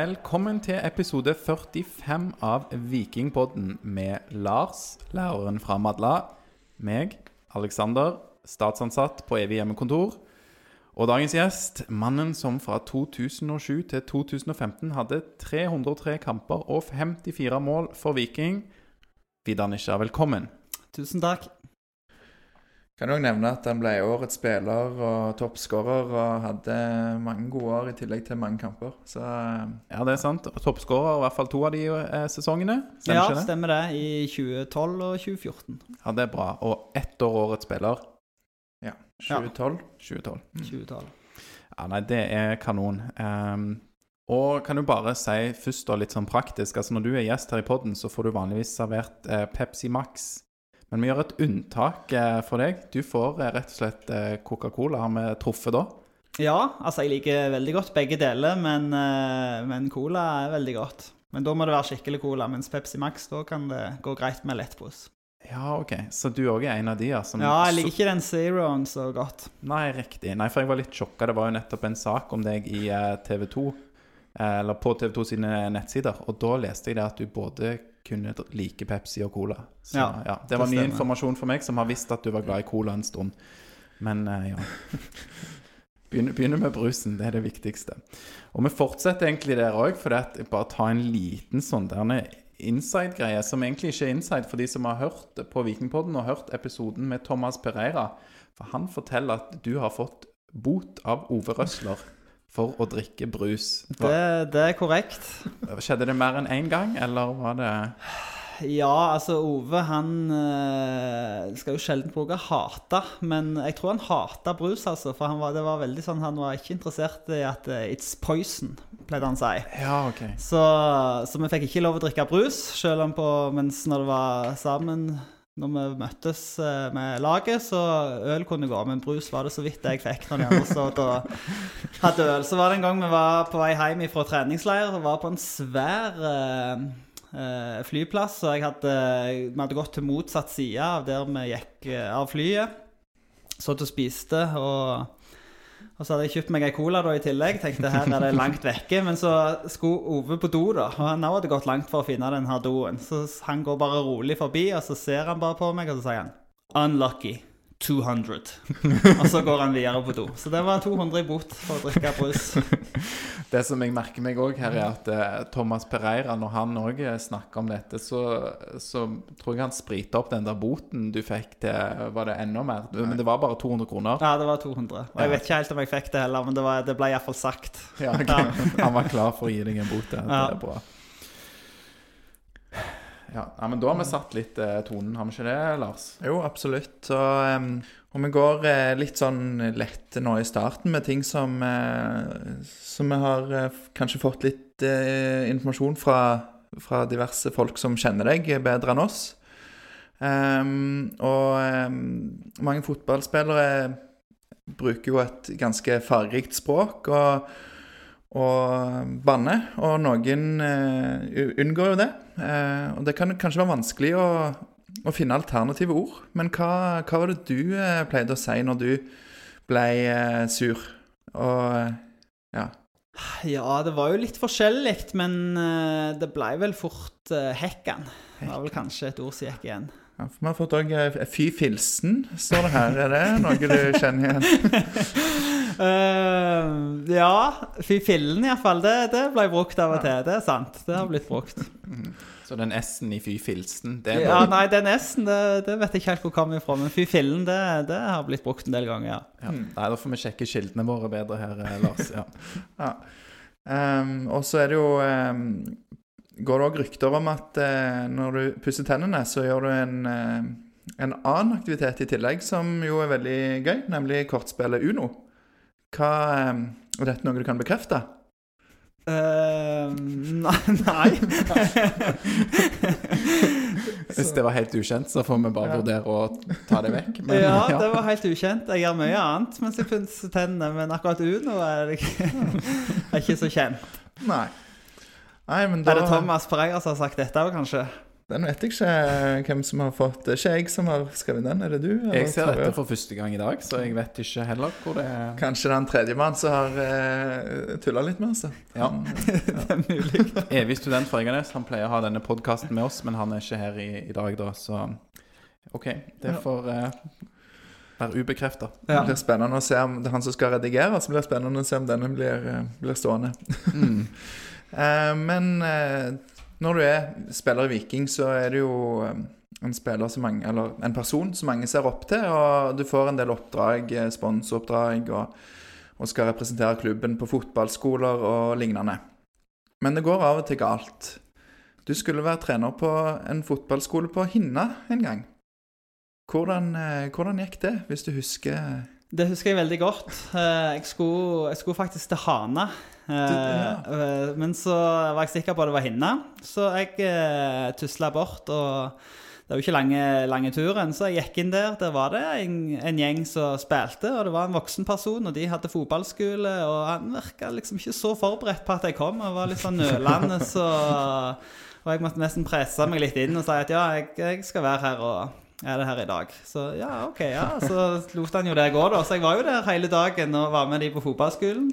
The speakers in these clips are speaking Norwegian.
Velkommen til episode 45 av Vikingpodden med Lars, læreren fra Madla, meg, Alexander, statsansatt på evig hjemmekontor, og dagens gjest, mannen som fra 2007 til 2015 hadde 303 kamper og 54 mål for Viking. Vidar Nisja, velkommen. Tusen takk. Kan også nevne at han ble årets spiller og toppskårer og hadde mange gode år i tillegg til mange kamper. Så eh, Ja, det er sant. Toppskårer i hvert fall to av de eh, sesongene. Stemmer ja, ikke det? stemmer det. I 2012 og 2014. Ja, det er bra. Og ett år årets spiller. ja, 2012. 2012. 2012. Ja, nei, det er kanon. Um, og kan du bare si først da litt sånn praktisk altså Når du er gjest her i podden, så får du vanligvis servert eh, Pepsi Max. Men vi gjør et unntak eh, for deg. Du får eh, rett og slett eh, Coca-Cola. Har vi truffet da? Ja, altså jeg liker veldig godt begge deler, men, men cola er veldig godt. Men da må det være skikkelig cola, mens Pepsi Max, da kan det gå greit med lettpose. Ja, OK. Så du òg er en av de ja, som Ja, jeg liker ikke den Zeroen så godt. Nei, riktig. Nei, for jeg var litt sjokka. Det var jo nettopp en sak om deg i TV 2. eh, Eller på TV 2 sine nettsider. Og da leste jeg det at du både kunne like Pepsi og Cola. Så ja, Ja, Det var det ny informasjon for meg, som har visst at du var glad i Cola en stund. Men eh, ja. Begynner, begynner med brusen, det er det viktigste. Og vi fortsetter egentlig der òg, for det er bare ta en liten sånn der inside-greie, som egentlig ikke er inside for de som har hørt på Vikingpodden og hørt episoden med Thomas Pereira. For han forteller at du har fått bot av Ove Røsler for å drikke brus. Det, det er korrekt. skjedde det mer enn én gang, eller var det Ja, altså Ove han eh, skal jo sjelden bruke 'hata', men jeg tror han hata brus, altså. For han var, det var veldig sånn, han var ikke interessert i at eh, it's poison, pleide han å si. Ja, OK. Så, så vi fikk ikke lov å drikke brus, selv om på, mens når det var sammen når vi møttes eh, med laget, så øl kunne gå, men brus var det så vidt jeg fikk når de andre stod og hadde øl. Så var det en gang vi var på vei hjem fra treningsleir og var på en svær eh, eh, flyplass. Og hadde, vi hadde gått til motsatt side av der vi gikk eh, av flyet. Satt og spiste. og... Og så hadde jeg kjøpt meg ei cola da i tillegg. Tenkte her er det langt vekke. Men så skulle Ove på do, da. Og han hadde gått langt for å finne den her doen. Så han går bare rolig forbi, og så ser han bare på meg, og så sier han Unlucky. 200. og så går han videre på do. Så det var 200 i bot for å drikke brus. Det som jeg merker meg òg her, er at eh, Thomas Pereira, når han òg snakker om dette, så, så tror jeg han spriter opp den der boten du fikk til Var det enda mer? Men det var bare 200 kroner. Ja, det var 200. Og jeg vet ikke helt om jeg fikk det heller, men det, var, det ble iallfall sagt. Ja, okay. Han var klar for å gi deg en bot. Det Ja. er bra. Ja, ja, men da har vi satt litt eh, tonen, har vi ikke det, Lars? Jo, absolutt. Så, um, og vi går eh, litt sånn lett nå i starten med ting som eh, Som vi har eh, kanskje fått litt eh, informasjon fra, fra diverse folk som kjenner deg bedre enn oss. Um, og um, mange fotballspillere bruker jo et ganske fargerikt språk og, og banne. og noen uh, unngår jo det. Uh, og det kan kanskje være vanskelig å, å finne alternative ord. Men hva, hva var det du uh, pleide å si når du ble sur? Og ja. Ja, det var jo litt forskjellig, men det ble vel fort hekken. Det var vel kanskje et ord som gikk igjen. ja for vi har fått òg Fy filsen, står det her. Er det noe du kjenner igjen? Eh, ja, fy fillen iallfall. Det, det ble brukt av og til. Det er sant. Det har blitt brukt. Så den S-en i fy filsen, det er Ja, nei, den S-en, det, det vet jeg ikke helt hvor kommer ifra. Men fy fillen, det, det har blitt brukt en del ganger, ja. Ja. Nei, da får vi sjekke kildene våre bedre her, eh, Lars. Ja. Ja. Um, og så er det jo um, Går det òg rykter om at uh, når du pusser tennene, så gjør du en, uh, en annen aktivitet i tillegg som jo er veldig gøy, nemlig kortspillet Uno. Hva em, Er dette noe du kan bekrefte? Uh, nei. nei. Hvis det var helt ukjent, så får vi bare Ja. vurdere å ta det vekk. Men, ja, det var helt ukjent. Jeg gjør mye annet mens jeg pusser tennene, men akkurat Uno er, det ikke, er ikke så kjent. Nei. Nei, men da Er det Thomas Pereira som har sagt dette òg, kanskje? Den vet jeg ikke hvem som har fått Det er ikke jeg som har skrevet den, er det du? eller Jeg ser dette for første gang i dag, så jeg vet ikke heller hvor det er. Kanskje det er en tredjemann som har uh, tulla litt med oss. da. Ja. Det er mulig. Evig student fra Egernes. Han pleier å ha denne podkasten med oss, men han er ikke her i, i dag, da, så OK. Det får uh, være ubekrefta. Ja. Det blir spennende å se om det er han som skal redigere, så blir det spennende å se om denne blir, eh, blir stående. Mm. Eh, men eh, når du er spiller i Viking, så er du jo eh, en som mange, eller en person som mange ser opp til, og du får en del oppdrag, eh, sponsoroppdrag, og, og skal representere klubben på fotballskoler og lignende. Men det går av og til galt. Du skulle være trener på en fotballskole på Hinna en gang. Hvordan, eh, hvordan gikk det, hvis du husker Det husker jeg veldig godt. Eh, Jeg skulle, jeg skulle faktisk til Hana. Eh, Du- eh, Men så var jeg sikker på at det var henne, så jeg eh, tusla bort. og det var jo ikke lange, lange turen, så jeg gikk inn der. Der var det en, en gjeng som spilte, og det var en voksen person, og de hadde fotballskole. Og han virka liksom ikke så forberedt på at jeg kom, og var litt sånn nølende, så Og jeg måtte nesten presse meg litt inn og si at ja, jeg, jeg skal være her og er det her i dag. Så ja, OK, ja. Så lot han jo det gå, da. Så jeg var jo der hele dagen og var med de på fotballskolen.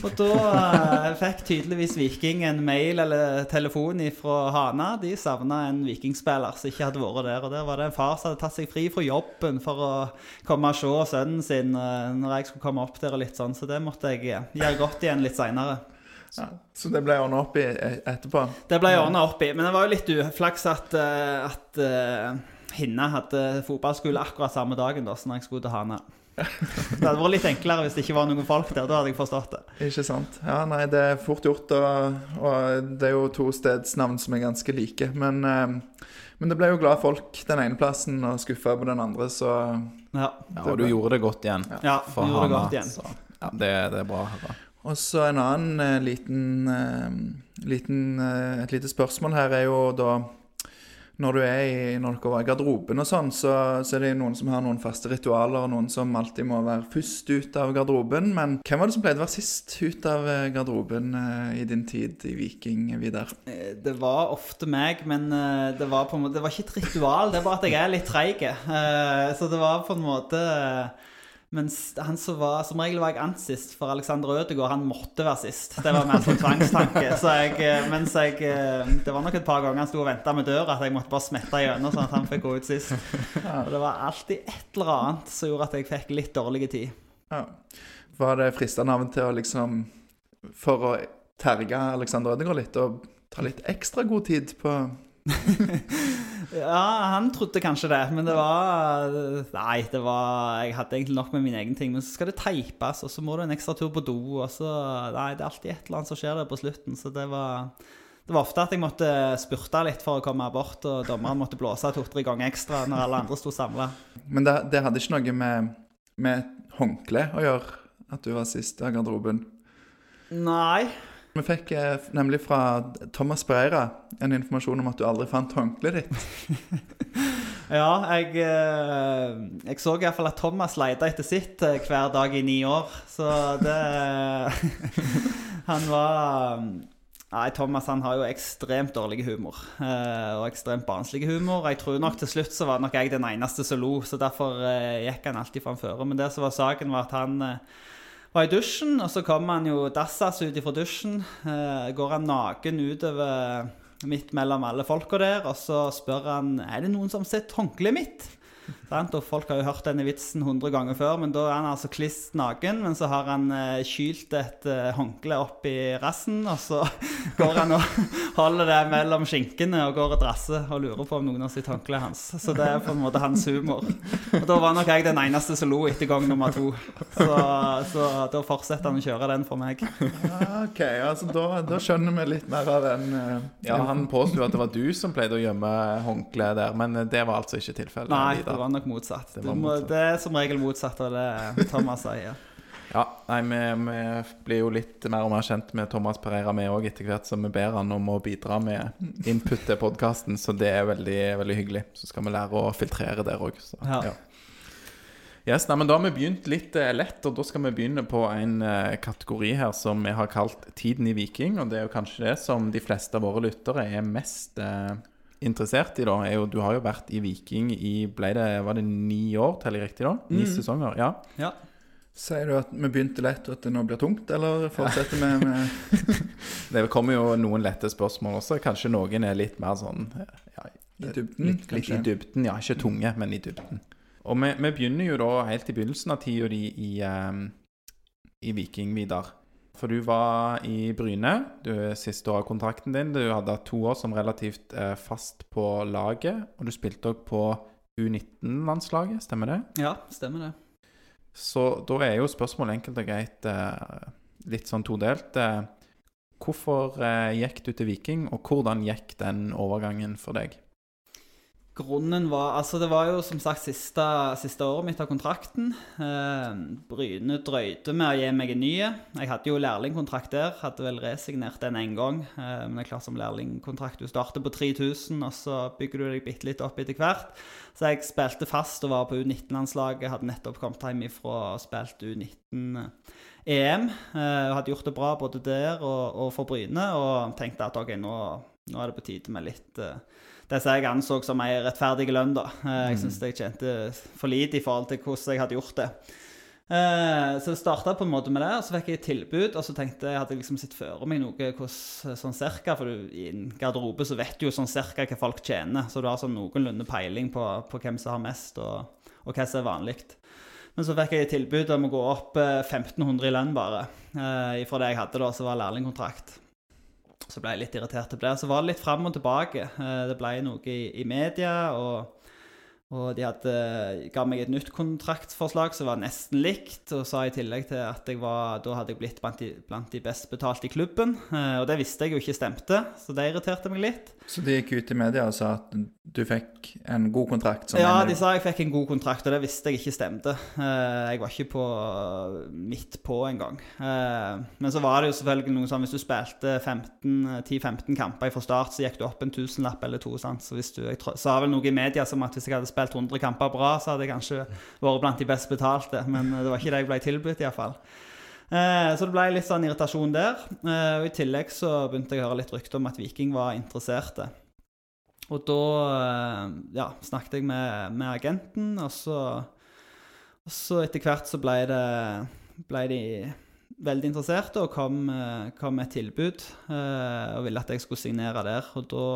Og da eh, fikk tydeligvis Viking en mail eller telefon fra Hana. De savna en vikingspiller som ikke hadde vært der. Og der var det en far som hadde tatt seg fri fra jobben for å komme og se sønnen sin eh, når jeg skulle komme opp der og litt sånn. Så det måtte jeg eh, gjøre godt igjen litt seinere. ja, Så det ble ordna opp i e- etterpå? Det ble ordna opp i. Men det var jo litt uflaks at, eh, at eh, Hinna hadde fotballskole akkurat samme dagen da, så jeg skulle til Hana. Det hadde vært litt enklere hvis det ikke var noen folk der. Da hadde jeg forstått det. Ikke sant. Ja, nei, det er fort gjort, og, og det er jo to stedsnavn som er ganske like. Men, eh, men det ble jo glad folk den ene plassen og skuffa på den andre, så Ja, Ja, og du gjorde det godt igjen. ja for gjorde det godt igjen. Så, ja, det, det er bra å. Og så en annen eh, liten, eh, liten Et lite spørsmål her er jo da Når du er i, når dere var i garderoben og sånn, så, så er det noen som har noen faste ritualer, og noen som alltid må være først ut av garderoben. Men hvem var det som pleide å være sist ut av eh, garderoben eh, i din tid i Viking, Vidar? Eh, Det var ofte meg, men det var, på en måte, det var ikke et ritual. Det er bare at jeg er litt treig. Så det var på en måte Mens han som var Som regel var jeg ansist for Alexander Ødegaard han måtte være sist. Det var mer som tvangstanke. Så jeg, eh, mens jeg eh, Det var nok et par ganger han sto og venta med døra, at jeg måtte bare smette gjennom sånn at han fikk gå ut sist. Og det var alltid et eller annet som gjorde at jeg fikk litt dårlig tid. Ja. Var det fristende av og til å liksom For å terge Alexander Ødegaard litt og ta litt ekstra god tid på Ja, han trodde kanskje det, men det var Nei, det var Jeg hadde egentlig nok med min egen ting. Men så skal det teipes, og så må du en ekstra tur på do, og så Nei, det er alltid et eller annet som skjer der på slutten, så det var det var ofte at jeg måtte spurte litt for å komme bort, og dommeren måtte blåse to-tre ganger ekstra når alle andre sto samla. Men det, det hadde ikke noe med, med håndkle å gjøre at du var sist i garderoben? Nei. Vi fikk eh, nemlig fra Thomas Breira en informasjon om at du aldri fant håndkleet ditt. Ja, jeg, eh, jeg så iallfall at Thomas leita etter sitt eh, hver dag i ni år, så det Han var Nei, Thomas han har jo ekstremt dårlig humor. og ekstremt barnslig humor. Jeg tror nok til slutt så var nok jeg den eneste som lo, så derfor gikk han alltid framføre. Men det som var saken, var at han var i dusjen, og så kommer han jo dassas ut ifra dusjen. Eh, går han naken utover midt mellom alle folka der, og så spør han er det noen som har sett håndkleet mitt. Sant? Og folk har jo hørt denne vitsen 100 ganger før, men da er han altså kliss naken. Men så har han eh, kylt et eh, håndkle opp i rassen, og så går han og holder det mellom skinkene og går og drasser og lurer på om noen har sett håndkleet hans. Så det er på en måte hans humor. Og da var nok jeg den eneste som lo etter gang nummer to. Så, så da fortsetter han å kjøre den for meg. Ok, altså da, da skjønner vi litt mer av den eh, Ja, Han påsto at det var du som pleide å gjemme håndkleet der, men det var altså ikke tilfellet. Nei, det var nok motsatt. Det må, motsatt. det er som regel motsatt av det Thomas sier. Ja, nei, vi, vi blir jo litt mer og mer kjent med Thomas Pereira, vi òg, etter hvert som vi ber han om å bidra med input til podkasten. Så det er veldig, veldig hyggelig. Så skal vi lære å filtrere der òg. Ja. Yes, nei, men Da har vi begynt litt eh, lett, og da skal vi begynne på en eh, kategori her som vi har kalt 'Tiden i Viking'. Og det er jo kanskje det som de fleste av våre lyttere er mest eh, interessert i, da, er jo Du har jo vært i Viking i ble det, Var det ni år, teller jeg riktig da? Ni Mm. sesonger? Ja. Ja. Sier du at vi begynte lett, og at det nå blir tungt, eller fortsetter vi med Det kommer jo noen lette spørsmål også. Kanskje noen er litt mer sånn ja, i dybden? litt, litt i dybden, ja. Ikke tunge, men i dybden. Og vi, vi begynner jo da helt i begynnelsen av tida di i, um, i Viking, Vidar. For du var i Bryne du, siste år av kontrakten din. Du hadde hatt to år som relativt eh, fast på laget. Og du spilte òg på U19-landslaget, stemmer det? ja, stemmer det. Så da er jo spørsmålet enkelt og greit eh, litt sånn todelt. Eh, hvorfor eh, gikk du til Viking, og hvordan gikk den overgangen for deg? Grunnen var Altså, det var jo som sagt siste, siste året mitt av kontrakten. Eh, Bryne drøyde med å gi meg en ny. Jeg hadde jo lærlingkontrakt der. Hadde vel resignert den én gang. Eh, men det er klart som lærlingkontrakt. Du starter på 3000, og så bygger du deg bitte litt opp etter hvert. Så jeg spilte fast og var på U19-landslaget. Hadde nettopp kommet hjem ifra og spilt U19-EM. Eh, hadde gjort det bra både der og, og for Bryne, og tenkte at ok, nå, nå er det på tide med litt eh, det som jeg anså som ei rettferdig lønn. da. Eh, Jeg syns jeg tjente for lite i forhold til hvordan jeg hadde gjort det. Eh, Så det starta på en måte med det, og så fikk jeg et tilbud. Og så tenkte jeg hadde liksom sett for meg noe hvordan, sånn cirka, for du, i en garderobe så vet du jo sånn cirka hva folk tjener. Så du har sånn noenlunde peiling på, på hvem som har mest, og, og hva som er vanlig. Men så fikk jeg et tilbud om å gå opp eh, 1500 i lønn bare, eh, fra det jeg hadde da, som var lærlingkontrakt. Så ble jeg litt irritert Det det. Så var det litt fram og tilbake. Eh, Det ble noe i, i media, og, og de hadde, ga meg et nytt kontraktforslag som var nesten likt, og sa i tillegg til at jeg var, da hadde jeg blitt blant de, blant de best betalte i klubben. Eh, Og det visste jeg jo ikke stemte, så det irriterte meg litt. Så de gikk ut i media og sa at du fikk en god kontrakt? som Ja, de sa jeg fikk en god kontrakt, og det visste jeg ikke stemte. Eh, Jeg var ikke på midt på engang. Eh, Men så var det jo selvfølgelig noe sånn hvis du spilte 10-15 kamper fra start, så gikk du opp en tusenlapp eller to. sant? Så hvis du, Jeg sa vel noe i media som at hvis jeg hadde spilt 100 kamper bra, så hadde jeg kanskje vært blant de best betalte. Men det var ikke det jeg ble tilbudt, iallfall. Eh, så det ble litt sånn irritasjon der. Eh, og I tillegg så begynte jeg å høre litt rykter om at Viking var interesserte. Og da eh, ja, snakket jeg med, med agenten, og så, og så etter hvert så ble, det, ble de veldig interesserte og kom, eh, kom med et tilbud eh, og ville at jeg skulle signere der. Og da,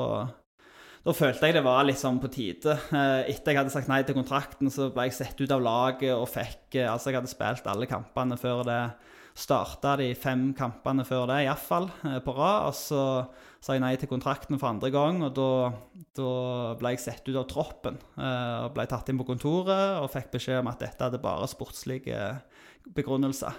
da følte jeg det var litt sånn på tide. Eh, etter jeg hadde sagt nei til kontrakten, så ble jeg sett ut av laget og fikk eh, Altså, jeg hadde spilt alle kampene før det. Starta de fem kampene før det, iallfall, eh, på rad. Og så sa jeg nei til kontrakten for andre gang, og da, da ble jeg sett ut av troppen. og ble tatt inn på kontoret og fikk beskjed om at dette hadde bare sportslige begrunnelser.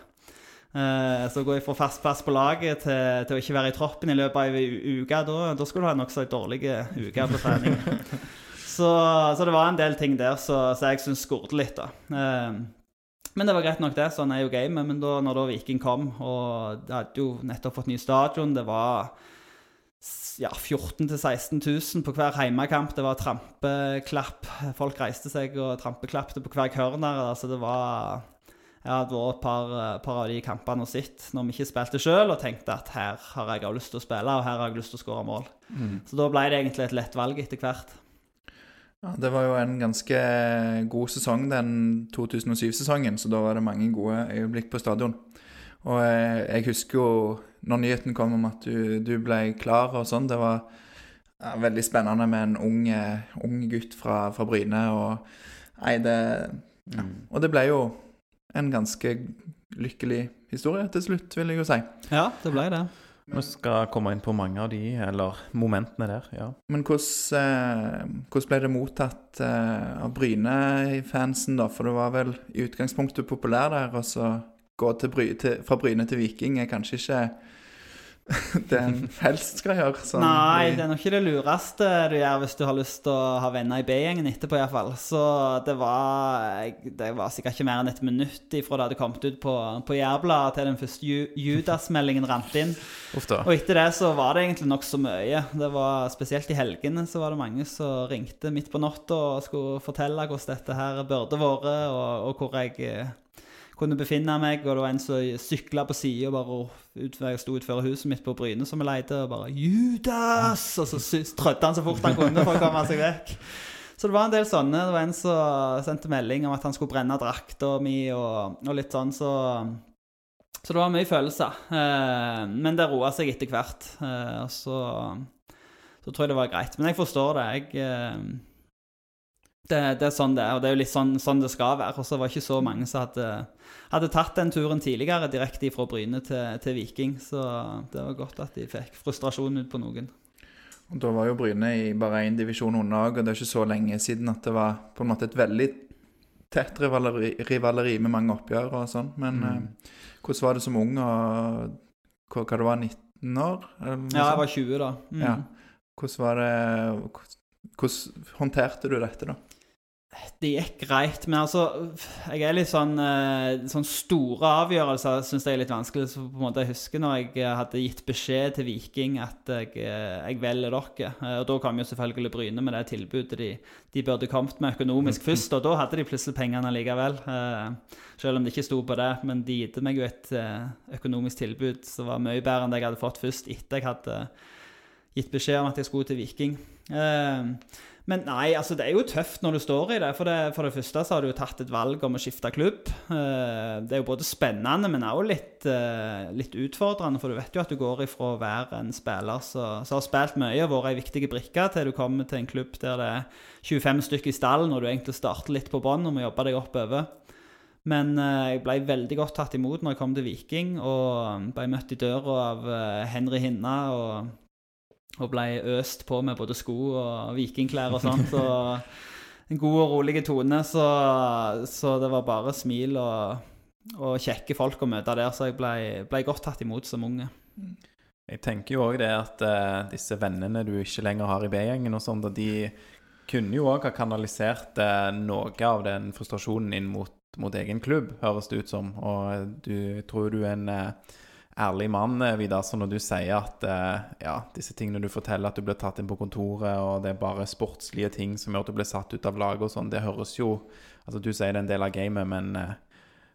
Eh, så å gå fra fast plass på laget til, til å ikke være i troppen i løpet av ei uke, da, da skulle du ha en nokså dårlig uke på trening. så, så det var en del ting der så, så jeg syns skurte litt, da. Eh, men det var greit nok, det. Sånn er jo gamet. Men da når da Viking kom, og de hadde jo nettopp fått ny stadion, det var ja, 14 000-16 000 på hver heimekamp. Det var trampeklapp. Folk reiste seg og trampeklappte på hver corner. Altså det var Jeg hadde vært et par, par av de kampene og sett når vi ikke spilte sjøl, og tenkte at her har jeg også lyst til å spille, og her har jeg lyst til å skåre mål. Så da ble det egentlig et lett valg etter hvert. Ja, det var jo en ganske god sesong, den 2007-sesongen, så da var det mange gode øyeblikk på stadion. Og eh, jeg husker jo når nyheten kom om at du, du ble klar og sånn, det var ja, veldig spennende med en ung, eh, ung gutt fra, fra Bryne. Og, nei, det, ja. og det ble jo en ganske lykkelig historie til slutt, vil jeg jo si. Ja, det ble det. Vi skal komme inn på mange av de, eller momentene der, ja. Men hvordan, eh, hvordan ble det mottatt eh, av Bryne-fansen, da? For du var vel i utgangspunktet populær der, og så gå til Bry til, fra Bryne til Viking er kanskje ikke det en helst skal gjøre. sånn Nei, det er nok ikke det lureste du gjør hvis du har lyst til å ha venner i B-gjengen etterpå, iallfall. Så det var, det var sikkert ikke mer enn et minutt ifra det hadde kommet ut på, på Jærbladet til den første Ju- Judas-meldingen rant inn. Da. Og etter det så var det egentlig nokså mye. Det var Spesielt i helgene så var det mange som ringte midt på natta og skulle fortelle hvordan dette her burde vært, og, og hvor jeg kunne befinne meg, og det var en som sykla på sida bare ut, jeg sto utenfor huset mitt på Bryne som vi leide, og bare 'Judas!' Og så trødde han så fort han kunne for å komme seg vekk. Så det var en del sånne. Det var en som sendte melding om at han skulle brenne drakta mi, og, og litt sånn, så Så det var mye følelser. Eh, men det roa seg etter hvert. Eh, og så, så tror jeg det var greit. Men jeg forstår det. Jeg eh, det, det er sånn det er, og det er jo litt sånn, sånn det skal være. Og så var det ikke så mange som hadde, hadde tatt den turen tidligere direkte fra Bryne til, til Viking. Så det var godt at de fikk frustrasjon ut på noen. Og Da var jo Bryne i bare én divisjon unna og det er ikke så lenge siden at det var på en måte et veldig tett rivaleri, rivaleri med mange oppgjør og sånn. Men Mm. eh, hvordan var det som ung, og hva, hva det var 19 år? Ja, jeg var 20 da. Mm. Ja. Hvordan var det Hvordan håndterte du dette, da? Det gikk greit, men altså Jeg er litt sånn eh, Sånn store avgjørelser syns jeg er litt vanskelig. Så på en måte Jeg husker når jeg eh, hadde gitt beskjed til Viking at jeg, eh, jeg velger dere. Og da kom jo selvfølgelig Bryne med det tilbudet de, de burde kommet med økonomisk først. Og da hadde de plutselig pengene likevel. Selv om det ikke sto på det. Men de gitte meg jo et økonomisk tilbud som var mye bedre enn det jeg hadde fått først etter jeg hadde gitt beskjed om at jeg skulle til Viking. Men nei, altså det er jo tøft når du står i det. For det, for det første så har du jo tatt et valg om å skifte klubb. Eh, Det er jo både spennende, men også litt, eh, litt utfordrende. For du vet jo at du går ifra å være en spiller som har spilt mye og vært ei viktig brikke, til du kommer til en klubb der det er 25 stykker i stallen, og du egentlig starter litt på bånn og må jobbe deg oppover. Men eh, jeg ble veldig godt tatt imot når jeg kom til Viking, og ble møtt i døra av Henry Hinna. og og ble øst på med både sko og vikingklær og sånt. Og en god og rolig tone, så, så det var bare smil og, og kjekke folk å møte der. Så jeg ble, ble godt tatt imot som unge. Jeg tenker jo òg det at uh, disse vennene du ikke lenger har i B-gjengen, og sånt, de kunne jo òg ha kanalisert uh, noe av den frustrasjonen inn mot, mot egen klubb, høres det ut som. Og du tror du er en eh, ærlig mann, eh, Vidar, så når du sier at eh, ja, disse tingene du forteller, at du blir tatt inn på kontoret, og det er bare sportslige ting som gjør at du blir satt ut av laget og sånn, det høres jo Altså, du sier det er en del av gamet, men eh,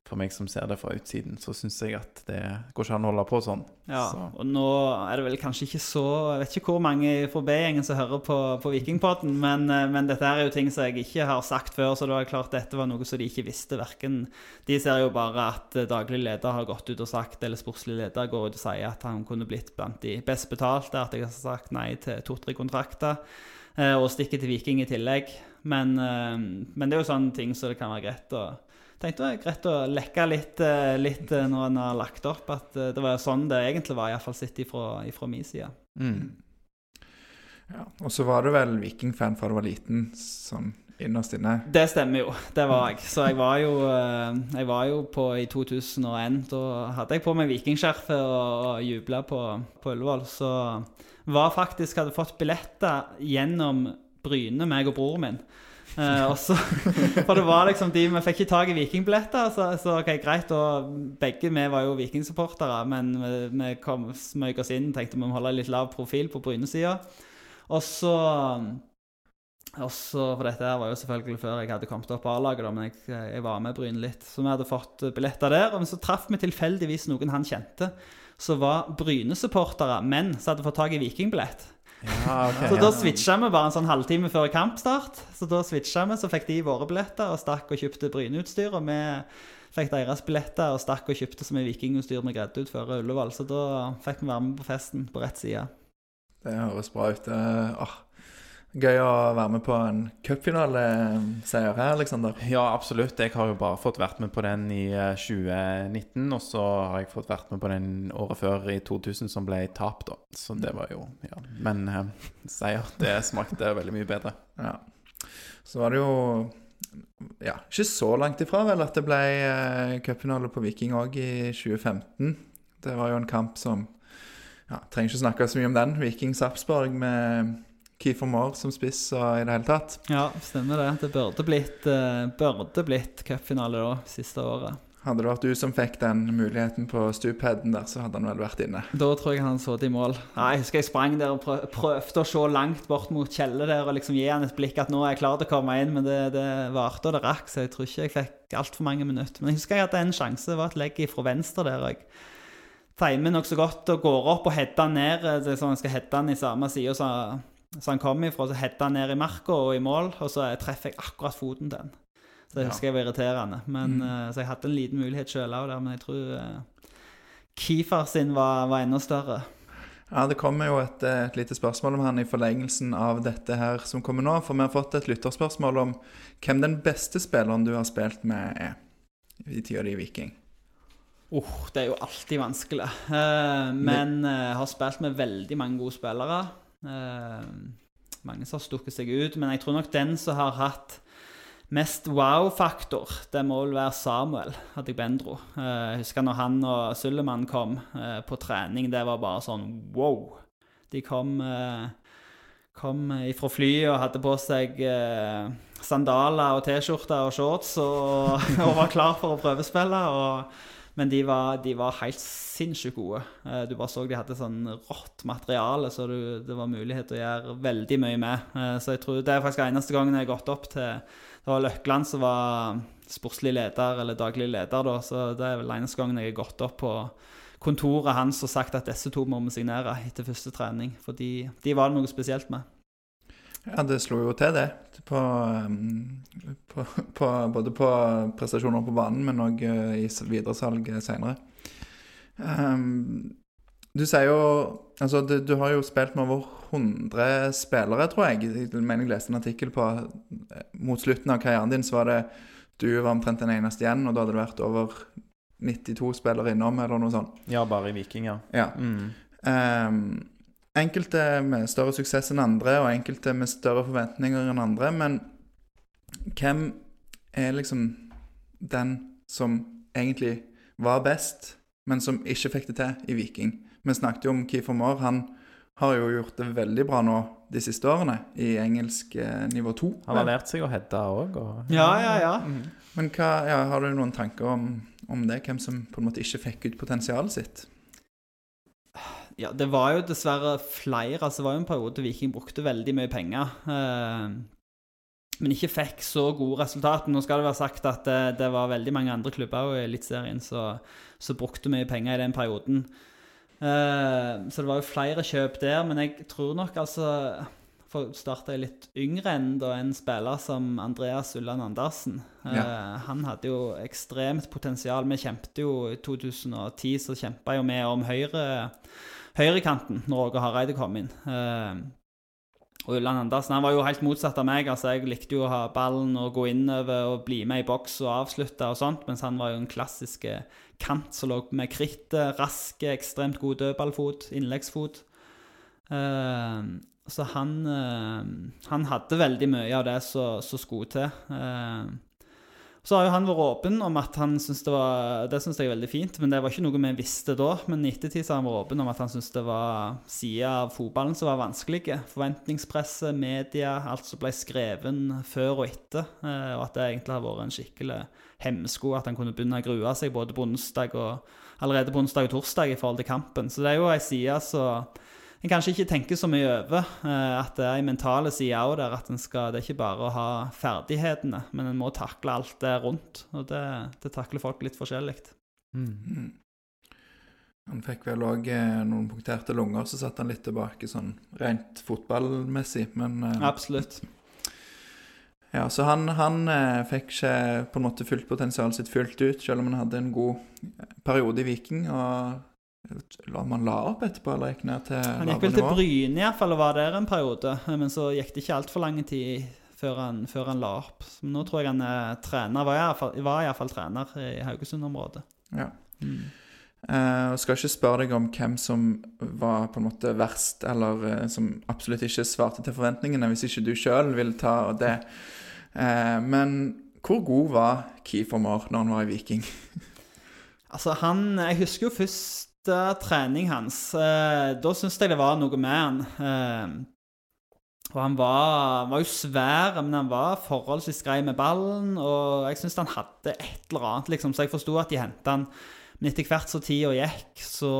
for meg som ser det fra utsiden, så syns jeg at det går ikke an å holde på sånn. Ja, Så. og nå er det vel kanskje ikke så Jeg vet ikke hvor mange fra B-gjengen som hører på, på Vikingpodden, men, eh, men dette her er jo ting som jeg ikke har sagt før, så det var klart dette var noe som de ikke visste. Verken De ser jo bare at eh, daglig leder har gått ut og sagt, eller sportslig leder går ut og sier at han kunne blitt blant de best betalte, at jeg har sagt nei til to-tre kontrakter, eh, og stikker til Viking i tillegg. Men, men det er jo sånne ting som det kan være greit å tenkte det var greit å lekke litt, eh, litt eh, når en har lagt opp. At eh, det var sånn det egentlig var, iallfall sett ifra, ifra min side. Mm. Ja. Og så var du vel vikingfan fra du var liten, sånn innerst inne. Det stemmer jo. Det var jeg. Så jeg var jo, jeg var jo på i 2001. Da hadde jeg på meg vikingskjerfet og, og jubla på, på Ullevål. Så var faktisk Hadde fått billetter gjennom Bryne, meg og broren min. Eh, også, for det var liksom de Vi fikk ikke tak i vikingbilletter, så, så ok, greit. Og begge vi var jo vikingsupportere, men vi, vi kom, smøg oss inn tenkte vi må holde litt lav profil på Bryne-sida. Og så For dette her var jo selvfølgelig før jeg hadde kommet opp på A-laget, men jeg, jeg var med Bryne litt. Så vi hadde fått billetter der. Og så traff vi tilfeldigvis noen han kjente, som var Bryne-supportere, men som hadde fått tak i vikingbillett. Ja, okay, Så da switcha vi bare en sånn halvtime før kampstart. Så da switcha vi, så fikk de våre billetter og stakk og kjøpte Bryne-utstyr. Og vi fikk deres billetter og stakk og kjøpte så mye vikingutstyr vi greide ut før Ullevål. Så da fikk vi være med på festen på rett side. Det høres bra ut. Uh, åh, gøy å være med på en cupfinaleseier her, Aleksander. Ja, absolutt. Jeg har jo bare fått vært med på den i eh, 2019, og så har jeg fått vært med på den året før, i 2000, som ble tap, da. Så det var jo Ja. Men eh, seier, det smakte veldig mye bedre. Ja. Så var det jo ja, ikke så langt ifra vel at det ble eh, cupfinale på Viking òg i 2015. Det var jo en kamp som ja, Trenger ikke snakke så mye om den. Viking Sarpsborg med Keefer Moore som spiss og i det hele tatt. Ja, stemmer det. Det burde blitt, uh, burde blitt cupfinale da, siste året. Hadde det vært du som fikk den muligheten på stupheaden der, så hadde han vel vært inne. Da tror jeg han så det i mål. Nei, Jeg husker jeg sprang der og prøv, prøvde å se langt bort mot Kjelle der og liksom gi han et blikk at nå er jeg klar til å komme inn, men det, det varte og det rakk, så jeg tror ikke jeg fikk altfor mange minutter. Men jeg husker jeg hadde en sjanse, det var et legg fra venstre der. og jeg timer nokså godt og går opp og header ned. Det er sånn Jeg skal heade han i samme side som så han kom ifra, så hedda han ned i marka og i mål, og så treffer jeg akkurat foten til han. Så det husker jeg var irriterende. Men, Mm. uh, så jeg hadde en liten mulighet sjøl òg der, men jeg tror uh, Keefer sin var, var enda større. Ja, Det kommer jo et, eh, et lite spørsmål om han i forlengelsen av dette her som kommer nå. For vi har fått et lytterspørsmål om hvem den beste spilleren du har spilt med, er i tida di i Viking. Oh, det er jo alltid vanskelig. Uh, men eh, jeg har spilt med veldig mange gode spillere. Eh, mange som har stukket seg ut. Men jeg tror nok den som har hatt mest wow-faktor, det må vel være Samuel Adegbenro. Eh, jeg husker når han og Sullemann kom eh, på trening, det var bare sånn wow. De kom, kom ifra flyet og hadde på seg sandaler og T-skjorte og shorts og, og var klar for å prøvespille. og men de var, de var helt sinnssykt gode. Eh, Du bare så de hadde sånn rått materiale, så det var mulighet til å gjøre veldig mye med. Eh, Så jeg tror det er faktisk eneste gangen jeg har gått opp til Det var Løkland som var sportslig leder, eller daglig leder, da. Så det er vel eneste gangen jeg har gått opp på kontoret hans og sagt at disse to må vi signere etter første trening. For de var det noe spesielt med. Ja, det slo jo til, det. På, um, på, på, både på prestasjoner på banen, men òg i s- videresalg seinere. Um, du sier jo Altså, du, du har jo spilt med over 100 spillere, tror jeg. Jeg mener jeg leste en artikkel på eh, Mot slutten av karrieren din så var det du var omtrent den eneste igjen, og da hadde det vært over 92 spillere innom, eller noe sånt. Ja, bare i Viking, ja. Ja. Mm. Ehm, enkelte med større suksess enn andre, og enkelte med større forventninger enn andre. Men hvem er liksom den som egentlig var best, men som ikke fikk det til i Viking? Vi snakket jo om Keefer Moore. Han har jo gjort det veldig bra nå de siste årene i engelsk eh, nivå 2. Han har lært seg å heade òg. Og... Ja, ja, ja. Men hva, ja, har du noen tanker om, om det? Hvem som på en måte ikke fikk ut potensialet sitt? Ja, det var jo dessverre flere. Altså, det var jo en periode Viking brukte veldig mye penger. Eh, men ikke fikk så gode resultater. Nå skal det være sagt at det, det var veldig mange andre klubber i Eliteserien som brukte mye penger i den perioden. Eh, så det var jo flere kjøp der, men jeg tror nok altså For å starte litt yngre enn da en spiller som Andreas Ulland Andersen. Ja. Uh, Han hadde jo ekstremt potensial. Vi kjempet jo i 2010 så kjempa jo vi om høyre høyrekanten når Åge Hareide kom inn. Eh, og Ulland Andersen han var jo helt motsatt av meg. altså Jeg likte jo å ha ballen og gå innover og bli med i boks og avslutte og sånt, mens han var jo en klassisk eh, kant som lå med krittet, rask, ekstremt god dødballfot, innleggsfot. Eh, så han, han hadde veldig mye av det som skulle til. Så har jo han vært åpen om at han syns det var Det syns jeg er veldig fint, men det var ikke noe vi visste da. Men i ettertid har han vært åpen om at han syntes det var sider av fotballen som var vanskelige. Forventningspresset, media, alt som ble skrevet før og etter. eh, Og at det egentlig har vært en skikkelig hemsko. At han kunne begynne å grue seg både på onsdag og allerede på onsdag og torsdag i forhold til kampen. Så det er jo ei side som en kanskje ikke tenker så mye over. eh, At det er en mentale side òg der. At skal, det er ikke bare å ha ferdighetene, men en må takle alt det rundt. Og det, det takler folk litt forskjellig. Mm. Mm. Han fikk vel òg eh, noen punkterte lunger, så satt han litt tilbake sånn rent fotballmessig, men eh, Absolutt. Ja, så han, han fikk ikke på en måte fullt potensialet sitt fullt ut, selv om han hadde en god periode i Viking. og man la opp etterpå, eller gikk ned til Han gikk vel til? Bryne iallfall og var der en periode, men så gikk det ikke altfor lang tid før han, før han la opp. Så nå tror jeg han er trener, var iallfall, trener i Haugesund-området. Ja. Mm. Jeg og skal ikke spørre deg om hvem som var på en måte verst, eller eh, som absolutt ikke svarte til forventningene, hvis ikke du sjøl vil ta det. Eh, men hvor god var Kiefer Moore når han var i Viking? Altså, han Jeg husker jo første trening hans. Eh, da syntes jeg det var noe med han. Eh, Og han var, var jo svær, men han var forholdsvis grei med ballen. Og jeg syns han hadde et eller annet, liksom, så jeg forsto at de henta han. Men etter hvert som tida gikk, så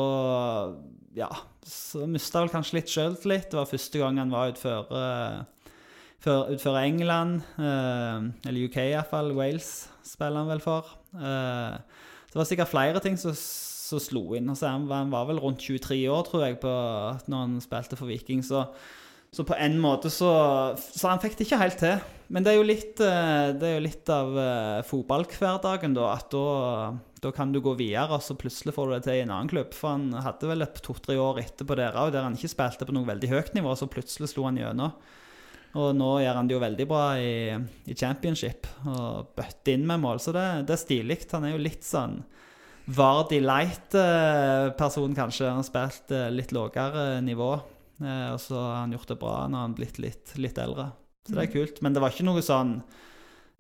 ja, så mista vel kanskje litt sjøltillit. Det var første gang han var utfor, uh, utfor England, uh, eller UK iallfall. Wales spiller han vel for. Uh, det var sikkert flere ting som, som slo inn. Altså, han, var, han, var, vel rundt 23 år, tror jeg, på, når han spilte for Viking. Så så på en måte så Så han fikk det ikke helt til. Men det er jo litt, eh, er jo litt av uh, fotballhverdagen, da. At da, da, kan du gå videre, og så plutselig får du det til i en annen klubb. For han hadde vel et to-tre år etterpå der òg, der han ikke spilte på noe veldig høyt nivå, så plutselig slo han gjennom. Og nå gjør han det jo veldig bra i, i championship og bøtter inn med mål, så det, det er stilig. Han er jo litt sånn Vardi Light-person, kanskje. Han har spilt litt lavere nivå. Eh, og så har han gjort det bra når han blitt litt, litt eldre. Så det er mm. kult. Men det var ikke noe sånn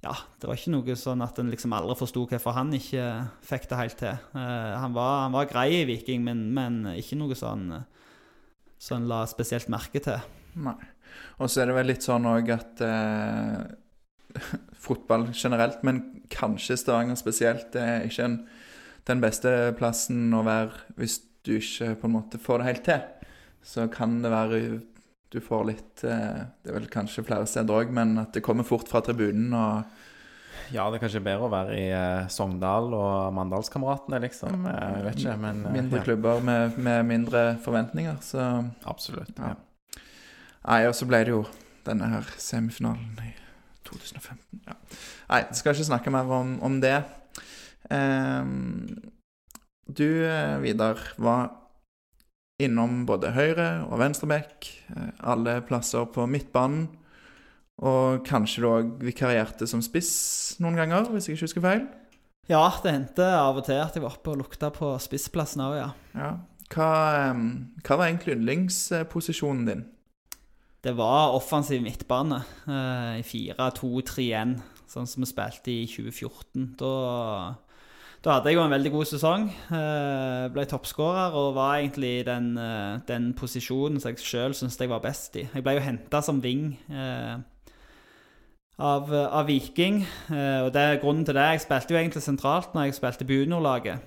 ja, det var ikke noe sånn at en liksom aldri forsto hvorfor han ikke fikk det helt til. Han, var, han, var, grei i Viking, men, men ikke noe sånn som en la spesielt merke til. Nei. Og så er det vel litt sånn òg at uh, fotball generelt, men kanskje Stavanger spesielt, det er ikke en, den beste plassen å være hvis du ikke på en måte får det helt til så kan det være du får litt eh, Det er vel kanskje flere steder òg, men at det kommer fort fra tribunen og ja, det er kanskje bedre å være i eh, Sogndal og Mandalskameratene, liksom. Jeg vet ikke, men eh, Mindre ja. klubber med, med, mindre forventninger, så Absolutt. Ja. Nei, og så ble det jo denne her semifinalen i 2015. Ja. Nei, skal ikke snakke mer om, om det. Um, du, Vidar, var innom både høyre og venstreback, eh, alle plasser på midtbanen. Og kanskje du òg vikarierte som spiss noen ganger, hvis jeg ikke husker feil? Ja, det hendte av og til at jeg var oppe og lukta på spissplassen òg, ja. ja. Hva, hva, var egentlig yndlingsposisjonen din? Det var offensiv midtbane eh, i 4-2-3-1, sånn som vi spilte i 2014. Da da hadde jeg jo en veldig god sesong. Eh, ble toppskårer og var egentlig i den, eh, den posisjonen som jeg sjøl syntes jeg var best i. Jeg ble jo henta som wing eh, av, av, Viking. og det er grunnen til det. Jeg spilte jo egentlig sentralt når jeg spilte juniorlaget.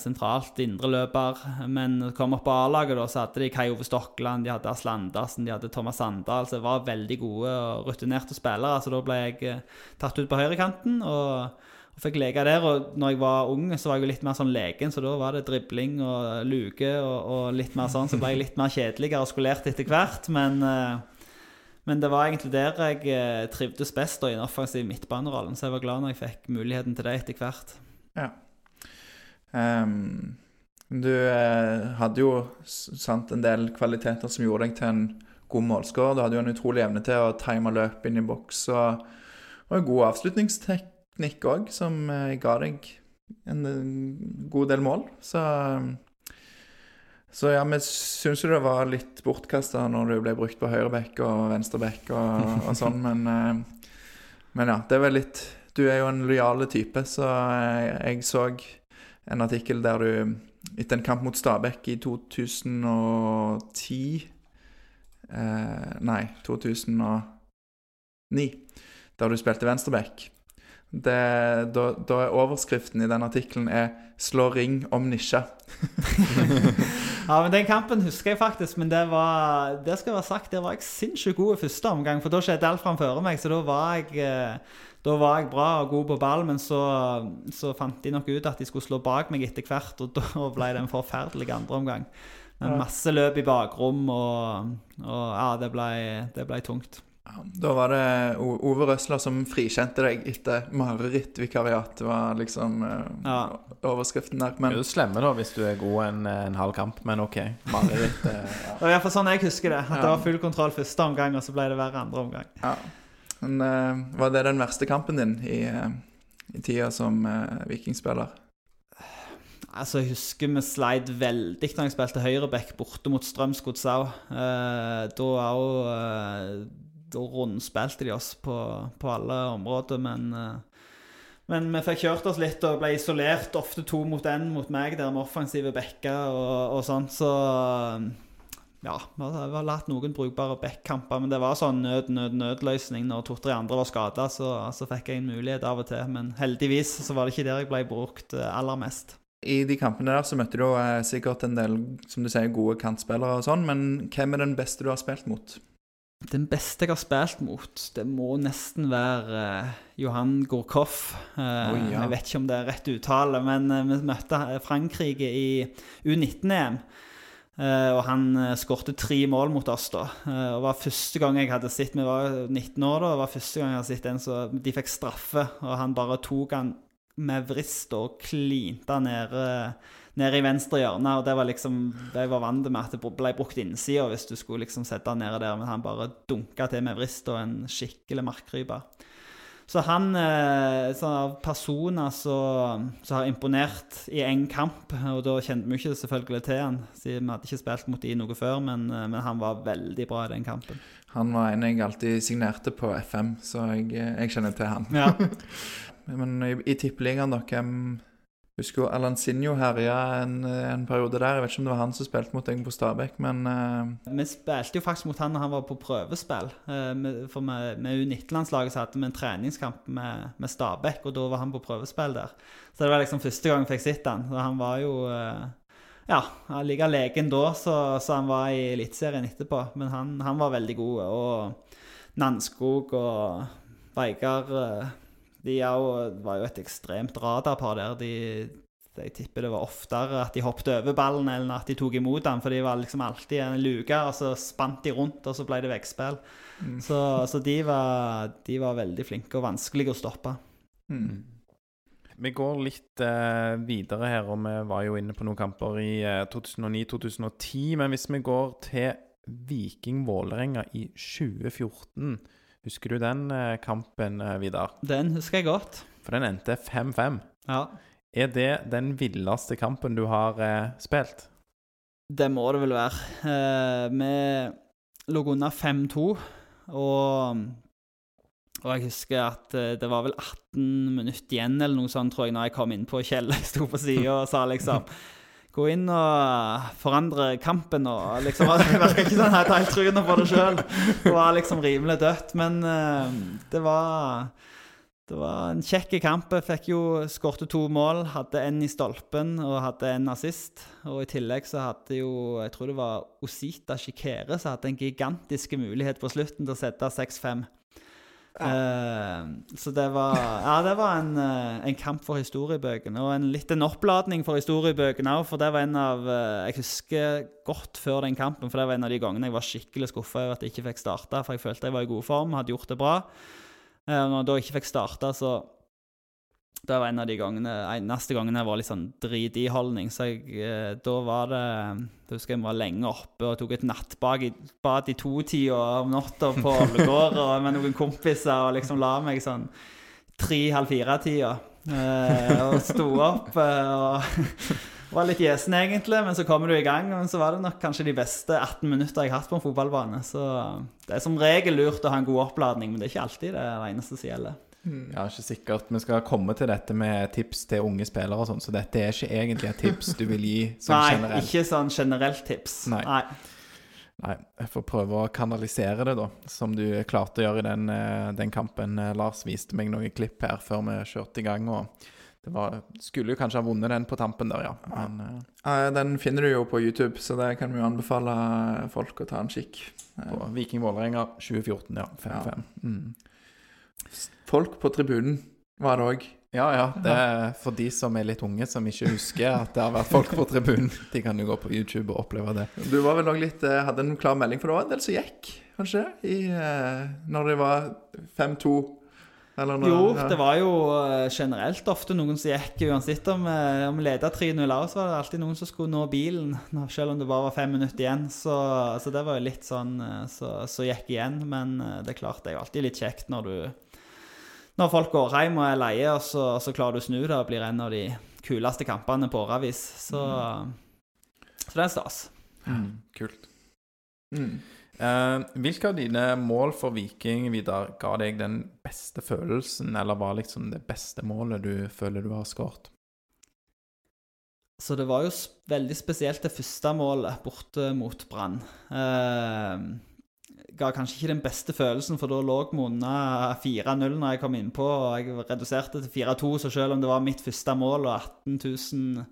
sentralt indreløper. Men kom opp på A-laget, da, så hadde de Kai Ove Stokkeland, de hadde Asle Andersen, de hadde Thomas Sandal. Så det var veldig gode og rutinerte spillere. Så da ble jeg tatt ut på høyrekanten. og og fikk leke der. Og når jeg var ung, så var jeg jo litt mer sånn leken, så da var det dribling og luke og, og litt mer sånn. Så ble jeg litt mer kjedeligere og skolert etter hvert. Men, eh, men, det var egentlig der jeg eh, trivdes best, da, i den offensive midtbanerollen. Så jeg var glad når jeg fikk muligheten til det etter hvert. Ja. Um, du eh, hadde jo sant, en del kvaliteter som gjorde deg til en god målskårer. Du hadde jo en utrolig evne til å time løp inn i boks og, og en god avslutningstek teknikk òg, som eh, ga deg en god del mål. Så, så ja, vi syns jo det var litt bortkasta når du ble brukt på høyreback og venstreback og, og sånn, men, eh, men ja, det er vel litt Du er jo en lojale type, så jeg, eh, jeg så en artikkel der du etter en kamp mot Stabæk i 2010 eh, Nei, 2009. Der du spilte venstreback. Det, da, da, er overskriften i den artikkelen er 'Slå ring om nisja'. ja, men Den kampen husker jeg faktisk, men det var det skal være sagt, der var jeg sinnssykt god i første omgang. For da skjedde alt framfor meg, så da var jeg eh, da var jeg bra og god på ball, men så, så, fant de nok ut at de skulle slå bak meg etter hvert, og da ble det en forferdelig andre omgang. Masse løp i bakrom, og, og ja, det ble, det ble tungt. Da var det Ove Røsler som frikjente deg etter marerittvikariat. Det var liksom uh, ja. overskriften der. Men... Du er slemme da hvis du er god en, en halv kamp, men OK. Mareritt. Uh, ja. Det var iallfall sånn jeg husker det. At ja. det var full kontroll første omgang, og så ble det verre andre omgang. Ja. Men uh, Var det den verste kampen din i, i tida som vikingspiller? Altså, Jeg husker vi sleit veldig da jeg spilte høyreback borte mot Strømsgodset òg. da òg rundspilte de oss på, på alle områder, men, eh, men vi fikk kjørt oss litt og ble isolert, ofte to mot én mot meg, der med offensive backer og, og sånt. Så ja, vi har latt noen brukbare backkamper, men det var sånn nød, nød, nødløsning. Når to-tre andre var skada, så, så fikk jeg en mulighet av og til. Men heldigvis så var det ikke der jeg ble brukt eh, aller mest. I de kampene der så møtte du eh, sikkert en del som du sier, gode kantspillere og sånn, men hvem er den beste du har spilt mot? Den beste jeg har spilt mot, det må nesten være eh, Johan Gourcoff. Eh, Oi, ja. Jeg vet ikke om det er rett uttale, men eh, vi møtte Frankrike i U19-EM. Eh, og han skårte tre mål mot oss da. Og var første gang jeg hadde sett Vi var 19 år da, og var første gang jeg hadde sett en så De fikk straffe, og han bare tok han med vrist og klinte nede, nede i venstre hjørne. Og det var liksom Jeg var vant med at det ble brukt innsida hvis du skulle liksom sette han nede der, men han bare dunka til med vrist og en skikkelig markrype. Så han eh, så av personer som har imponert i én kamp, og da kjente vi ikke selvfølgelig til han, siden vi hadde ikke spilt mot de noe før, men, eh, men han var veldig bra i den kampen. Han var en jeg alltid signerte på FM, så jeg, eh, jeg kjenner til han. Ja. Men i, i tippeligaen, da, hvem Husker jo Alansinho herja en, en periode der. Jeg vet ikke om det var han som spilte mot deg på Stabæk, men uh... Vi spilte jo faktisk mot han når han var på prøvespill. Uh, For med, med U19-landslaget så hadde vi en treningskamp med, med Stabæk, og da var han på prøvespill der. Så det var liksom første gang jeg fikk sett han. Og han var jo uh, ja, han ligger legen da så, så han var i Eliteserien etterpå. Men han, han var veldig god. Og Nanskog og Veigar De er jo, var jo et ekstremt radarpar der. De, jeg tipper det var oftere at de hoppet over ballen enn at de tok imot den, for de var liksom alltid en luke, og så spant de rundt, og så ble det veggspill. Så, så de, var, de var veldig flinke og vanskelige å stoppe. mm. Vi går litt eh, videre her, og vi var jo inne på noen kamper i eh, 2009-2010. Men hvis vi går til Viking Vålerenga i 2014, husker du den eh, kampen, eh, Vidar? Den husker jeg godt. For den endte 5-5. Ja. Er det den villeste kampen du har eh, spilt? Det må det vel være. Eh, vi lå under 5-2, og, og jeg husker at eh, det var vel 18 minutter igjen eller noe sånt, tror jeg, når jeg kom inn på Kjell. Jeg sto på sida og sa liksom Gå inn og forandre kampen og liksom virka ikke sånn jeg helt troen på det sjøl. Det var liksom rimelig dødt. Men eh, det var det var en kjekk kamp. Jeg fikk jo skårte to mål. Hadde en i stolpen og hadde en assist. Og i tillegg så hadde jo Jeg tror det var Osita Shikere som hadde en gigantisk mulighet på slutten til å sette 6-5. Eh, så det var Ja, det var en, uh, en kamp for historiebøkene. Og en litt en oppladning for historiebøkene òg, for det var en av uh, Jeg husker godt før den kampen, for det var en av de gangene jeg var skikkelig skuffa over at jeg ikke fikk starta, for jeg følte jeg var i god form, hadde gjort det bra. Når jeg da ikke fikk starta, så Det var en av de gangene neste gangene jeg var litt sånn drit i holdning. Så jeg, eh, da var det Da husker jeg jeg var lenge oppe og tok et nattbad i, bad i totida om natta på Ålegård med noen kompiser og liksom la meg sånn tre-halv fire-tida. Eh, og sto opp eh, og var litt gjesen egentlig, men så kommer du i gang. Men så var det nok kanskje de beste 18 minutter jeg har hatt på en fotballbane. Så det er som regel lurt å ha en god oppladning, men det er ikke alltid det eneste som gjelder. Ja, ikke sikkert. Vi skal komme til dette med tips til unge spillere og sånn, så dette er ikke egentlig et tips du vil gi som Nei, generelt. ikke sånn generelt tips. Nei. Nei, jeg får prøve å kanalisere det, da, som du klarte å gjøre i den, eh, den kampen. Eh, Lars viste meg noen klipp her før vi kjørte i gang, og det var, skulle jo kanskje ha vunnet den på tampen der, ja. Men eh, Ja, Den finner du jo på YouTube, så det kan vi jo anbefale folk å ta en kikk. på Viking Vålerenga 2014, ja. 5-5. Mm. Folk på tribunen var det òg. Ja, ja. Det er for de som er litt unge, som ikke husker at det har vært folk på tribunen. De kan jo gå på YouTube og oppleve det. Du var vel også litt, eh, hadde en klar melding, for det var en del som gikk, kanskje? I, eh, når det var 5-2? Eller når, Jo, ja. det var jo eh, generelt ofte noen som gikk uansett om, om vi leda 3-0 av, så var det alltid noen som skulle nå bilen, selv om det bare var fem minutter igjen. Så, så det var jo litt sånn så, så gikk igjen. Men det er klart, det er jo alltid litt kjekt når du Når folk går hjem og er leie, og så, så klarer du å snu det og blir en av de kuleste kampene på årevis. Så, så det er stas. Mm, kult. Mm. Eh, hvilke av dine mål for Viking, Vidar, ga deg den beste følelsen, eller var liksom det beste målet du føler du har skåret? Så det var jo veldig spesielt det første målet borte mot Brann. Eh, ga kanskje ikke den beste følelsen, for da lå vi unna 4-0 når jeg kom innpå, og jeg reduserte til 4-2, så selv om det var mitt første mål og 18 000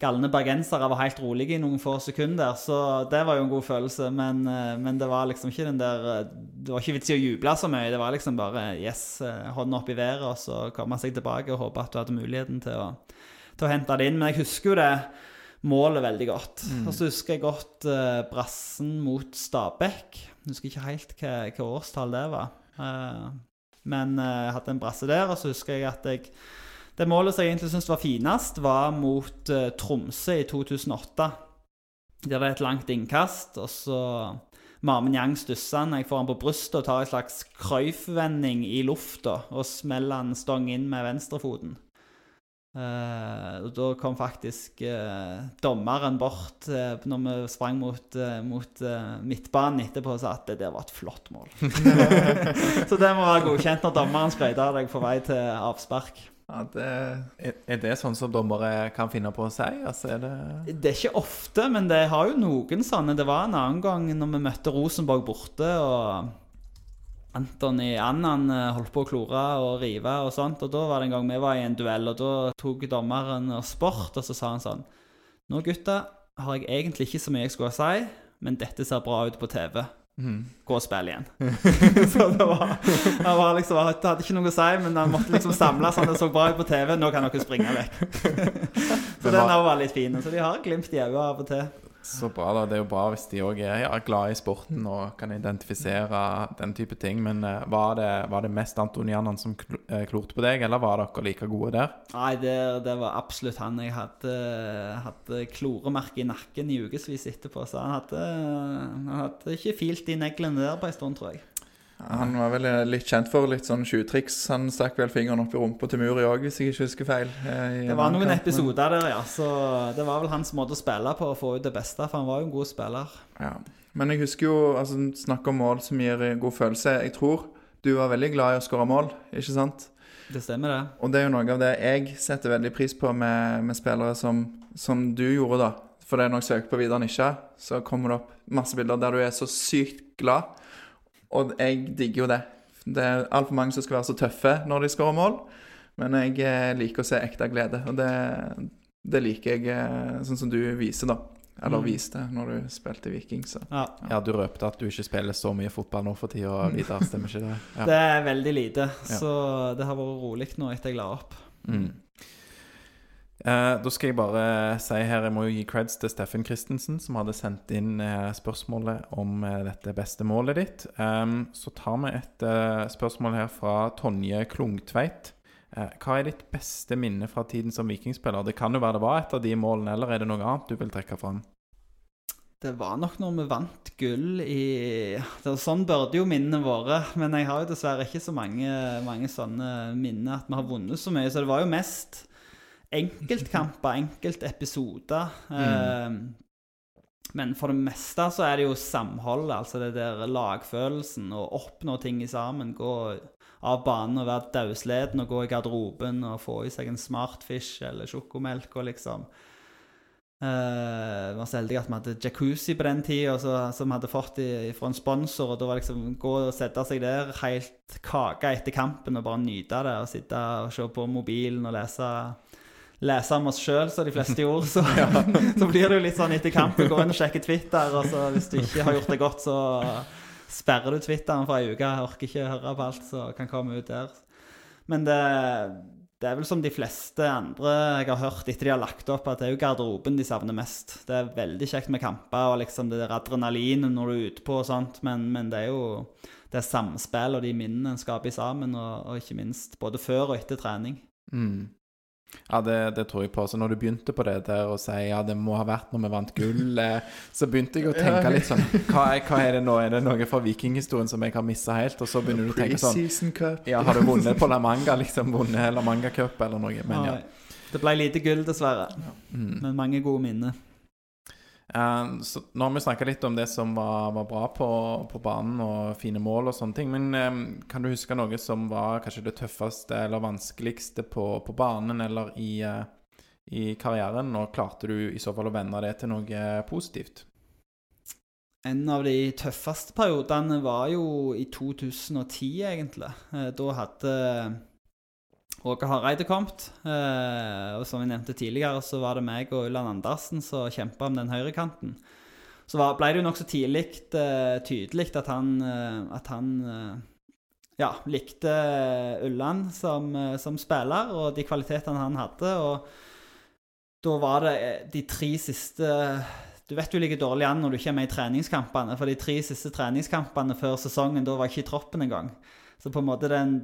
galne bergensere var helt rolige i noen få sekunder, så det var jo en god følelse. Men, eh, men det var liksom ikke den der eh, Det var ikke vits i å juble så mye. Det var liksom bare yes, eh, hånda opp i været, og så komme seg tilbake og håpe at du hadde muligheten til å, til å hente det inn. Men jeg husker jo det målet veldig godt. Og så husker jeg godt eh, brassen mot Stabæk. Jeg husker ikke helt hva, hva årstall det var. Uh, men eh, jeg hadde en brasse der, og så husker jeg at jeg Det målet som jeg egentlig syntes var finest, var mot eh, Tromsø i 2008. Der det er et langt innkast, og så Marmen Yang stusser han. Jeg får han på brystet og tar en slags Cruyff-vending i lufta og smeller han stong inn med venstrefoten. Eh, og da kom faktisk eh, dommeren bort eh, når vi sprang mot, eh, mot eh, midtbanen etterpå og sa at det der var et flott mål. så det må være godkjent når dommeren sprøyter deg på vei til avspark. Ja, det Er, er det sånn som dommere kan finne på å si? Altså, er det Det er ikke ofte, men det har jo noen sånne. Det var en annen gang når vi møtte Rosenborg borte, og Anthony Annan han holdt på å klore og rive og sånt. Og da var det en gang vi var i en duell, og da tok dommeren sport, og så sa han sånn Nå, gutta, har jeg egentlig ikke så mye jeg skulle si, men dette ser bra ut på TV. Mm. Gå og spill igjen. så det var, han var liksom, han hadde ikke noe å si, men han måtte liksom samle sånn det så bra ut på TV. Nå kan dere springe vekk. så den var litt fin. Så de har glimt i øynene av og til. Så bra, da. Det er jo bra hvis de òg er ja, glad i sporten og kan identifisere den type ting. Men uh, var, det, var det mest antonianene som eh, klorte på deg, eller var dere like gode der? Nei, det, det var absolutt han. Jeg hadde, hadde kloremerke i nakken i ukevis etterpå, så han hadde, han hadde ikke filt de neglene der på en stund, tror jeg. Han var vel eh, litt kjent for litt sånn tjuvtriks. Han stakk vel fingeren opp i rumpa til Muri òg, hvis jeg ikke husker feil. eh, Det var noen kampen. episoder der, ja. Så det var vel hans måte å spille på å få ut det beste, for han var jo en god spiller. Ja. Men jeg husker jo altså, Snakk om mål som gir god følelse. Jeg tror du var veldig glad i å skåre mål, ikke sant? Det stemmer, det. Og det er jo noe av det jeg setter veldig pris på med, med spillere som, som du gjorde, da. For det er når jeg søker på Vidar Nisja, så kommer det opp masse bilder der du er så sykt glad. Og jeg digger jo det. Det er altfor mange som skal være så tøffe når de skårer mål. Men jeg eh, liker å se ekte glede, og det, det liker jeg eh, sånn som du viser, da. Eller Mm. viste når du spilte i Viking, så Ja. Ja, du røpte at du ikke spiller så mye fotball nå for tida, Vidar. Stemmer ikke det? Ja. Det er veldig lite, Ja. så det har vært rolig nå etter jeg la opp. Mm. Eh, da skal jeg bare si her Jeg må jo gi creds til Steffen Christensen, som hadde sendt inn eh, spørsmålet om eh, dette beste målet ditt. Em, så tar vi et spørsmål her fra Tonje Klungtveit. Hva er ditt beste minne fra tiden som vikingspiller? Det kan jo være det var et av de målene, eller er det noe annet du vil trekke fram? Det var nok når vi vant gull i Sånn burde jo minnene våre, men jeg har jo dessverre ikke så mange, mange sånne minner at vi har vunnet så mye. Så det var jo mest enkeltkamper, enkeltepisoder. Eh, men for det meste så er det jo samholdet, altså det der lagfølelsen, å oppnå ting sammen. Gå av banen og være dausleden og gå i garderoben og få i seg en smartfish eller sjokomelk og liksom Vi var så heldige at vi hadde jacuzzi på den tida, som vi hadde fått i, fra en sponsor. Og da var det liksom gå og sette seg der, helt kake etter kampen og bare nyte det. Og sitte og se på mobilen og lese, lese om oss sjøl, som de fleste gjorde. Så, så blir det jo litt sånn etter kampen. Gå inn og sjekke Twitter, og så hvis du ikke har gjort det godt, så sperrer du Twitteren for ei uke. Jeg orker ikke høre på alt som kan komme ut der. Men det det er vel som de fleste andre jeg har hørt etter de har lagt opp, at det er jo garderoben de savner mest. Det er veldig kjekt med kamper og liksom det der adrenalinet når du er ute på og sånt, men, men det er jo det samspill og de minnene en skaper sammen, og, og ikke minst både før og etter trening. Mm. Ja, det, det tror jeg på. Så når du begynte på det der og si ja, det må ha vært når vi vant gull, så begynte jeg å tenke litt sånn hva er, hva er det nå? Er det noe fra vikinghistorien som jeg har missa helt? Og så begynner du å tenke sånn Ja, har du vunnet på La Manga, liksom? Vunnet La Manga Cup eller noe? Men ja. Det ble lite gull, dessverre, Mm. men mange gode minner. Eh, så nå har vi snakka litt om det som var, var bra på, på banen, og fine mål og sånne ting. Men eh, kan du huske noe som var kanskje det tøffeste eller vanskeligste på, på banen eller i, eh, i karrieren, og klarte du i så fall å vende det til noe positivt? En av de tøffeste periodene var jo i 2010, egentlig. Da hadde Åge Hareide kommet. eh, Og som vi nevnte tidligere, så var det meg og Ulland Andersen som kjempa om den høyrekanten. Så ble det jo nokså tidlig eh, tydelig at han, eh, at han ja, likte Ulland som, som spiller og de kvalitetene han hadde. Og da var det de tre siste Du vet du ligger dårlig an når du ikke er med i treningskampene. For de tre siste treningskampene før sesongen, da var ikke i troppen engang. Så på en måte den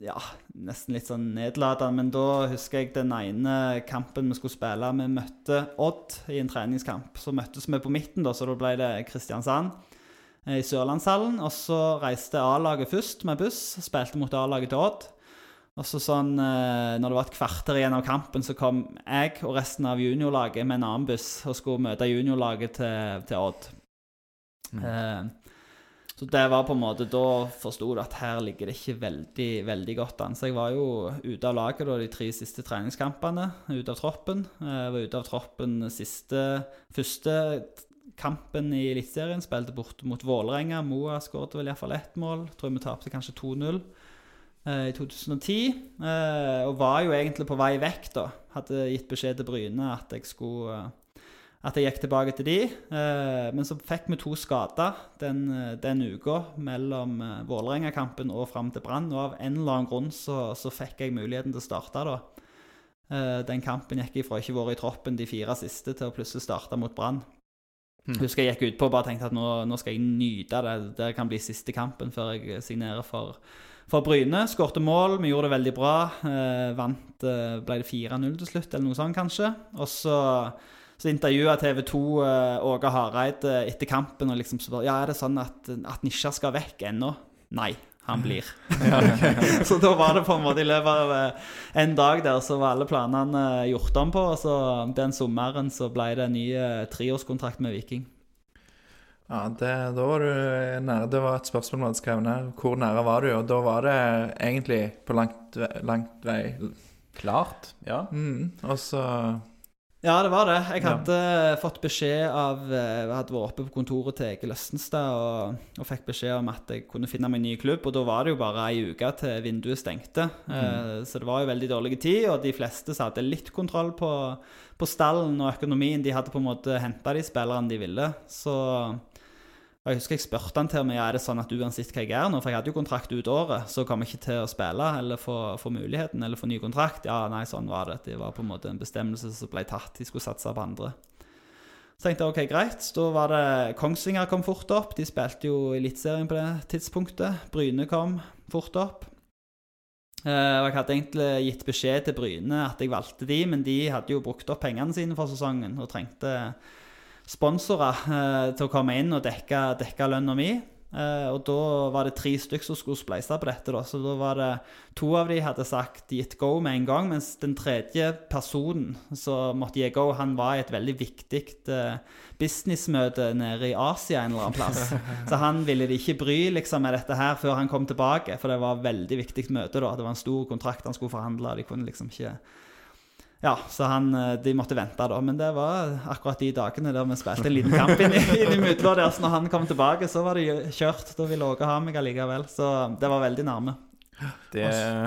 Ja, nesten litt sånn nedlatende, men da husker jeg den ene kampen vi skulle spille. Vi møtte Odd i en treningskamp. Så møttes vi på midten, da, så da ble det Kristiansand eh, i Sørlandshallen. Og så reiste A-laget først med buss, spilte mot A-laget til Odd. Og så sånn, eh, når det var et kvarter igjen av kampen, så kom jeg og resten av juniorlaget med en annen buss og skulle møte juniorlaget til, til Odd. Eh, så det var på en måte Da forsto du at her ligger det ikke veldig veldig godt an. Så jeg var jo ute av laget da de tre siste treningskampene. Ute av troppen. Jeg var ute av troppen siste første kampen i Eliteserien. Spilte borte mot Vålerenga. Moa skåret vel iallfall ett mål. Tror vi tapte kanskje 2-0 eh, i 2010. Eh, og var jo egentlig på vei vekk, da. Hadde gitt beskjed til Bryne at jeg skulle eh, at jeg gikk tilbake til de. Eh, men så fikk vi to skader den, eh, den uka mellom eh, Vålerenga-kampen og fram til Brann. Og av en eller annen grunn så, så fikk jeg muligheten til å starte da. Den kampen gikk jeg fra ikke vært i troppen de fire siste til å plutselig starte mot Brann. Mm. Husker jeg gikk utpå og bare tenkte at nå, nå skal jeg nyte det. Det kan bli siste kampen før jeg signerer for, for Bryne. Skårte mål, vi gjorde det veldig bra. Vant Ble det 4-0 til slutt, eller noe sånt kanskje. Og så så intervjua TV 2 uh, Åge Hareide etter kampen og liksom spør ja, er det sånn at, at Nisja skal vekk ennå. Nei, han blir. så da var det på en måte i løpet av eh, en dag der så var alle planene eh, gjort om på. Og så den sommeren så ble det en ny eh, treårskontrakt med Viking. Ja, det, da var du nære. Det var et spørsmål man hadde skrevet ned. Hvor nære var du? Og da var det egentlig på langt, langt vei. Klart, ja. Mm, og så Ja, det var det. Jeg Ja. hadde fått beskjed av eh, Jeg hadde vært oppe på kontoret til Egil Østenstad og, og fikk beskjed om at jeg kunne finne meg en ny klubb. Og da var det jo bare ei uke til vinduet stengte. Eh, så det var jo veldig dårlig tid, og de fleste som hadde litt kontroll på, på stallen og økonomien, de hadde på en måte henta de spillerne de ville. Så jeg husker jeg spurte han til meg ja, er det sånn at uansett hva jeg gjør nå, for jeg hadde jo kontrakt ut året, så kom jeg ikke til å spille eller få, få muligheten eller få ny kontrakt. Ja, nei, sånn var det. Det var på en måte en bestemmelse som ble tatt. De skulle satse på andre. Så tenkte jeg ok, greit. Da var det Kongsvinger kom fort opp. De spilte jo Eliteserien på det tidspunktet. Bryne kom fort opp. Eh, og jeg hadde egentlig gitt beskjed til Bryne at jeg valgte de, men de hadde jo brukt opp pengene sine for sesongen og trengte sponsorer eh, til å komme inn og dekke, dekke lønna mi. Uh, og da var det tre stykker som skulle spleise på dette. da, Så da var det to av de hadde sagt gitt go med en gang, mens den tredje personen som måtte gi go, han var i et veldig viktig uh, businessmøte nede i Asia en eller annen plass. Så han ville de ikke bry liksom med dette her før han kom tilbake, for det var et veldig viktig møte. da, Det var en stor kontrakt han skulle forhandle, og de kunne liksom ikke ja, så han, eh, de måtte vente, da. Men det var akkurat de dagene der vi spilte en liten kamp inn, i- inn imellom der. Så når han kom tilbake, så var det kjørt. Da ville Åge ha meg allikevel. Så det var veldig nærme. Det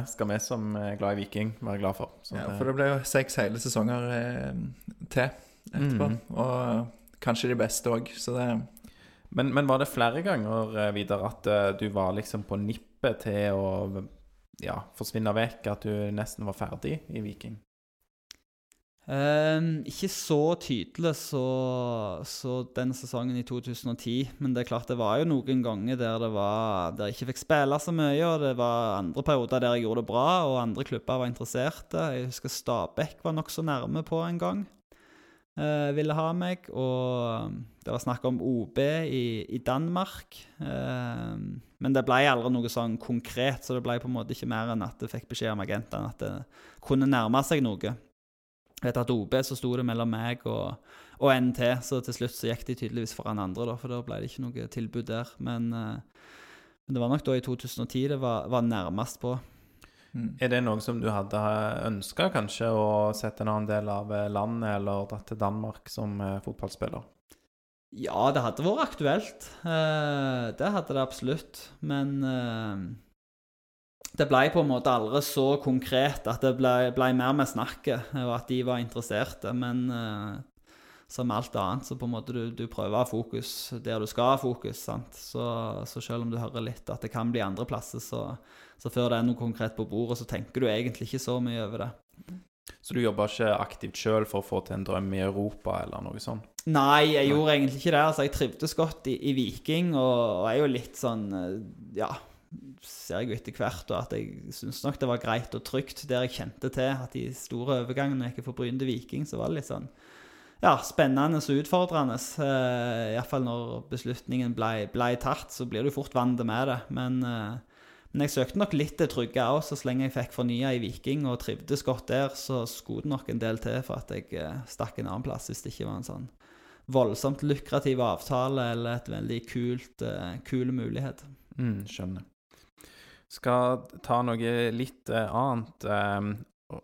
skal vi som er glad i Viking være glad for. Så ja, For det ble jo seks hele sesonger eh, til etterpå. Mm. Og kanskje de beste òg, så det men, men var det flere ganger, eh, Vidar, at du var liksom på nippet til å ja, forsvinne vekk? At du nesten var ferdig i Viking? Ehm, ikke så tydelig så, så den sesongen i 2010, men det er klart det var jo noen ganger der var Der jeg ikke fikk spille så mye, og det var andre perioder der jeg gjorde det bra, og andre klubber var interesserte. Jeg husker Stabæk var nokså nærme på en gang. Uh, ville ha meg, og det var snakk om OB i, i Danmark. Uh, men det ble aldri noe sånn konkret, så det ble på en måte ikke mer enn at jeg fikk beskjed om agenten at det kunne nærme seg noe. Vet at OB så sto det mellom meg og, og NT, så til slutt så gikk de tydeligvis foran andre, da, for da ble det ikke noe tilbud der. Men, eh, men det var nok da i 2010 det var, var nærmest på. Mm. Er det noe som du hadde ønska, kanskje, å sette en annen del av eh, landet, eller dratt til Danmark som eh, fotballspiller? Ja, det hadde vært aktuelt. Eh, det hadde det absolutt. Men det ble på en måte aldri så konkret at det ble, ble mer med snakket, og at de var interesserte. Men uh, som alt annet, så på en måte du, du prøver å ha fokus der du skal ha fokus. sant? Så, så selv om du hører litt at det kan bli andreplasser, så, så før det er noe konkret på bordet, så tenker du egentlig ikke så mye over det. Så du jobba ikke aktivt sjøl for å få til en drøm i Europa, eller noe sånt? Nei, jeg gjorde egentlig ikke det. Altså, jeg trivdes godt i, i Viking, og, og er jo litt sånn eh, Ja, ser jeg jo etter hvert, og at jeg syns nok det var greit og trygt der jeg kjente til at de store overgangene gikk fra Bryn til Viking, så var det litt sånn ja, spennende og utfordrende. Uh, Iallfall når beslutningen ble, ble, tatt, så blir du fort vant med det. Men, uh, men jeg søkte nok litt det trygge òg, så lenge jeg fikk fornya i Viking og trivdes godt der, så skulle det nok en del til for at jeg uh, stakk en annen plass hvis det ikke var en sånn voldsomt lukrativ avtale eller et veldig kult, uh, kul mulighet. Mm, skjønner. Skal ta noe litt annet. Um,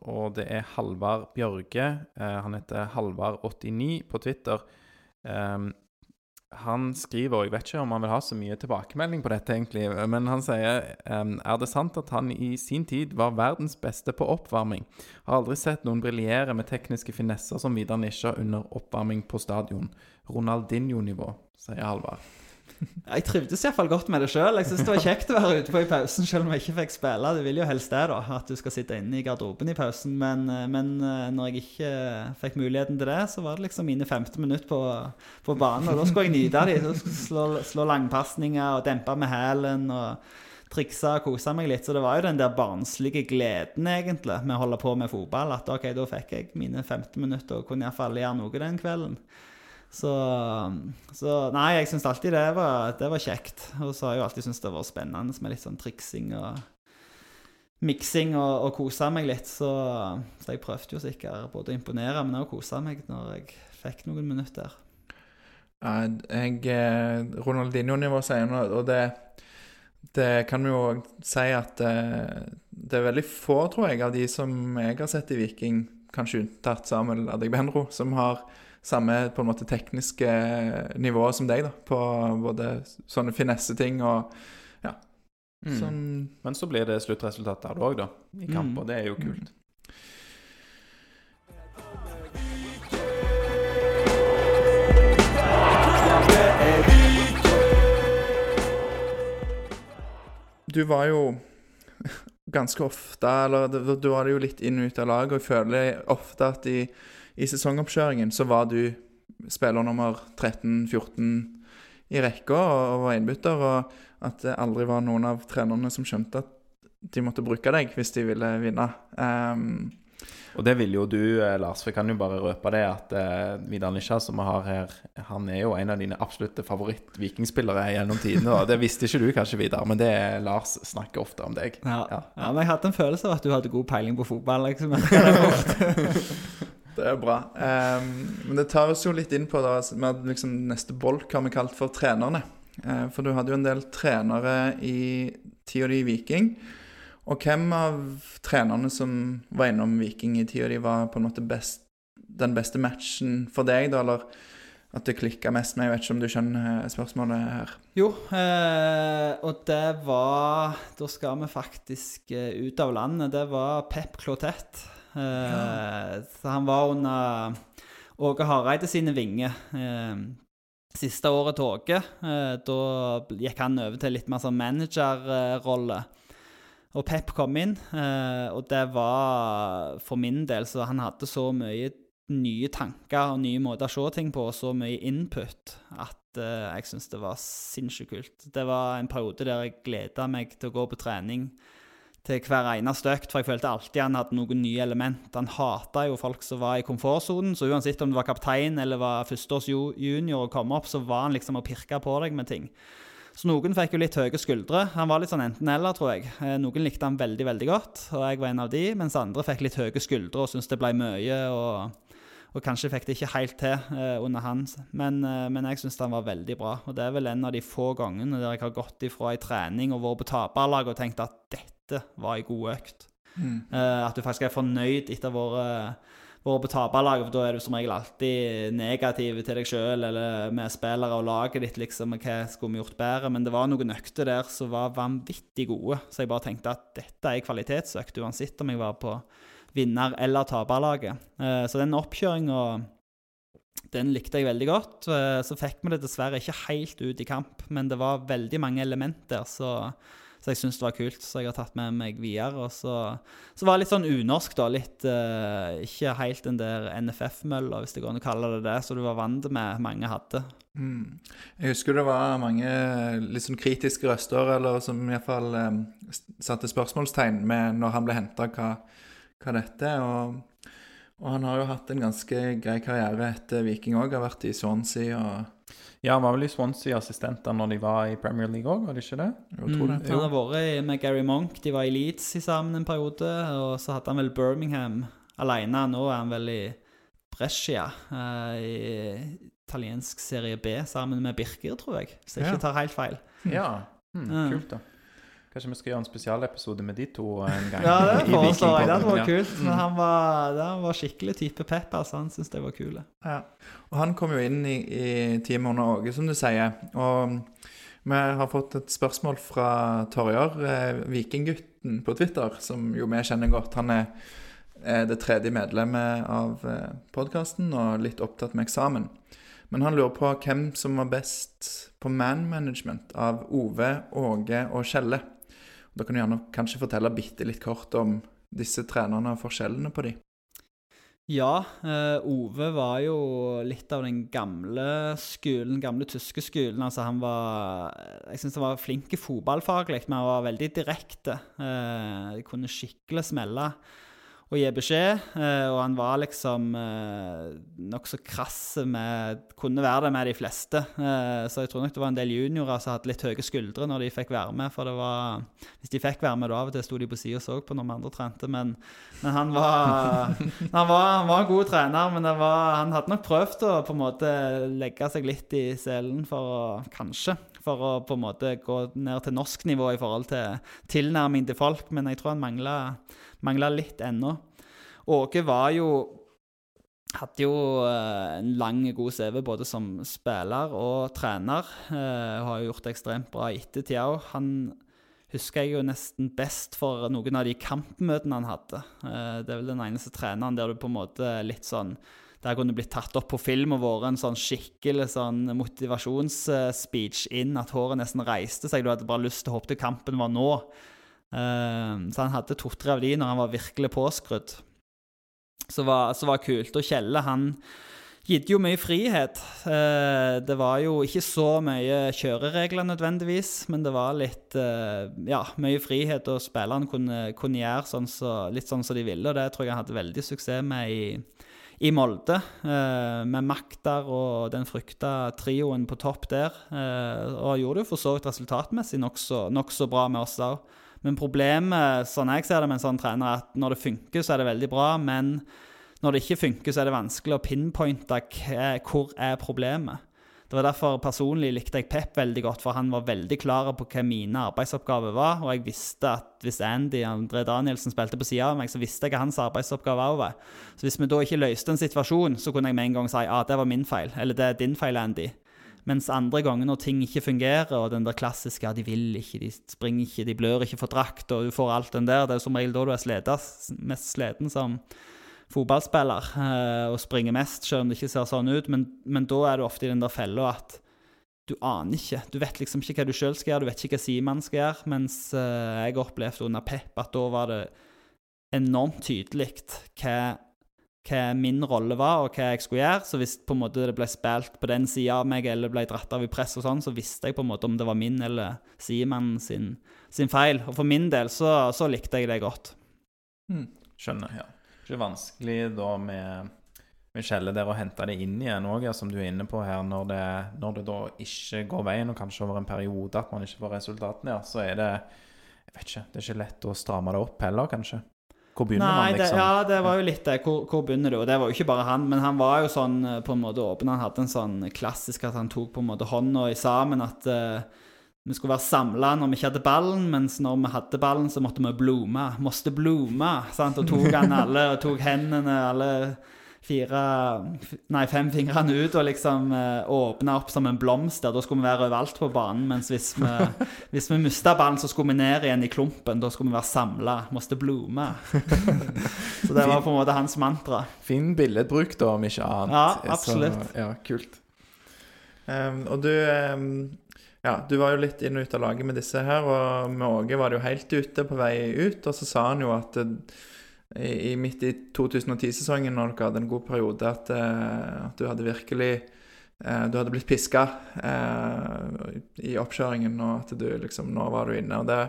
og det er Halvard Bjørge. Eh, han heter Halvard89 på Twitter. Um, han skriver, og jeg vet ikke om han vil ha så mye tilbakemelding på dette, egentlig, men han sier um, Er det sant at han i sin tid var verdens beste på oppvarming? Har aldri sett noen briljere med tekniske finesser som Vidar Nisja under oppvarming på stadion. Ronaldinho-nivå, sier Halvard. Jeg trivdes iallfall godt med det sjøl. Jeg syns det var kjekt å være ute på i pausen, selv om jeg ikke fikk spille. Du vil jo helst det, da, at du skal sitte inne i garderoben i pausen. Men, eh, men eh, når jeg ikke fikk muligheten til det, så var det liksom mine 15 minutter på, på banen. Og da skulle jeg nyte dem. Slå, slå langpasninger og dempe med hælen. og triksa og kosa meg litt. Så det var jo den der barnslige gleden, egentlig, med å holde på med fotball. At OK, da fikk jeg mine 15 minutter og kunne iallfall gjøre noe den kvelden. Så, så Nei, jeg syns alltid det var, det var, kjekt. Og så har jeg jo alltid syntes det var spennende med litt sånn triksing og miksing og, og kose meg litt. Så, så, jeg prøvde jo sikkert både å imponere, men også kose meg når jeg fikk noen minutter. Jeg eh, Ronaldinho-nivå sier noe, og det, det kan vi jo si at eh, det er veldig få, tror jeg, av de som jeg har sett i Viking, kanskje unntatt Samuel Adegbenro, som har samme på en måte tekniske nivå som deg, da, på både sånne finesseting og ja. Mm. Sånn Men så blir det sluttresultat der òg, da, i kamp, mm. og det er jo mm. kult. Du var jo ganske ofte Eller du var jo litt inn og ut av laget, og jeg føler ofte at i i sesongoppkjøringen så var du spiller nummer 13-14 i rekka og var innbytter, og at det aldri var noen av trenerne som skjønte at de måtte bruke deg hvis de ville vinne. Um, og det vil jo du, eh, Lars. For jeg kan jo bare røpe det at uh, Vidar Nisja, som vi har her, han er jo en av dine absolutte favoritt-vikingspillere gjennom tidene. Det visste ikke du kanskje, Vidar, men det er Lars snakker ofte om deg. Ja, ja. ja men jeg hadde en følelse av at du hadde god peiling på fotball. liksom. Det er bra. Um, men det tar oss jo litt inn på da, med liksom, neste bolk har vi kalt for trenerne. Uh, for du hadde jo en del trenere i tida di i Viking. Og hvem av trenerne som var innom Viking i tida di, var på en måte best, den beste matchen for deg, da? Eller at det klikka mest med? Jeg vet ikke om du skjønner spørsmålet her? Jo, eh, og det var Da skal vi faktisk eh, ut av landet. Det var Pep Clotet. Ja. Så han var under Åge Hareide sine vinger. Siste året til Åge, da gikk han over til litt mer sånn managerrolle. Og Pep kom inn, og det var for min del Så han hadde så mye nye tanker og nye måter å se ting på, og så mye input, at jeg syntes det var sinnssykt kult. Det var en periode der jeg gleda meg til å gå på trening til hver eneste økt, for jeg følte alltid han hadde noen nye element. Han hata jo folk som var i komfortsonen, så uansett om du var kaptein eller var førsteårs junior og kom opp, så var han liksom og pirka på deg med ting. Så noen fikk jo litt høye skuldre. Han var litt sånn enten-eller, tror jeg. Eh, noen likte han veldig, veldig godt, og jeg var en av de, mens andre fikk litt høye skuldre og syntes det ble mye. og, og kanskje fikk det ikke helt til eh, under han, men, eh, men jeg syns han var veldig bra. Og det er vel en av de få gangene der jeg har gått ifra ei trening og vært på taperlag og tenkt at dette dette var ei god økt. Eh, at du faktisk er fornøyd etter våre vært på taperlaget, for da er du som regel alltid negativ til deg sjøl eller med spillere og laget ditt, liksom, hva skulle vi gjort bedre. Men det var noen økter der som var vanvittig gode, så jeg bare tenkte at dette er kvalitetsøkt, uansett om jeg var på vinner- eller taperlaget. Eh, så den oppkjøringa den likte jeg veldig godt. Eh, Så fikk vi det dessverre ikke helt ut i kamp, men det var veldig mange elementer så, så jeg syns det var kult. Så jeg har tatt med meg videre. Og så, så var det litt sånn unorsk, da. Litt uh, Ikke helt den der NFF-mølla, hvis det går an å kalle det det, som du var vant med mange hadde. Mm. Jeg husker det var mange litt sånn kritiske røster, eller som iallfall um, satte spørsmålstegn med når han ble henta, hva, hva dette er. Og, og han har jo hatt en ganske grei karriere etter Viking òg. Har vært i Swansea og Ja, han var vel i Swansea assistenter når de var i Premier League òg, var det ikke det? Jo, tror det. Mm. Han har vært med Gary Monk. De var i Leeds i sammen en periode. Og så hadde han vel Birmingham alene. Nå er han vel i Brescia eh, i italiensk serie B sammen med Birker, tror jeg. Hvis jeg Ja. ikke tar helt feil. Ja. mm. Kult, da. Kanskje vi skal gjøre en spesialepisode med de to en gang? Ja, det foreslår jeg. Det var kult. Men han var, han var skikkelig type pep. Altså. Han syntes det var kule. Ja. Og han kom jo inn i, i teamet under Åge, som du sier. Og vi har fått et spørsmål fra Torjar, eh, vikinggutten på Twitter, som jo vi kjenner godt. Han er, er det tredje medlemmet av eh, podkasten og litt opptatt med eksamen. Men han lurer på hvem som var best på man management av Ove, Åge og Kjelle. Da kan du gjerne kanskje fortelle bitte litt kort om disse trenerne og forskjellene på de. Ja, eh, Ove var jo litt av den gamle skolen, gamle tyske skolen. Altså han var Jeg syns han var flink fotballfaglig, men han var veldig direkte. Eh, kunne skikkelig smelle og gi beskjed. Eh, og han var liksom eh, nokså krass med Kunne være det med de fleste. Eh, så jeg tror nok det var en del juniorer som hadde litt høye skuldre når de fikk være med. For det var Hvis de fikk være med, da av og til sto de på sida og så på når vi andre trente. Men, men han var han var, han var en god trener, men det var, han hadde nok prøvd å på en måte legge seg litt i selen for å Kanskje. For å på en måte gå ned til norsk nivå i forhold til tilnærming til folk. Men jeg tror han mangla, mangla litt ennå. Åge var jo hadde jo eh, en lang, god CV både som spiller og trener. Eh, har jo gjort det ekstremt bra i ettertid òg. Han husker jeg jo nesten best for noen av de kampmøtene han hadde. Eh, det er vel den eneste treneren der du på en måte litt sånn Der kunne blitt tatt opp på film og vært en sånn skikkelig sånn motivasjonsspeech inn at håret nesten reiste seg. Du hadde bare lyst til å håpe til kampen var nå. Eh, så han hadde to-tre av de når han var virkelig påskrudd. Så var, så var kult. Og Kjelle, han gitt jo mye frihet. Eh, det var jo ikke så mye kjøreregler nødvendigvis, men det var litt eh, ja, mye frihet, og spillerne kunne, kunne gjøre sånn så, litt sånn som de ville. Og det tror jeg han hadde veldig suksess med i, i Molde, eh, med Maktar og den frykta trioen på topp der. Og gjorde det for så vidt resultatmessig nokså nok så bra med oss òg. Men problemet, sånn jeg ser det med en sånn trener, er at når det funker, så er det veldig bra. Men når det ikke funker, så er det vanskelig å pinpointe hvor er problemet. Det var derfor personlig likte jeg Pep veldig godt, for han var veldig klar på hva mine arbeidsoppgaver var. Og jeg visste at hvis Andy André Danielsen spilte på sida av meg, så visste jeg hva hans arbeidsoppgave òg var. Så hvis vi da ikke løste en situasjon, så kunne jeg med en gang si at ah, det var min feil, eller det er din feil, Andy. Mens andre ganger når ting ikke fungerer, og den der klassiske de vil ikke, de springer ikke, de blør ikke for drakt, og du får alt den der, det er jo som regel da du er sleta, mest sliten som fotballspiller eh, og springer mest, selv om det ikke ser sånn ut. Men, men da er du ofte i den der fella at du aner ikke. Du vet liksom ikke hva du sjøl skal gjøre, du vet ikke hva Simon skal gjøre. Mens eh, jeg opplevde under Pep at da var det enormt tydelig hva hva min rolle var, og hva jeg skulle gjøre. Så hvis på en måte det ble spilt på den sida av meg, eller ble dratt av i press og sånn, så visste jeg på en måte om det var min eller Simen sin, sin feil. Og for min del så, så likte jeg det godt. Skjønner. ja. Det ikke vanskelig da med, Michelle der å hente det inn igjen òg, ja, som du er inne på her, når det, når det da ikke går veien, og kanskje over en periode at man ikke får resultatene, ja, så er det Jeg vet ikke, det er ikke lett å stramme det opp heller, kanskje. Hvor begynner Nei, man, liksom? det, ja, det var jo litt det. Hvor, hvor begynner du? Og det var jo ikke bare han, men han var jo sånn eh, på en måte åpen. Han hadde en sånn klassisk at han tok på en måte hånda i sammen. At uh, vi skulle være samla når vi ikke hadde ballen, mens når vi hadde ballen, så måtte vi blome. Måste blome, Sant? Og tok han alle, og tok hendene alle fire Nei, fem fingrene ut og liksom åpne opp som en blomst. Da skulle vi være overalt på banen. Mens hvis vi, hvis vi mista ballen, så skulle vi ned igjen i klumpen. Da skulle vi være samla. Måste blome. så det var på en måte hans mantra. Fin billedbruk, da, om ikke annet. Ja, absolutt. Så, ja, kult. Um, og du um, Ja, du var jo litt inn og ut av laget med disse her, og med Åge var det jo helt ute på vei ut, og så sa han jo at i, midt i 2010-sesongen, når dere hadde en god periode, at, uh, at du hadde virkelig uh, Du hadde blitt piska i oppkjøringen, og at du liksom Nå var du inne. Og det,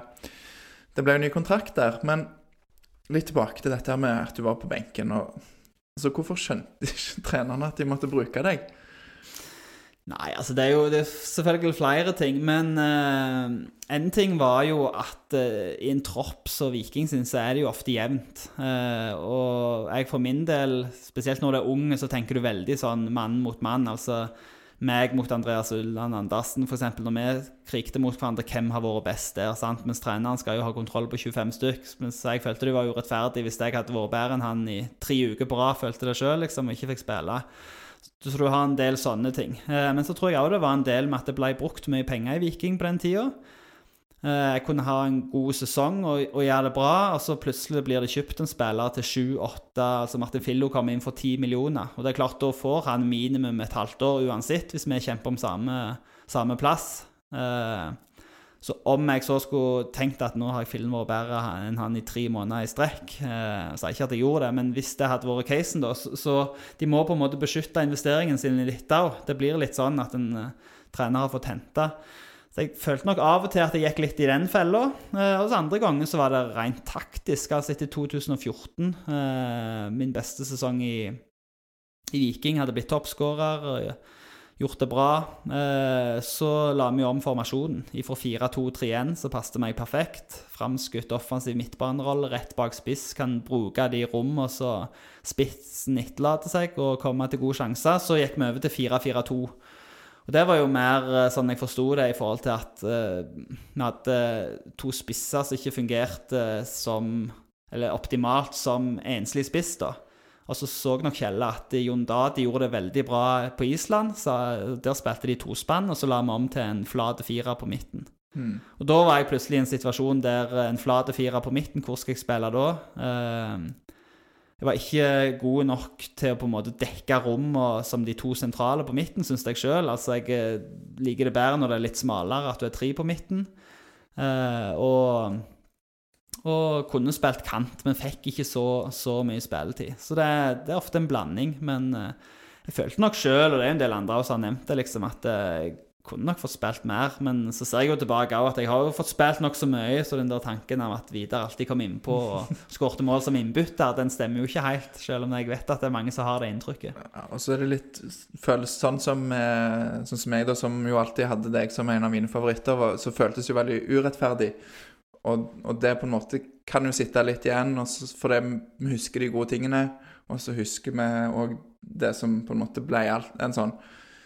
det ble jo ny kontrakt der. Men litt tilbake til dette med at du var på benken. og altså Hvorfor skjønte ikke trenerne at de måtte bruke deg? Nei, altså det er jo det er selvfølgelig flere ting. Men uh, en ting var jo at uh, i en tropp som Viking sin, så er det jo ofte jevnt. Uh, og jeg for min del, spesielt når du er ung, så tenker du veldig sånn mann mot mann. Altså meg mot Andreas Ulland Andersen, f.eks. Når vi krigte mot hverandre, hvem har vært best der? sant? Mens treneren skal jo ha kontroll på 25 stykk. Mens jeg følte det var urettferdig hvis jeg hadde vært bedre enn han i tre uker på rad, følte det sjøl, liksom, og ikke fikk spille. Så du har en del sånne ting. Eh, men så tror jeg òg det var en del med at det ble brukt mye penger i Viking på den tida. Eh, jeg kunne ha en god sesong og, og, gjøre det bra, og så plutselig blir det kjøpt en spiller til 7-8 Altså Martin Fillo kommer inn for 10 millioner. Og det er klart, da får han minimum et halvt år uansett, hvis vi kjemper om samme, samme plass. Eh, så om jeg så skulle tenkt at nå har jeg filmen vært bedre enn han i tre måneder i strekk eh, Så er ikke at jeg gjorde det, men hvis det hadde vært casen, da Så, så de må på en måte beskytte investeringen sin litt òg. Det blir litt sånn at en eh, trener har fått henta. Så jeg følte nok av og til at jeg gikk litt i den fella. Eh, og så andre ganger så var det rent taktisk. Altså etter 2014, eh, min beste sesong i, i Viking, hadde blitt toppskårer. Gjort det bra. Eh, så la vi om formasjonen. Fra 4-2-3-1 så passet meg perfekt. Framskutt offensiv midtbanerolle rett bak spiss. Kan bruke de rommene så spissen etterlater seg og komme til gode sjanser. Så gikk vi over til 4-4-2. Og Det var jo mer eh, sånn jeg forsto det, i forhold til at uh, vi hadde to spisser som ikke fungerte som optimalt som enslig spiss, da. Og så så nok Kjelle at Jon Dadi gjorde det veldig bra på Island. så Der spilte de tospann, og så la vi om til en flat firer på midten. Mm. Og da var jeg plutselig i en situasjon der en flat firer på midten, hvor skal jeg spille da? Uh, jeg var ikke god nok til å på en måte dekke rom som de to sentrale på midten, syns jeg sjøl. Altså, jeg eh, liker det bedre når det er litt smalere, at du er tre på midten. Uh, og og kunne spilt kant, men fikk ikke så, så mye spilletid. Så det, det, er ofte en blanding. Men uh, jeg følte nok sjøl, og det er en del andre som har nevnt det, liksom, at jeg kunne nok fått spilt mer. Men så ser jeg jo tilbake òg at jeg har jo fått spilt nokså mye, så den der tanken av at Vidar alltid kom innpå og skårte mål som innbytter, den stemmer jo ikke helt. Selv om jeg vet at det er mange som har det inntrykket. Ja, og så er det litt føles sånn som, eh, sånn som jeg, da, som jo alltid hadde deg som en av mine favoritter, så føltes jo veldig urettferdig. Og, og, det på en måte kan jo sitte litt igjen, fordi vi husker de gode tingene. Og så husker vi òg det som på en måte ble alt, en sånn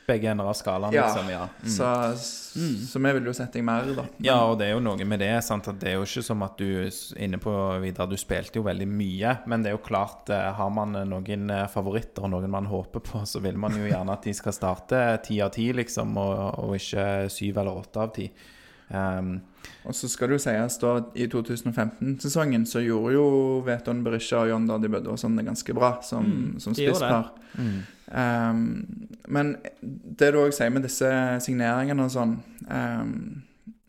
Begge ender av skalaen, ja. liksom. Ja. Mm. Så, mm. så, vi vil jo sette deg mer, da. Men, ja, og det er jo noe med det. sant, at Det er jo ikke som at du inne på videre, du spilte jo veldig mye. Men det er jo klart, eh, har man noen eh, favoritter og noen man håper på, så vil man jo gjerne at de skal starte ti av ti, liksom, og, og ikke syv eller åtte av ti. Um, og så skal det jo sies da i 2015-sesongen så gjorde jo Veton Berisha og John Daddy Bødde og sånn det ganske bra som, mm, som spisspar. Mm. Um, men det du òg sier med disse signeringene og sånn, um,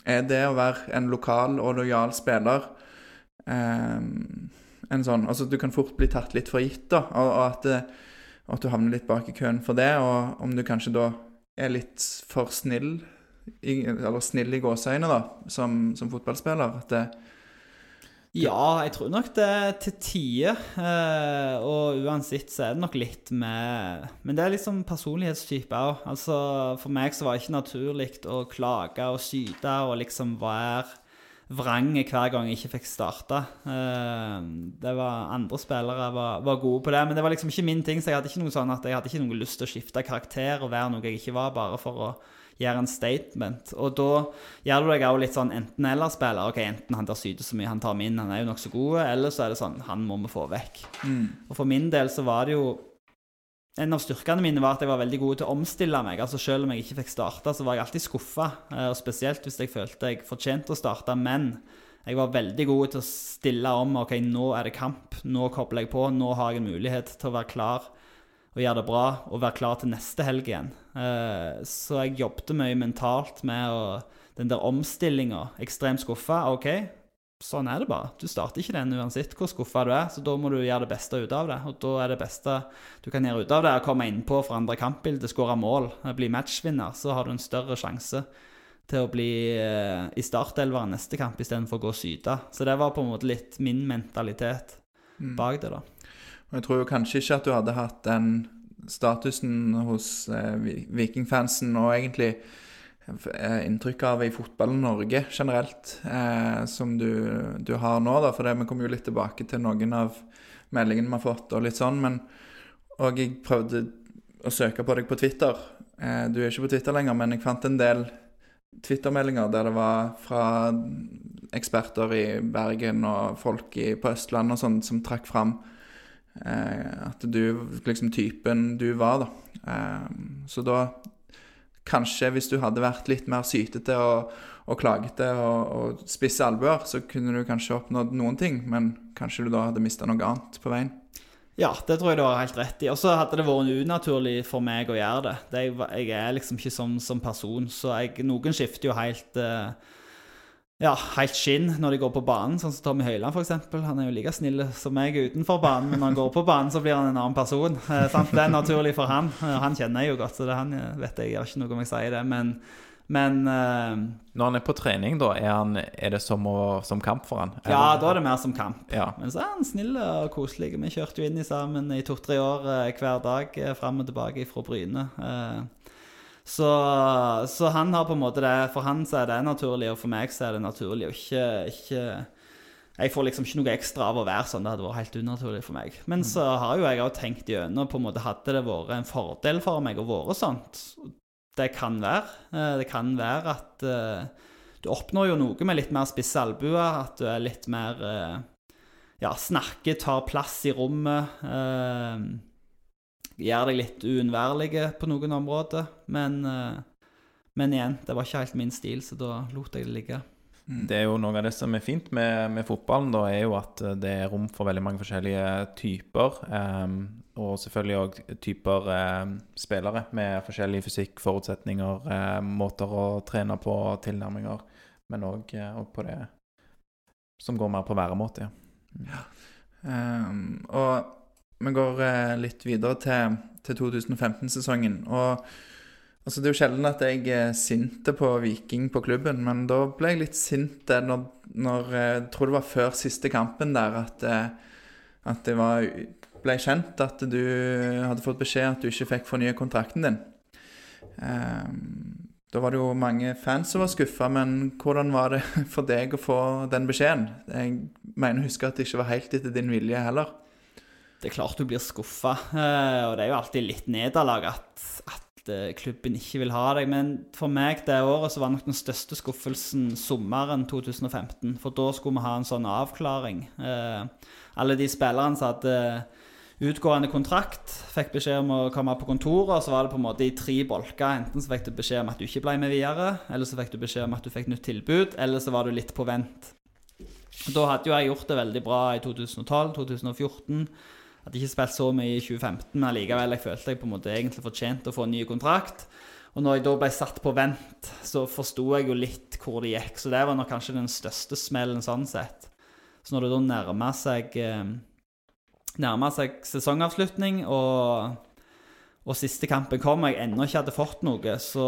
er det å være en lokal og lojal spiller um, en sånn Altså du kan fort bli tatt litt for gitt, da, og, og at, det, at du havner litt bak i køen for det, og om du kanskje da er litt for snill eller snill i gåseøyne, da, som, som, fotballspiller? At det ja, jeg tror nok det er til tider. Eh, og uansett så er det nok litt med Men det er liksom personlighetstype òg. Altså, for meg så var det ikke naturlig å klage og syte og liksom være vrang hver gang jeg ikke fikk starta. Eh, det var Andre spillere var, var, gode på det, men det var liksom ikke min ting. Så jeg hadde ikke noe sånn at jeg hadde ikke noe lyst til å skifte karakter og være noe jeg ikke var, bare for å gjør en statement. Og da gjør du deg òg litt sånn enten-eller-spiller. Ok, enten han der syter så mye, han tar meg inn, han er jo nokså god, eller så er det sånn Han må vi få vekk. Mm. Og for min del så var det jo En av styrkene mine var at jeg var veldig god til å omstille meg. altså Selv om jeg ikke fikk starte, så var jeg alltid skuffa. Og spesielt hvis jeg følte jeg fortjente å starte. Men jeg var veldig god til å stille om. OK, nå er det kamp. Nå kobler jeg på. Nå har jeg en mulighet til å være klar og gjøre det bra og være klar til neste helg igjen. Eh, så jeg jobbet mye mentalt med den der omstillinga. Ekstremt skuffa. OK, sånn er det bare. Du starter ikke den uansett hvor skuffa du er, så da må du gjøre det beste ut av det. Og da er det beste du kan gjøre ut av det, å komme innpå, forandre kampbildet, skåre mål, bli matchvinner. Så har du en større sjanse til å bli eh, i startelveren neste kamp istedenfor å gå og syte. Så det var på en måte litt min mentalitet bak det, da. Og jeg tror jo kanskje ikke at du hadde hatt den statusen hos eh, Vikingfansen og egentlig inntrykket inntrykk av i fotballen Norge generelt, eh, som du, du har nå, da. For det, vi kommer jo litt tilbake til noen av meldingene vi har fått og litt sånn. Men Og jeg prøvde å søke på deg på Twitter. Eh, du er ikke på Twitter lenger, men jeg fant en del Twitter-meldinger der det var fra eksperter i Bergen og folk i, på Østlandet og sånn som trakk fram eh, at du liksom typen du var, da. Eh, så da Kanskje hvis du hadde vært litt mer sytete og, og klagete og, og spisse albuer, så kunne du kanskje oppnådd noen ting, men kanskje du da hadde mista noe annet på veien. Ja, det tror jeg du har helt rett i. Og så hadde det vært unaturlig for meg å gjøre det. det jeg, jeg er liksom ikke sånn som person, så jeg, noen skifter jo helt eh, ja, helt skinn når de går på banen, sånn som Tommy Høiland f.eks. Han er jo like snill som meg utenfor banen, men når han går på banen, så blir han en annen person. Eh, sant? Det er naturlig for han. Eh, Han kjenner jeg jo godt, så det han eh, vet jeg gjør ikke noe om jeg sier det. Men, men eh, Når han er på trening, da, er, han, er det som, å, som kamp for han? ja, da er det mer som kamp. Ja. Men så er han snill og koselig. Vi kjørte jo inn i sammen i to-tre år eh, hver dag eh, fram og tilbake fra Bryne. Eh, så, så han har på en måte det For han så er det naturlig, og for meg så er det naturlig å ikke, ikke Jeg får liksom ikke noe ekstra av å være sånn. Det hadde vært helt unaturlig for meg. Men så har jo jeg òg tenkt gjennom på en måte Hadde det vært en fordel for meg å være sånt? Det kan være. Eh, Det kan være at eh, du oppnår jo noe med litt mer spisse albuer, at du er litt mer eh, Ja, snakker, tar plass i rommet. Gjør deg litt uunnværlig på noen områder. Men, eh, men igjen, det var ikke helt min stil, så da lot jeg det ligge. Det er jo noe av det som er fint med, med fotballen, da, er jo at eh, det er rom for veldig mange forskjellige typer. ehm, og selvfølgelig òg typer eh, spillere med forskjellig fysikk, forutsetninger, eh, måter å trene på, tilnærminger. Men òg på det som går mer på væremåte. Ja. Um, og vi går eh, litt videre til, til 2015-sesongen. Og altså, det er jo sjelden at jeg er sinte på Viking på klubben, men da ble jeg litt sint eh, når, når eh, Jeg tror det var før siste kampen der at, at det var, ble kjent at du hadde fått beskjed at du ikke fikk fornye kontrakten din. Um, da var det jo mange fans som var skuffa, men hvordan var det for deg å få den beskjeden? Jeg mener å huske at det ikke var helt etter din vilje heller. Det er klart du blir skuffa, eh, og det er jo alltid litt nederlag at, at eh, klubben ikke vil ha deg. Men for meg det året så var nok den største skuffelsen sommeren 2015. For da skulle vi ha en sånn avklaring. Eh, Alle de spillerne som hadde utgående kontrakt, fikk beskjed om å komme på kontoret, og så var det på en måte i tre bolker. Enten så fikk du beskjed om at du ikke ble med videre, eller så fikk du beskjed om at du fikk nytt tilbud, eller så var du litt på vent. Da hadde jo jeg gjort det veldig bra i 2012, 2014. Hadde ikke spilt så mye i 2015, men allikevel jeg følte jeg på en måte egentlig fortjente å få en ny kontrakt. Og når jeg da ble satt på vent, så forsto jeg jo litt hvor det gikk. Så det var nok kanskje den største smellen sånn sett. Så når det da nærmer seg eh, seg sesongavslutning, og, og siste kampen kom, og jeg ennå ikke hadde fått noe, så,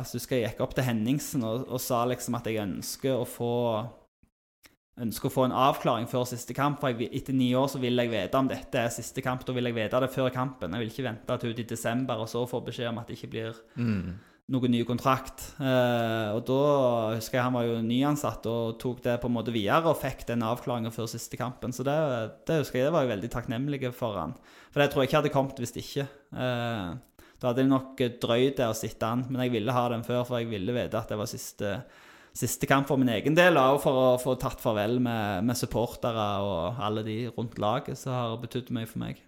så husker jeg gikk opp til Henningsen og, og sa liksom at jeg ønsker å få ønsker å få en avklaring før siste kamp. For jeg, etter ni år så vil jeg vite om dette er siste kamp. Da vil jeg vite det før kampen. Jeg vil ikke vente til ut i desember og så få beskjed om at det ikke blir noen ny kontrakt. Eh, og da husker jeg han var jo nyansatt og tok det på en måte videre og fikk den avklaringen før siste kampen. Så det, det husker jeg det var jeg veldig takknemlig for han. For det tror jeg ikke hadde kommet hvis ikke. Eh, Da hadde jeg nok drøyd det å sitte an, men jeg ville ha den før, for jeg ville vite at det var siste, siste kamp for min egen del, og for å få tatt farvel med, med supportere og alle de rundt laget som har betydd mye for meg.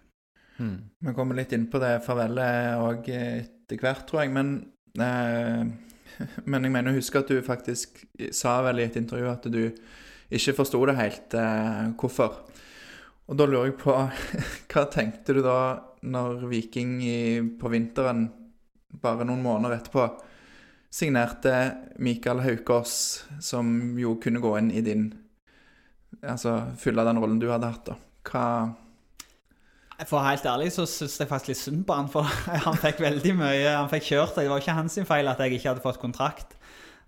Hmm. Vi kommer litt inn på det farvelet òg etter hvert, tror jeg. Men, eh, men jeg mener å huske at du faktisk sa vel i et intervju at du ikke forsto det helt eh, hvorfor. Og da lurer jeg på Hva tenkte du da når Viking i, på vinteren, bare noen måneder etterpå, signerte Mikael Haukås, som jo kunne gå inn i din Altså fylle den rollen du hadde hatt, da. Hva For helt ærlig så syns jeg faktisk litt synd på han, for han fikk veldig mye Han fikk kjørt. Det var ikke hans feil at jeg ikke hadde fått kontrakt.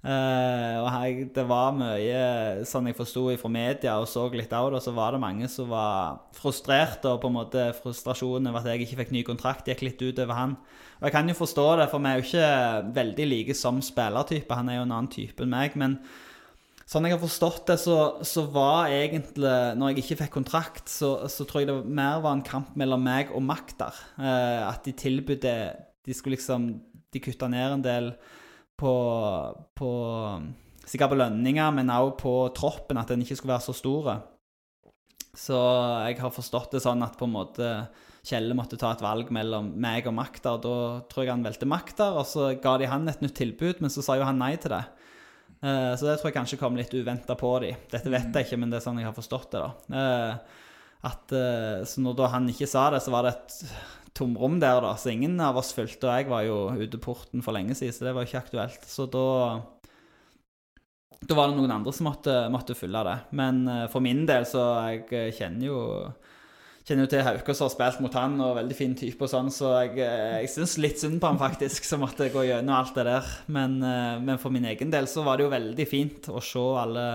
Eh, og her, det var mye sånn jeg forsto fra media og så litt av det, så var det mange som var frustrerte, og på en måte frustrasjonen over at jeg ikke fikk ny kontrakt, gikk litt ut over han. Og jeg kan jo forstå det, for vi er jo ikke veldig like som spillertype. Han er jo en annen type enn meg. men Sånn jeg har forstått det, så, så, var egentlig Når jeg ikke fikk kontrakt, så, så, tror jeg det mer var en kamp mellom meg og Makter. Uh, at de tilbød De skulle liksom De kutta ned en del på, på Sikkert på lønninger, men også på troppen, at den ikke skulle være så stor. Så jeg har forstått det sånn at på en måte Kjelle måtte ta et valg mellom meg og Makter. Da tror jeg han valgte Makter, og så ga de han et nytt tilbud, men så sa jo han nei til det. Uh, så det tror jeg kanskje kom litt uventa på de. Dette vet jeg ikke, men det er sånn jeg har forstått det. da. Uh, at, uh, så når han ikke sa det, så var det et tomrom der, da. Så ingen av oss fulgte, og jeg var jo ute porten for lenge siden, så det var ikke aktuelt. Så da Da var det noen andre som måtte, måtte følge det. Men for min del, så jeg kjenner jo kjenner jo til Hauke som har spilt mot han, og veldig fin type og sånn, så jeg, eh, jeg syns litt synd på han faktisk, som måtte gå gjennom alt det der. Men, eh, men, for min egen del så var det jo veldig fint å se alle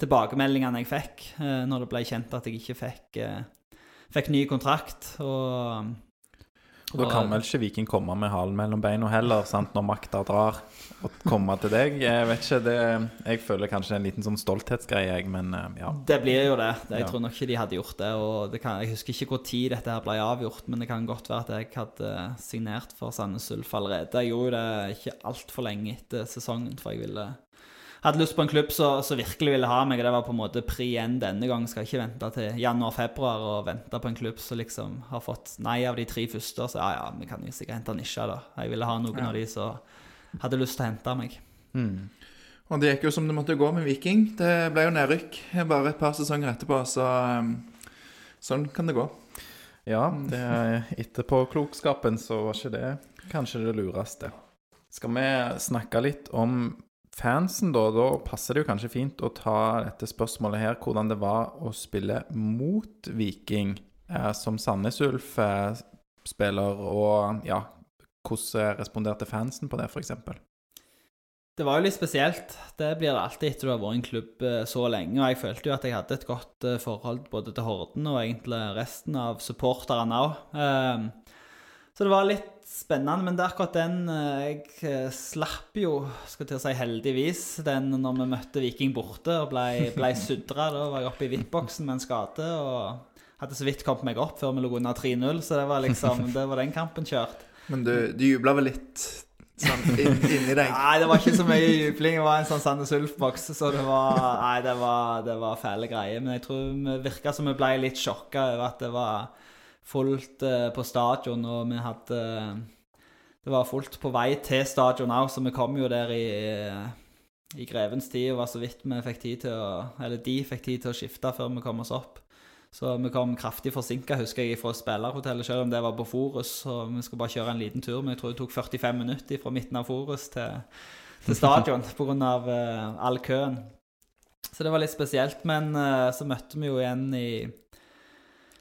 tilbakemeldingene jeg fikk eh, når det ble kjent at jeg ikke fikk, fikk ny kontrakt. og og Da kan vel ikke Viking komme med halen mellom beina heller, sant, når makta drar, og komme til deg. Jeg vet ikke, det, jeg føler kanskje en liten sånn stolthetsgreie, jeg, men eh, ja. Det blir jo det. Jeg tror nok ikke de hadde gjort det. og det kan, Jeg husker ikke hvor tid dette her ble avgjort, men det kan godt være at jeg hadde signert for Sandnes Ulf allerede. Jeg gjorde det ikke altfor lenge etter sesongen, for jeg ville hadde lyst på en klubb som virkelig ville ha meg. Det var på en måte pri én denne gang. Skal ikke vente til januar-februar og vente på en klubb som liksom har fått nei av de tre første. Så ja, ja, vi kan jo sikkert hente Nisha, da. Jeg ville ha noen ja. av de som hadde lyst til å hente meg. Mm. Og det gikk jo som det måtte gå med Viking. Det ble jo nedrykk bare et par sesonger etterpå, så um, sånn kan det gå. Ja, det, etterpåklokskapen så var ikke det kanskje det lureste. Skal vi snakke litt om fansen, da, da passer det jo kanskje fint å ta dette spørsmålet her, hvordan det var å spille mot Viking eh, som Sandnes Ulf-spiller, eh, og ja, hvordan responderte fansen på det, f.eks.? Det var jo litt spesielt. Det blir det alltid etter du har vært i en klubb eh, så lenge. Og jeg følte jo at jeg hadde et godt eh, forhold både til Horden og egentlig resten av supporterne òg. Ehm, så det var litt spennende, men det er akkurat den eh, jeg eh, slapp jo, skal til å si heldigvis, den når vi møtte Viking borte og ble, ble sudra. Da var jeg oppe i hvittboksen med en skade og hadde så vidt kommet meg opp før vi lå under 3-0, så det var liksom, det var den kampen kjørt. Men du, du jubla vel litt sånn inni deg? Nei, det var ikke så mye jubling. Det var en sånn Sandnes Ulf-boks, så det var Nei, det var, det var fæle greier. Men jeg tror vi virka som vi ble litt sjokka over at det var fullt uh, på stadion, og vi hadde Det var fullt på vei til stadion òg, så vi kom jo der i, i grevens tid og var så vidt vi fikk tid til å Eller de fikk tid til å skifte før vi kom oss opp. Så vi kom kraftig forsinka, husker jeg, fra spillerhotellet, selv om det var på Forus. Og vi skulle bare kjøre en liten tur, men jeg tror det tok 45 minutter fra midten av Forus til, til stadion pga. Uh, all køen. Så det var litt spesielt. Men uh, så møtte vi jo igjen i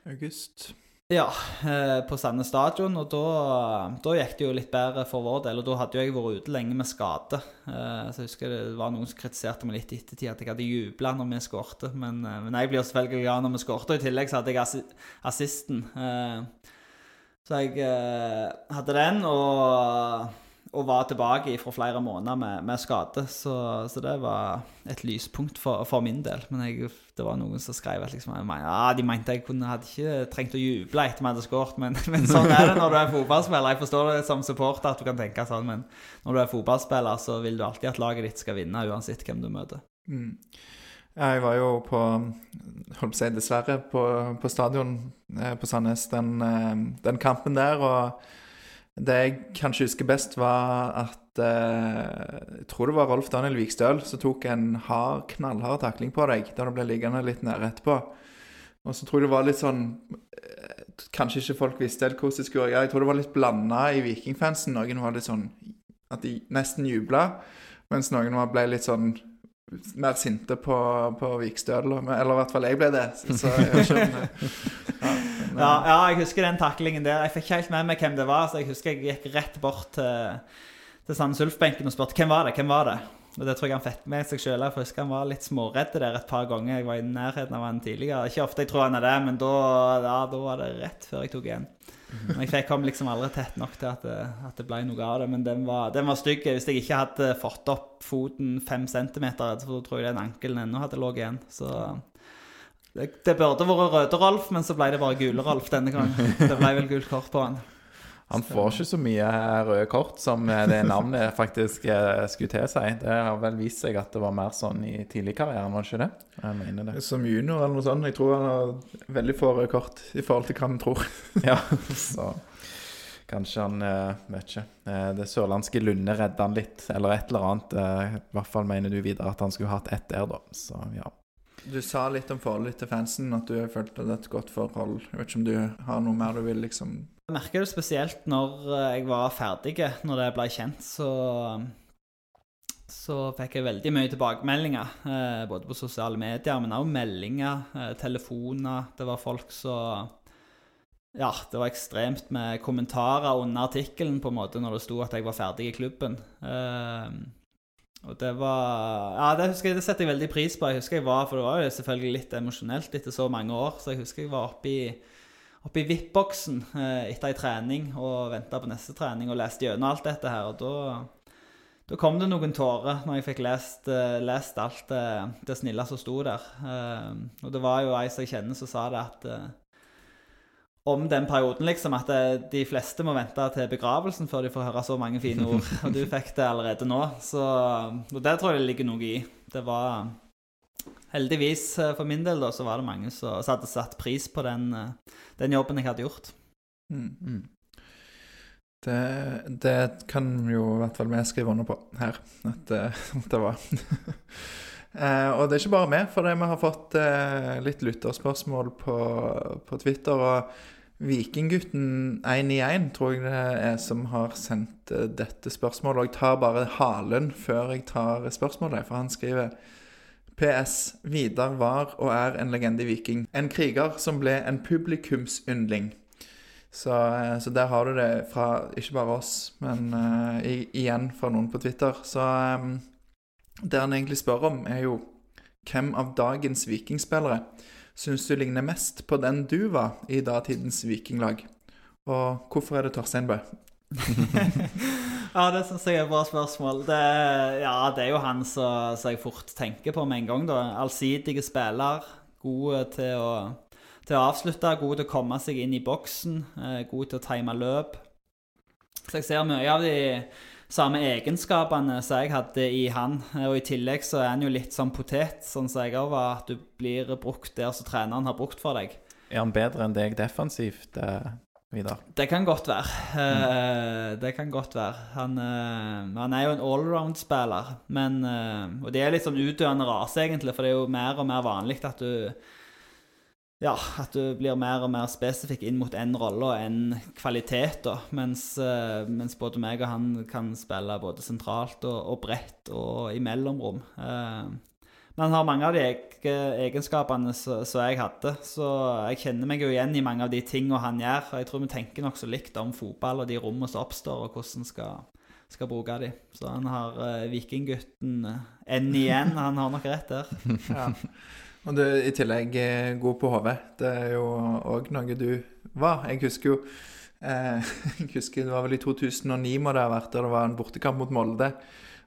August. Ja, eh, på Sandnes stadion. Og da, da, gikk det jo litt bedre for vår del. Og da hadde jo jeg vært ute lenge med skade. Eh, så jeg husker det var noen som kritiserte meg litt i ettertid at jeg hadde jubla når vi skårte. Men, eh, men, jeg blir selvfølgelig glad når vi skårte. I tillegg så hadde jeg assisten. Så jeg hadde den, og og var tilbake fra flere måneder med, med skade. Så, så, det var et lyspunkt for, for min del. Men jeg, det var noen som skrev at liksom, jeg, ja, de mente jeg kunne, hadde ikke trengt å juble etter vi hadde skåret. Men, men, sånn er det når du er fotballspiller. Jeg forstår det som supporter at du kan tenke sånn, men når du er fotballspiller, så vil du alltid at laget ditt skal vinne, uansett hvem du møter. Mm. Jeg var jo på holdt på å si dessverre, på, på stadion eh, på Sandnes den, eh, den kampen der. og det jeg kanskje husker best, var at eh, Jeg tror det var Rolf Daniel Vikstøl som tok en hard, knallhard takling på deg da du ble liggende litt nede etterpå. Og så tror jeg det var litt sånn eh, Kanskje ikke folk visste helt hvordan det skulle gjøre Jeg tror det var litt blanda i vikingfansen. Noen var litt sånn at de nesten jubla, mens noen ble litt sånn mer sinte på, på Vikstøl. Eller i hvert fall jeg ble det. Så jeg skjønner. Ja, ja, ja, jeg husker den taklingen der. Jeg fikk helt med meg hvem det var, så jeg husker jeg gikk rett bort til, til Sandnes Ulf-benken og spurte hvem var det hvem var det Og det tror jeg han fikk med seg sjøl. Jeg husker han var litt småredd der et par ganger. Jeg var i nærheten av han tidligere. Ikke ofte jeg tror han er det, men da, ja, da var det rett før jeg tok igjen. Men jeg kom liksom aldri tett nok til at det, at det ble noe av det. Men den var, den var stygg. Hvis jeg ikke hadde fått opp foten fem centimeter, så tror jeg den ankelen ennå hadde ligget igjen. Så det, det burde vært røde Rolf, men så ble det bare gule Rolf denne gangen. Det ble vel gult kort på han. Han får ikke så mye røde kort som det navnet faktisk eh, skulle til seg. Det har vel vist seg at det var mer sånn i tidlig karriere, var det ikke det? Jeg mener det. Som junior eller noe sånt. Jeg tror han har veldig få røde kort i forhold til hva vi tror. ja, så kanskje han eh, Vet ikke. Eh, det sørlandske Lunde redda han litt, eller et eller annet. I hvert fall mener du videre at han skulle hatt ett der, da. Så ja. Du sa litt om forholdet til fansen, at du følte det et godt forhold. Jeg vet ikke om du har noe mer du vil liksom jeg merker det spesielt når eh, jeg var ferdig, når det ble kjent, så så fikk jeg veldig mye tilbakemeldinger, eh, både på sosiale medier, men også meldinger, eh, telefoner. Det var folk som Ja, det var ekstremt med kommentarer under artikkelen på en måte når det sto at jeg var ferdig i klubben. og det var Ja, det husker jeg, det setter jeg veldig pris på. Jeg husker jeg var, For det var jo selvfølgelig litt emosjonelt etter så mange år, så jeg husker jeg var oppe i oppe i VIP-boksen eh, etter ei trening og venta på neste trening og leste gjennom alt dette her. Og da, da kom det noen tårer når jeg fikk lest, eh, lest alt det, snille som sto der. Eh, og det var jo ei som jeg kjenner, som sa det at om den perioden, liksom, at de fleste må vente til begravelsen før de får høre så mange fine ord. Og du fikk det allerede nå. Så, og det tror jeg det ligger noe i. Det var heldigvis eh, for min del da, så var det mange som, hadde satt pris på den, eh, den, jobben jeg hadde gjort. Mm. Mm. Det, det, kan jo i hvert fall vi skrive under på her, at, eh, det var. eh, og det er ikke bare vi, for vi har fått eh, litt lytterspørsmål på, på Twitter. og Vikinggutten 191 tror jeg det er som har sendt dette spørsmålet. Og jeg tar bare halen før jeg tar spørsmålet, for han skriver PS. Vidar var og er en legende i Viking. En kriger som ble en publikumsyndling. Så, eh, så, der har du det fra ikke bare oss, men uh, igjen fra noen på Twitter. Så um, det han egentlig spør om, er jo hvem av dagens vikingspillere syns du ligner mest på den du var i datidens vikinglag? Og hvorfor er det Torstein Bø? ja, det syns jeg er et bra spørsmål. Det, ja, det er jo han som jeg fort tenker på med en gang. da. Allsidige spiller. God til å, til å avslutte, god til å komme seg inn i boksen, eh, god til å time løp. Så jeg ser mye av de samme egenskapene som jeg hadde i han. Og i tillegg så er han jo litt sånn potet, sånn som jeg òg var. At du blir brukt der som treneren har brukt for deg. Er han bedre enn deg defensivt? Eh, Vidar? Det kan godt være. Mm. det kan godt være. Han, uh, han er jo en allround-spiller. Uh, Og det er litt sånn utdøende rase, egentlig, for det er jo mer og mer vanlig at du ja, at du blir mer og mer spesifikk inn mot én rolle og én kvalitet. da, mens, mens, både meg og han kan spille både sentralt og, og bredt og i mellomrom. Men han har mange av de egenskapene som jeg hadde. Så jeg kjenner meg jo igjen i mange av de tingene han gjør. Jeg tror vi tenker nokså likt om fotball og de rommene som oppstår, og hvordan skal skal bruke de. Så han har uh, vikinggutten uh, enn igjen. Han har nok rett der. Ja. Og du i tillegg god på hodet. Det er jo òg noe du var. Jeg husker jo eh, Jeg husker det var vel i 2009 må det ha vært, da det var en bortekamp mot Molde.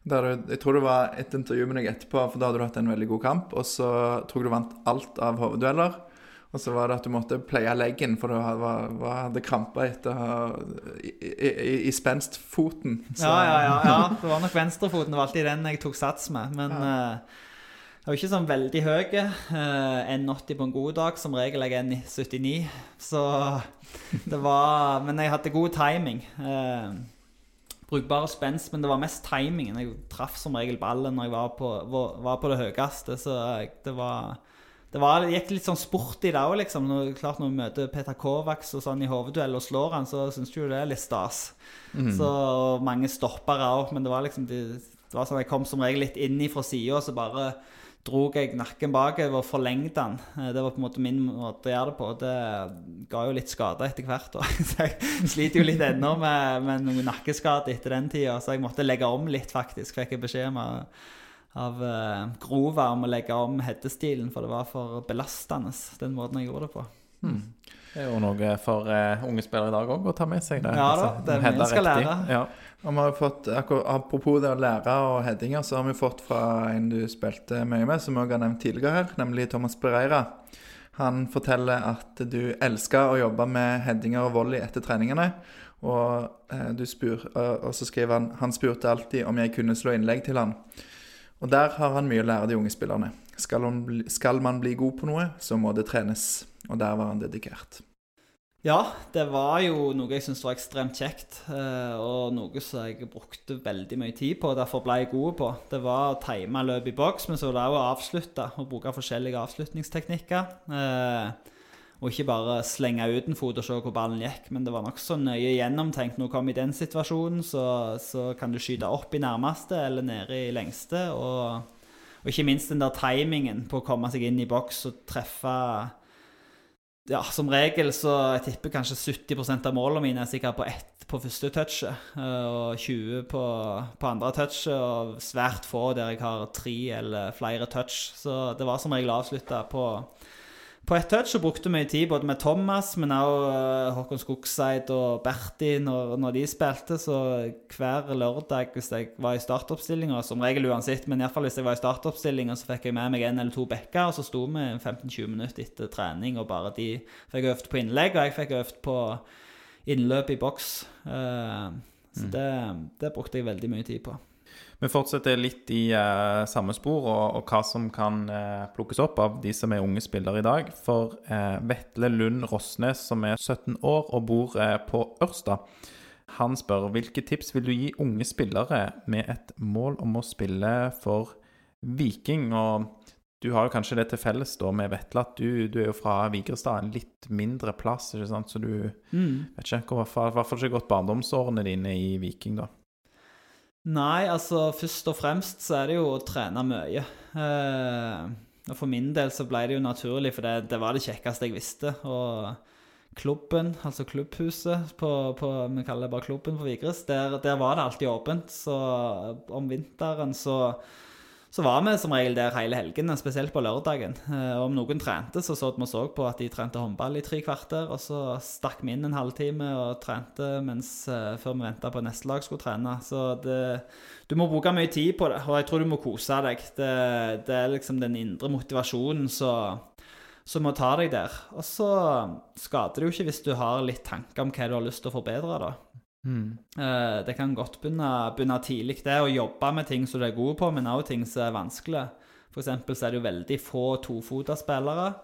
Der du, jeg tror det var et intervju med deg etterpå, for da hadde du hatt en veldig god kamp. Og så tror jeg du vant alt av hoveddueller. Og så var det at du måtte pleie leggen, for du hadde, krampa etter i, i, i spenstfoten. Så- Ja, ja, ja, ja. Det var nok venstrefoten. Det var alltid den jeg tok sats med. Men eh, jeg var ikke sånn veldig høy. Uh, 1,80 på en god dag. Som regel er jeg 1,79. Så det var Men jeg hadde god timing. Uh, brukbare spenst, men det var mest timingen. Jeg traff som regel ballen når jeg var på, var, på det høyeste, så det var det, var, det gikk litt sånn sport i det òg, liksom. Når, klart når vi møter Peter Kovacs og sånn i hovedduell og slår han, så syns jo det er litt stas. Så og mange stoppere òg, men det var liksom det, det var sånn Jeg kom som regel litt inn fra sida, så bare drog jeg nakken bakover og forlengte den. Eh, Det var på en måte min måte å gjøre det på. Det ga jo litt skade etter hvert. da. Så jeg sliter jo litt ennå med, med noen nakkeskade etter den tida, så jeg måtte legge om litt, faktisk. Fikk jeg beskjed om av, uh, Grova om å legge om headestilen, for det var for belastende, den måten jeg gjorde det på. Det er jo noe for uh, unge spillere i dag òg å ta med seg. Det, Ja da, Altså, det er mye skal riktig. lære. Ja. Og vi har fått, Apropos det å lære og headinger, så har vi fått fra en du spilte mye med, som vi òg har nevnt tidligere her, nemlig Thomas Pereira. Han forteller at du elsker å jobbe med headinger og volley etter treningene. Og, uh, du spur, uh, og så skriver han han spurte alltid om jeg kunne slå innlegg til han. Og der har han mye å lære de unge spillerne. Skal, bli, skal man bli god på noe, så må det trenes. Og der var han dedikert. Ja, det var jo noe jeg syntes var ekstremt kjekt, eh, og noe som jeg brukte veldig mye tid på, og derfor ble jeg god på. Det var å time løp i boks, men så var det òg å avslutte, og bruke forskjellige avslutningsteknikker. Og ikke bare slenge ut en fot og se hvor ballen gikk, men det var nokså nøye gjennomtenkt. Når du kommer i den situasjonen, så, så kan du skyte opp i nærmeste eller nede i lengste. Og, og ikke minst den der timingen på å komme seg inn i boks og treffe ja, som regel så jeg tipper kanskje 70% av målene mine er sikkert på ett på første touchet, eh, og 20 på, på andre touchet, og svært få der jeg har tre eller flere touch. Så det var som regel avslutta på, på ett touch, så brukte mye tid både med Thomas, men også Håkon Skogseid og Berti når, når de spilte. Så hver lørdag hvis jeg var i startoppstillinga, som regel uansett, men iallfall hvis jeg var i startoppstillinga, så fikk jeg med meg en eller to backer, og så sto vi 15-20 minutter etter trening, og bare de fikk øvd på innlegg, og jeg fikk øvd på innløp i boks. Eh, så det, det brukte jeg veldig mye tid på. Vi fortsetter litt i eh, samme spor, og, og hva som kan eh, plukkes opp av de som er unge spillere i dag. For eh, Vetle Lund Rosnes, som er 17 år og bor eh, på Ørsta, han spør hvilke tips vil du gi unge spillere med et mål om å spille for Viking? Og du har jo kanskje det til felles da med Vetle at du, du er jo fra Vigrestad, en litt mindre plass, ikke sant? Så du vet ikke, hvorfor, fall ikke gått barndomsårene dine i Viking, da. Nei, altså først og fremst så er det jo å trene mye. Eh, og for min del så ble det jo naturlig, for det, det var det kjekkeste jeg visste. Og klubben, altså klubbhuset på, på Vi kaller det bare klubben på Vigres. Der, der var det alltid åpent. Så om vinteren så så var vi som regel der hele helgen, spesielt på lørdagen. Eh, og om noen trente, så så vi så på at de trente håndball i tre kvarter. Og så stakk vi inn en halvtime og trente mens, eh, før vi venta på neste lag skulle trene. Så det, du må bruke mye tid på det, og jeg tror du må kose deg. Det, det er liksom den indre motivasjonen som så må ta deg der. Og så skader det jo ikke hvis du har litt tanker om hva du har lyst til å forbedre, da. Eh, Det kan godt begynne, begynne tidlig, det å jobbe med ting som du er god på, men også ting som er vanskelig. For eksempel så er det jo veldig få tofota spillere.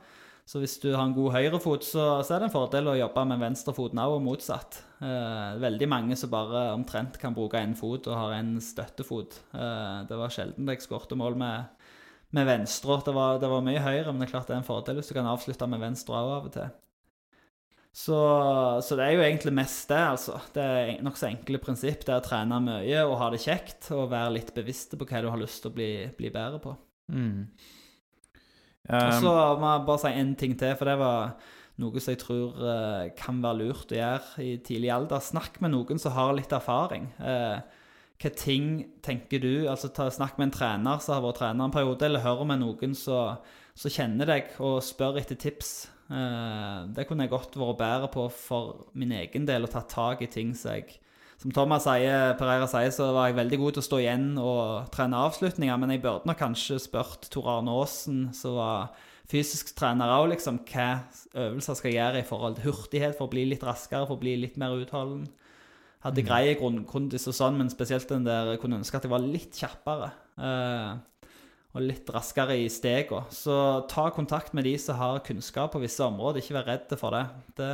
Så hvis du har en god høyrefot, så, så er det en fordel å jobbe med venstrefoten òg, og motsatt. Eh, veldig mange som bare omtrent kan bruke én fot og har en støttefot. Eh, det var sjelden jeg skåret mål med, med venstre. Det var, det var mye høyre, men det er klart det er en fordel hvis du kan avslutte med venstre òg av og til. Så, så det er jo egentlig mest det, altså. Det er nokså enkle prinsipp. Det er å trene mye og ha det kjekt, og være litt bevisste på hva du har lyst til å bli, bli bedre på. Og Um, så må jeg bare si en ting til, for det var noe som jeg tror uh, kan være lurt å gjøre i tidlig alder. Snakk med noen som har litt erfaring. Uh, hva ting tenker du Altså ta, Snakk med en trener som har vært trener en periode, eller hør med noen som kjenner deg og spør etter tips. Eh, det kunne jeg godt vært bedre på for min egen del, og tatt tak i ting som jeg Som Thomas sier, Pereira sier, så var jeg veldig god til å stå igjen og trene avslutninger, men jeg burde nok kanskje spurt Tor Arne Aasen, som var fysisk trener òg, liksom, hva øvelser skal jeg gjøre i forhold til hurtighet for å bli litt raskere, for å bli litt mer utholden. Hadde greie grunnkondis og sånn, men spesielt den der kunne ønske at jeg var litt kjappere. Eh, og litt raskere i stega. Så ta kontakt med de som har kunnskap på visse områder. Ikke vær redd for det. Det,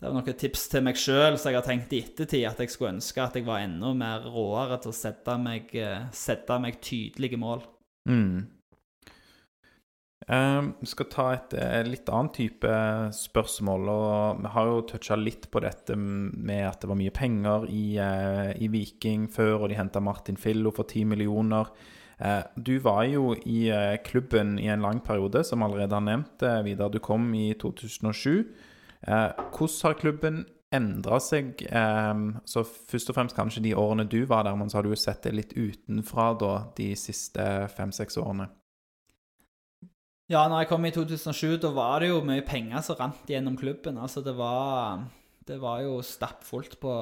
det er noen tips til meg sjøl som jeg har tenkt i ettertid, at jeg skulle ønske at jeg var enda mer råere til å sette meg, eh, sette meg tydelige mål. Mm. Vi skal ta et eh, litt annen type spørsmål. og Vi har jo toucha litt på dette med at det var mye penger i, eh, i Viking før, og de henta Martin Fillo for 10 millioner. Eh, Du var jo i eh, klubben i en lang periode, som allerede har nevnt. eh, Vidar, du kom i 2007. Eh, Hvordan har klubben endra seg? Så først og fremst kanskje de årene du var der, men så har du jo sett det litt utenfra da, de siste fem-seks årene. Ja, når jeg kom i 2007, da var det jo mye penger som rant gjennom klubben. Altså, det var, det var jo stappfullt på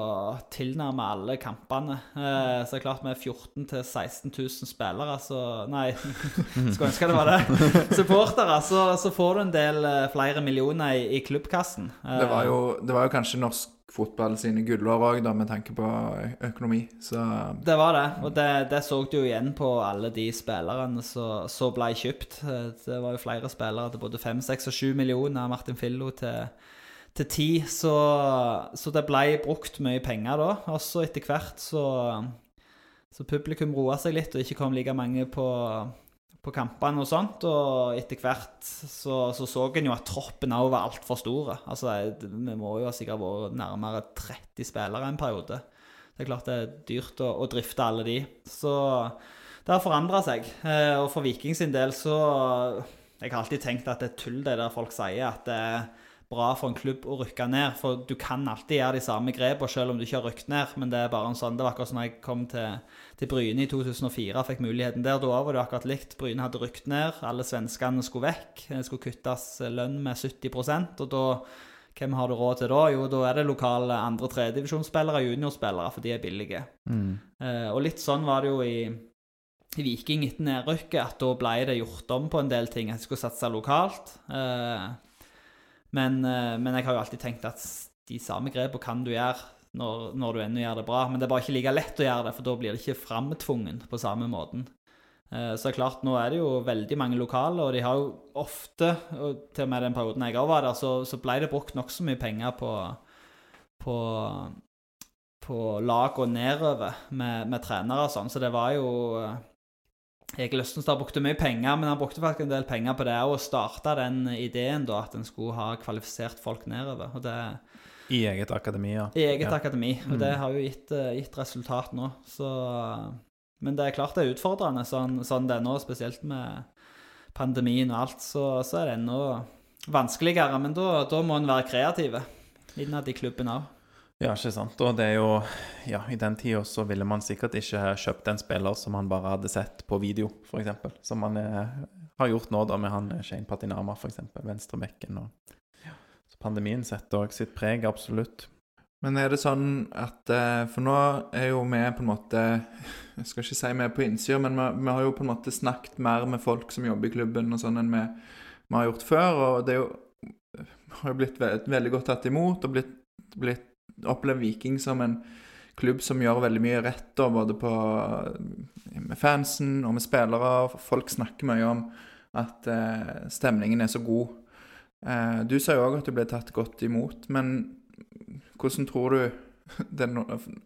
tilnærmet alle kampene. Eh, så det er klart med 14 000-16 000 spillere, så Nei, skulle ønske det var det. Supportere, så, så får du en del eh, flere millioner i, i klubbkassen. Eh, Det var, jo, det var jo kanskje norsk fotball sine gullår òg, med tanke på økonomi. Så Det var det, og det, det så du jo igjen på alle de spillerne som ble kjøpt. Eh, Det var jo flere spillere til både 5, 6 og 7 millioner. Martin Fillo til, til ti. Så, så det ble brukt mye penger da. Og så etter hvert så, så publikum roa seg litt, og ikke kom like mange på, på kampene og sånt. Og etter hvert så så, så en jo at troppen òg var altfor store. Altså, vi må jo ha sikkert vært nærmere 30 spillere en periode. Det er klart det er dyrt å, å drifte alle de. Så det har forandra seg. Eh, og for Viking sin del så Jeg har alltid tenkt at det er tull, det der folk sier, at det er bra for en klubb å rykke ned. For du kan alltid gjøre de samme grepene selv om du ikke har rykket ned. Men det er bare en sånn Det var akkurat som da jeg kom til, til Bryne i 2004 fikk muligheten der. Da var det akkurat likt. Bryne hadde rykket ned. Alle svenskene skulle vekk. Det skulle kuttes lønn med 70% Og da hvem har du råd til da? Jo, da er det lokale andre- og tredjedivisjonsspillere, juniorspillere, for de er billige. Mm. Eh, og litt sånn var det jo i, i Viking etter nedrykket, at da ble det gjort om på en del ting. At de skulle satse lokalt. Eh, men, eh, men jeg har jo alltid tenkt at de samme grepene kan du gjøre når, når du ennå gjør det bra. Men det er bare ikke like lett å gjøre det, for da blir det ikke framtvungen på samme måten. Eh, Så klart, nå er det jo veldig mange lokale, og de har jo ofte, og til og med den perioden jeg òg var der, så, så ble det brukt nokså mye penger på, på, på lag og nedover med, med trenere og sånn. Så det var jo eh, Egil Østenstad brukte mye penger, men han brukte faktisk en del penger på det òg, starte den ideen da at en skulle ha kvalifisert folk nedover. og det I eget akademi, ja. i eget Ja. akademi. Og det har jo gitt, eh, gitt resultat nå. Så, men det er klart det er utfordrende sånn, sånn det er nå, spesielt med pandemien og alt. Så, så er det ennå vanskeligere. Men da, da må en være kreativ innad i klubben òg. Ja, ikke sant. Og det er jo Ja, i den tida så ville man sikkert ikke kjøpt en spiller som man bare hadde sett på video, f.eks. Som man eh, har gjort nå, da, med han eh, Shane Patinama, f.eks. Venstrebekken. Og... Ja. Så pandemien setter òg sitt preg, absolutt. Men er det sånn at eh, For nå er jo vi på en måte Jeg skal ikke si vi er på innsida, men vi, vi har jo på en måte snakket mer med folk som jobber i klubben og sånn enn vi, vi har gjort før. Og det jo, har jo blitt ve veldig godt tatt imot og blitt, blitt opplevd Viking som en klubb som gjør veldig mye rett, da, både på, med fansen og med spillere. Folk snakker mye om at eh, stemningen er så god. Eh, du sa jo òg at du ble tatt godt imot, men hvordan tror du er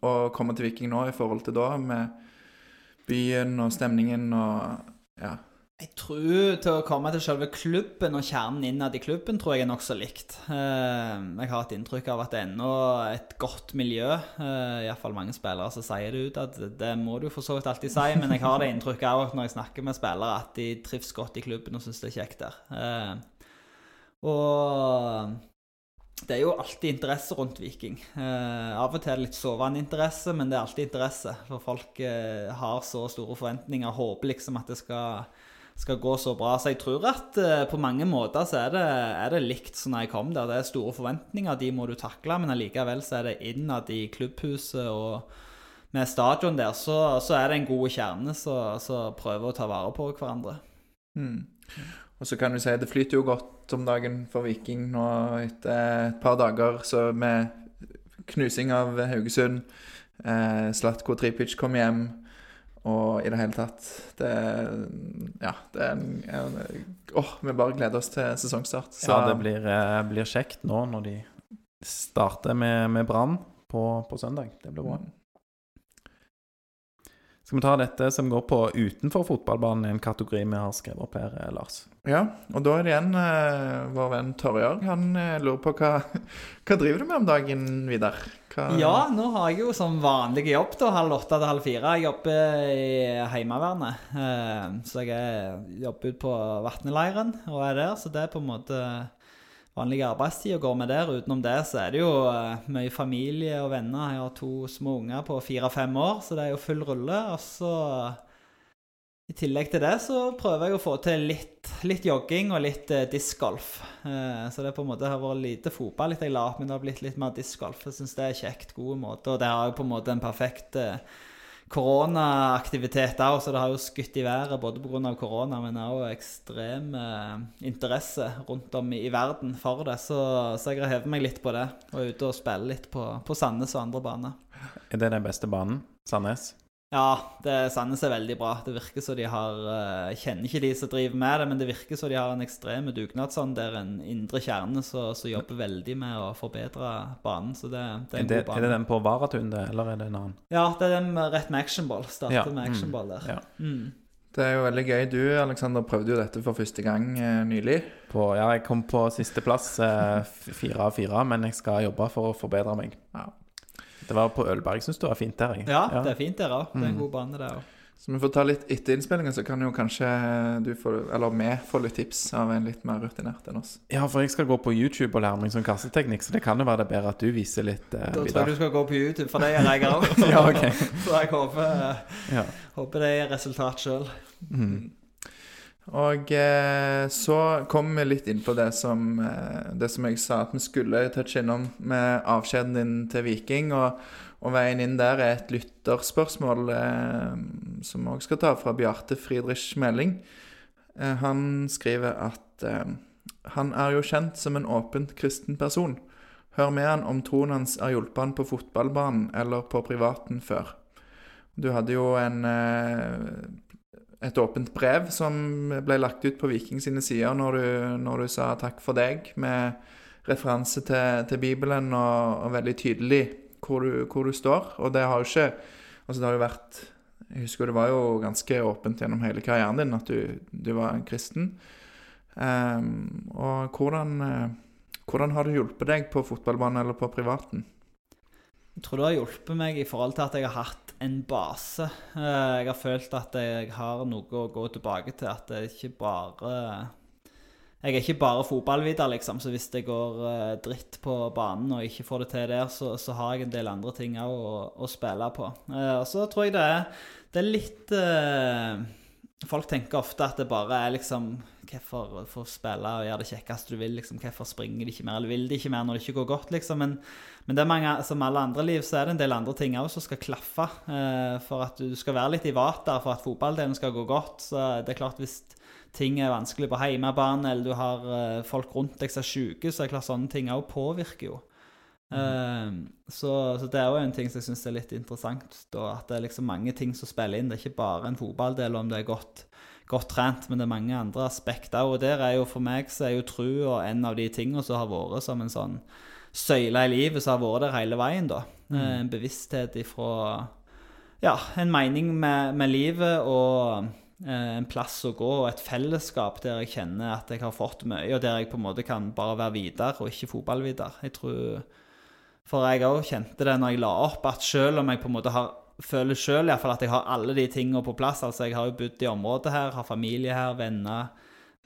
å komme til Viking nå i forhold til da, med byen og stemningen og Ja. Jeg tror til å komme til selve klubben og kjernen innad i klubben tror jeg er nokså likt. Eh, Jeg har et inntrykk av at det er ennå et godt miljø. Eh, Iallfall mange spillere som sier det ut. at Det må du for så vidt alltid si, men jeg har det inntrykket òg når jeg snakker med spillere, at de trives godt i klubben og syns det er kjekt der. Eh, Og det er jo alltid interesse rundt Viking. Av og til er det litt sovende interesse, men det er alltid interesse. For folk har så store forventninger håper liksom at det skal skal gå så bra. Så jeg tror at uh, på mange måter så er det, er det likt som jeg kom der. Det er store forventninger, de må du takle, men allikevel så er det innad i klubbhuset og med stadion der, så, så er det en god kjerne som prøver å ta vare på hverandre. Mm. Og så kan du si det flyter jo godt om dagen for Viking nå etter et par dager så med knusing av Haugesund. Eh, Slatko Tripic kom hjem. Og i det hele tatt Det Ja, det er en, en Åh, vi bare gleder oss til sesongstart. Så. Ja, det blir, eh, blir, kjekt nå når de starter med, med Brann på, på, søndag. Det blir bra. Mm. Skal vi ta dette som går på utenfor fotballbanen, en kategori vi har skrevet opp her, eh, Lars? Ja, og da er det igjen eh, vår venn Torjorg. Han eh, lurer på hva, hva driver du med om dagen, Vidar? Hva... Ja, nå har jeg jo som vanlig jobb, da, halv åtte til halv fire. Jeg jobber i Heimevernet. Eh, så jeg jobber ute på Vatneleiren og er der, så det er på en måte vanlig arbeidstid og går med der. Utenom det så er det jo uh, mye familie og venner. Jeg har to små unger på fire-fem år, så det er jo full rulle. Og så i tillegg til det så prøver jeg å få til litt, litt jogging og litt eh, discgolf. Eh, så det på en måte har vært lite fotball litt jeg la opp, men det har blitt litt mer discgolf. Jeg syns det er kjekt, gode måter. Og det har jo på en måte en perfekt uh, koronaaktivitet òg, så det har jo skutt i været både pga. korona, men òg ekstrem eh, interesse rundt om i, i, verden for det. Så, så jeg har hevet meg litt på det, og er ute og spiller litt på, på Sandnes og andre baner. Er det den beste banen? Sandnes? Ja, det Sandnes er veldig bra. Det virker som de har Jeg uh, kjenner ikke de som driver med det, men det virker som de har en ekstrem dugnadsånd der en indre kjerne som jobber veldig med å forbedre banen. Så det, det er en det, god bane. Er det den på Varatun, det, eller er det en annen? Ja, det er den rett med actionball. Starter ja. med mm. actionball der. Ja. Mm. Det er jo veldig gøy. Du Alexander, prøvde jo dette for første gang eh, nylig. På, ja, jeg kom på sisteplass, eh, fire av fire, men jeg skal jobbe for å forbedre meg. Ja. Det var på Ølberg. Syns du det var fint der? Jeg. Ja, ja, det er fint der òg. Det er en mm. god bane, der òg. Så vi får ta litt etter innspillingen, så kan jo kanskje du få, eller vi få litt tips av en litt mer rutinert enn oss. Ja, for jeg skal gå på YouTube og lære meg som kasseteknikk, så det kan jo være det bedre at du viser litt eh, Da tror jeg du skal gå på YouTube, for det gjør jeg òg. ja, okay. så jeg håper, ja. håper det gir resultat sjøl. Mm. Og eh, så kom vi litt inn på det som, eh, det som jeg sa at vi skulle touche innom med avskjeden din til Viking. Og, og veien inn der er et lytterspørsmål eh, som vi òg skal ta, fra Bjarte Friedrich Meling. Eh, han skriver at eh, han er jo kjent som en åpent kristen person. Hør med han om troen hans har hjulpet han på fotballbanen eller på privaten før. Du hadde jo en eh, et åpent brev som ble lagt ut på Viking sine sider når du, når du sa 'takk for deg', med referanse til, til Bibelen og, og, veldig tydelig hvor du, hvor du, står. Og det har jo ikke Altså, det har jo vært Jeg husker det var jo ganske åpent gjennom hele karrieren din at du, du var en kristen. Um, og hvordan, uh, hvordan har det hjulpet deg på fotballbanen eller på privaten? Jeg tror det har hjulpet meg i forhold til at jeg har hatt en base. Eh, jeg har følt at jeg har noe å gå tilbake til. At det ikke bare Jeg er ikke bare fotballvidder, liksom. Så hvis det går eh, dritt på banen og ikke får det til der, så, så har jeg en del andre ting å, å, spille på. Eh, og så tror jeg det er, det er litt Folk tenker ofte at det bare er liksom Hvorfor få spille og gjøre det kjekkeste du vil? liksom, Hvorfor springer de ikke mer, eller vil de ikke mer når det ikke går godt? liksom, Men, men det er mange, som alle andre liv så er det en del andre ting også som skal klaffe. Eh, for at du skal være litt i vater for at fotballdelen skal gå godt. Så det er klart hvis ting er vanskelig på hjemmebane, eller du har eh, folk rundt deg som er syke, så er det klart sånne ting òg påvirker jo. Mm. så, så, det er jo en ting som jeg syns er litt interessant. Da, at det er liksom mange ting som spiller inn. Det er ikke bare en fotballdel om det er godt, godt trent, men det er mange andre aspekter. Og der er jo for meg så er jo trua en av de tingene som har vært som en sånn søyle i livet som har vært der hele veien. da. Mm. Eh, en bevissthet ifra Ja, en mening med, med livet og eh, en plass å gå og et fellesskap der jeg kjenner at jeg har fått mye, og der jeg på en måte kan bare være videre og ikke fotballvidere. Jeg tror for jeg òg kjente det når jeg la opp, at selv om jeg på en måte har føler sjøl at jeg har alle de tingene på plass Altså, jeg har jo bodd i området her, har familie her, venner,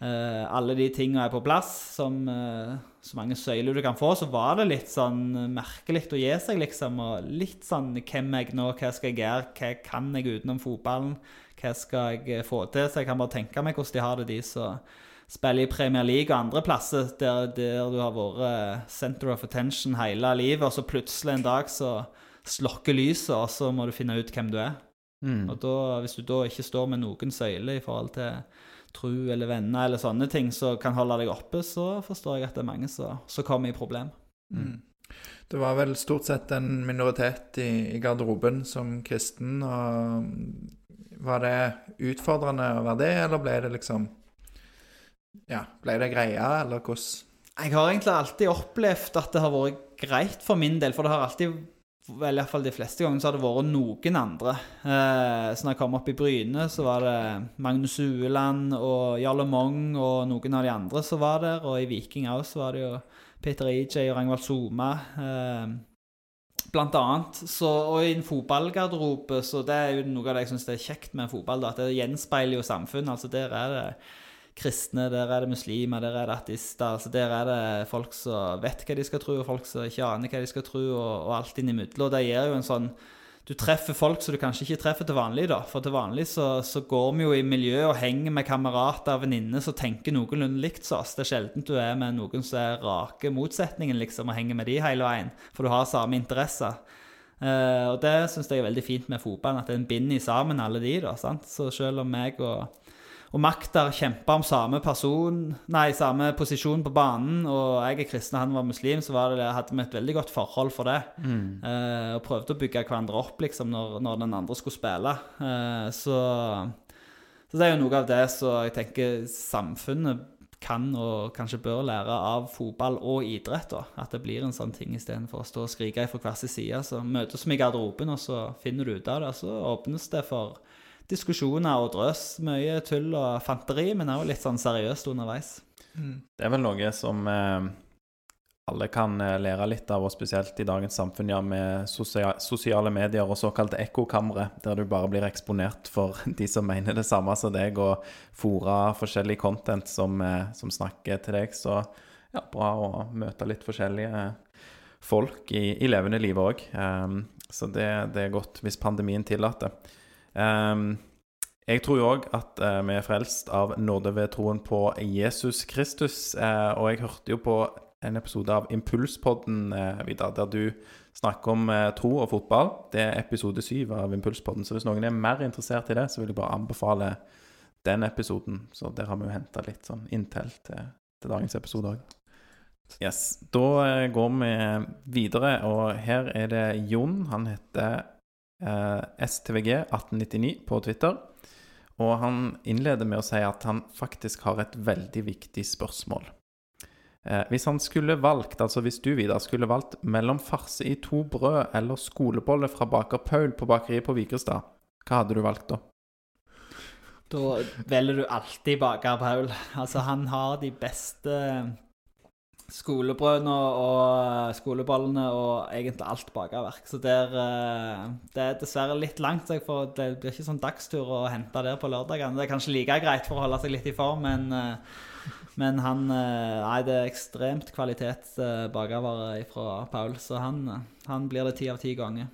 eh, alle de tingene er på plass, som uh, så mange søyler du kan få, så var det litt sånn merkelig å gi seg, liksom. Og litt sånn Hvem er jeg nå? Hva skal jeg gjøre? Hva kan jeg utenom fotballen? Hva skal jeg eh, få til? Så jeg kan bare tenke meg hvordan de har det, de som spiller i Premier League og andre plasser, der, der du har vært center of attention hele livet, og så plutselig en dag så slokker lyset, og så må du finne ut hvem du er. Mm. Og da, hvis du da ikke står med noen søyle i forhold til tru eller venner eller sånne ting som kan holde deg oppe, så forstår jeg at det er mange som som kommer i problem. Mm. Det var vel stort sett en minoritet i, i garderoben som kristen, og var det utfordrende å være det, eller ble det liksom Ja, ble det greia, eller hvordan Jeg har egentlig alltid opplevd at det har vært greit for min del, for det har alltid Vel, iallfall de fleste ganger så har det vært noen andre. Eh, så når jeg kom opp i Bryne, så var det Magnus Ueland og Jarle Mong og noen av de andre som var der. Og i Viking òg så var det jo Peter EJ og Ragnvald Soma. Eh, blant annet. Så, og i en fotballgarderobe, så det er jo noe av det jeg syns er kjekt med fotball. Da, at det gjenspeiler jo samfunnet. Altså der er det kristne, der er det muslimer, der er det ateister. altså Der er det folk som vet hva de skal tro, og folk som ikke aner hva de skal tro, og, og alt innimellom. Og det gir jo en sånn Du treffer folk som du kanskje ikke treffer til vanlig, da. For til vanlig så, så går vi jo i miljø og henger med kamerater og venninner som tenker noenlunde likt som oss. Det er sjelden du er med noen som er rake motsetningen, liksom, og henger med de hele veien. For du har samme interesser. Eh, og det syns jeg er veldig fint med fotballen, at en binder sammen alle de, da. sant? Så selv om meg og og Maktar kjempa om samme person, nei, samme posisjon på banen, og jeg er kristen han var muslim, så var det, hadde vi et veldig godt forhold for det. Eh, og prøvde å bygge hverandre opp liksom, når, når den andre skulle spille. Eh, så, så det er jo noe av det som jeg tenker samfunnet kan og kanskje bør lære av fotball og idrett. da, At det blir en sånn ting istedenfor å stå og skrike fra hver sin side. Så møtes vi i garderoben, og så finner du ut av det. Så åpnes det for diskusjoner og drøs. Mye tull og fanteri, men også litt sånn seriøst underveis. Det er vel noe som eh, alle kan eh, lære litt av, og spesielt i dagens samfunn, ja, med sosia sosiale medier og såkalte ekkokamre, der du bare blir eksponert for de som mener det samme som deg, og fora forskjellig content som, eh, som snakker til deg. Så ja, bra å møte litt forskjellige folk i, i levende liv òg. så det, det er godt hvis pandemien tillater. Um, jeg tror jo òg at eh, vi er frelst av nåde ved troen på Jesus Kristus. eh, og jeg hørte jo på en episode av Impulspodden, eh, Vidar, der du snakker om tro og fotball. Det er episode syv av Impulspodden. Så hvis noen er mer interessert i det, så vil jeg bare anbefale den episoden. Så der har vi jo henta litt sånn inntil til, til dagens episode òg. Yes. Da går vi videre, og her er det Jon. Han heter STVG1899 på Twitter. Og han innleder med å si at han faktisk har et veldig viktig spørsmål. Eh, hvis han skulle valgt, altså hvis du, Vidar, skulle valgt mellom farse i to brød eller skolebolle fra baker Paul på bakeriet på Vigrestad, hva hadde du valgt da? Da velger du alltid baker Paul. Altså, han har de beste skolebrødene og skolebollene og egentlig alt bakerverk. Så der, eh, det er dessverre litt langt, så det blir ikke sånn dagstur å hente der på lørdagene. Det er kanskje like greit for å holde seg litt i form, men, eh, men han eh, Nei, det er ekstremt kvalitet bakervare fra Paul, så han, han blir det ti av ti ganger.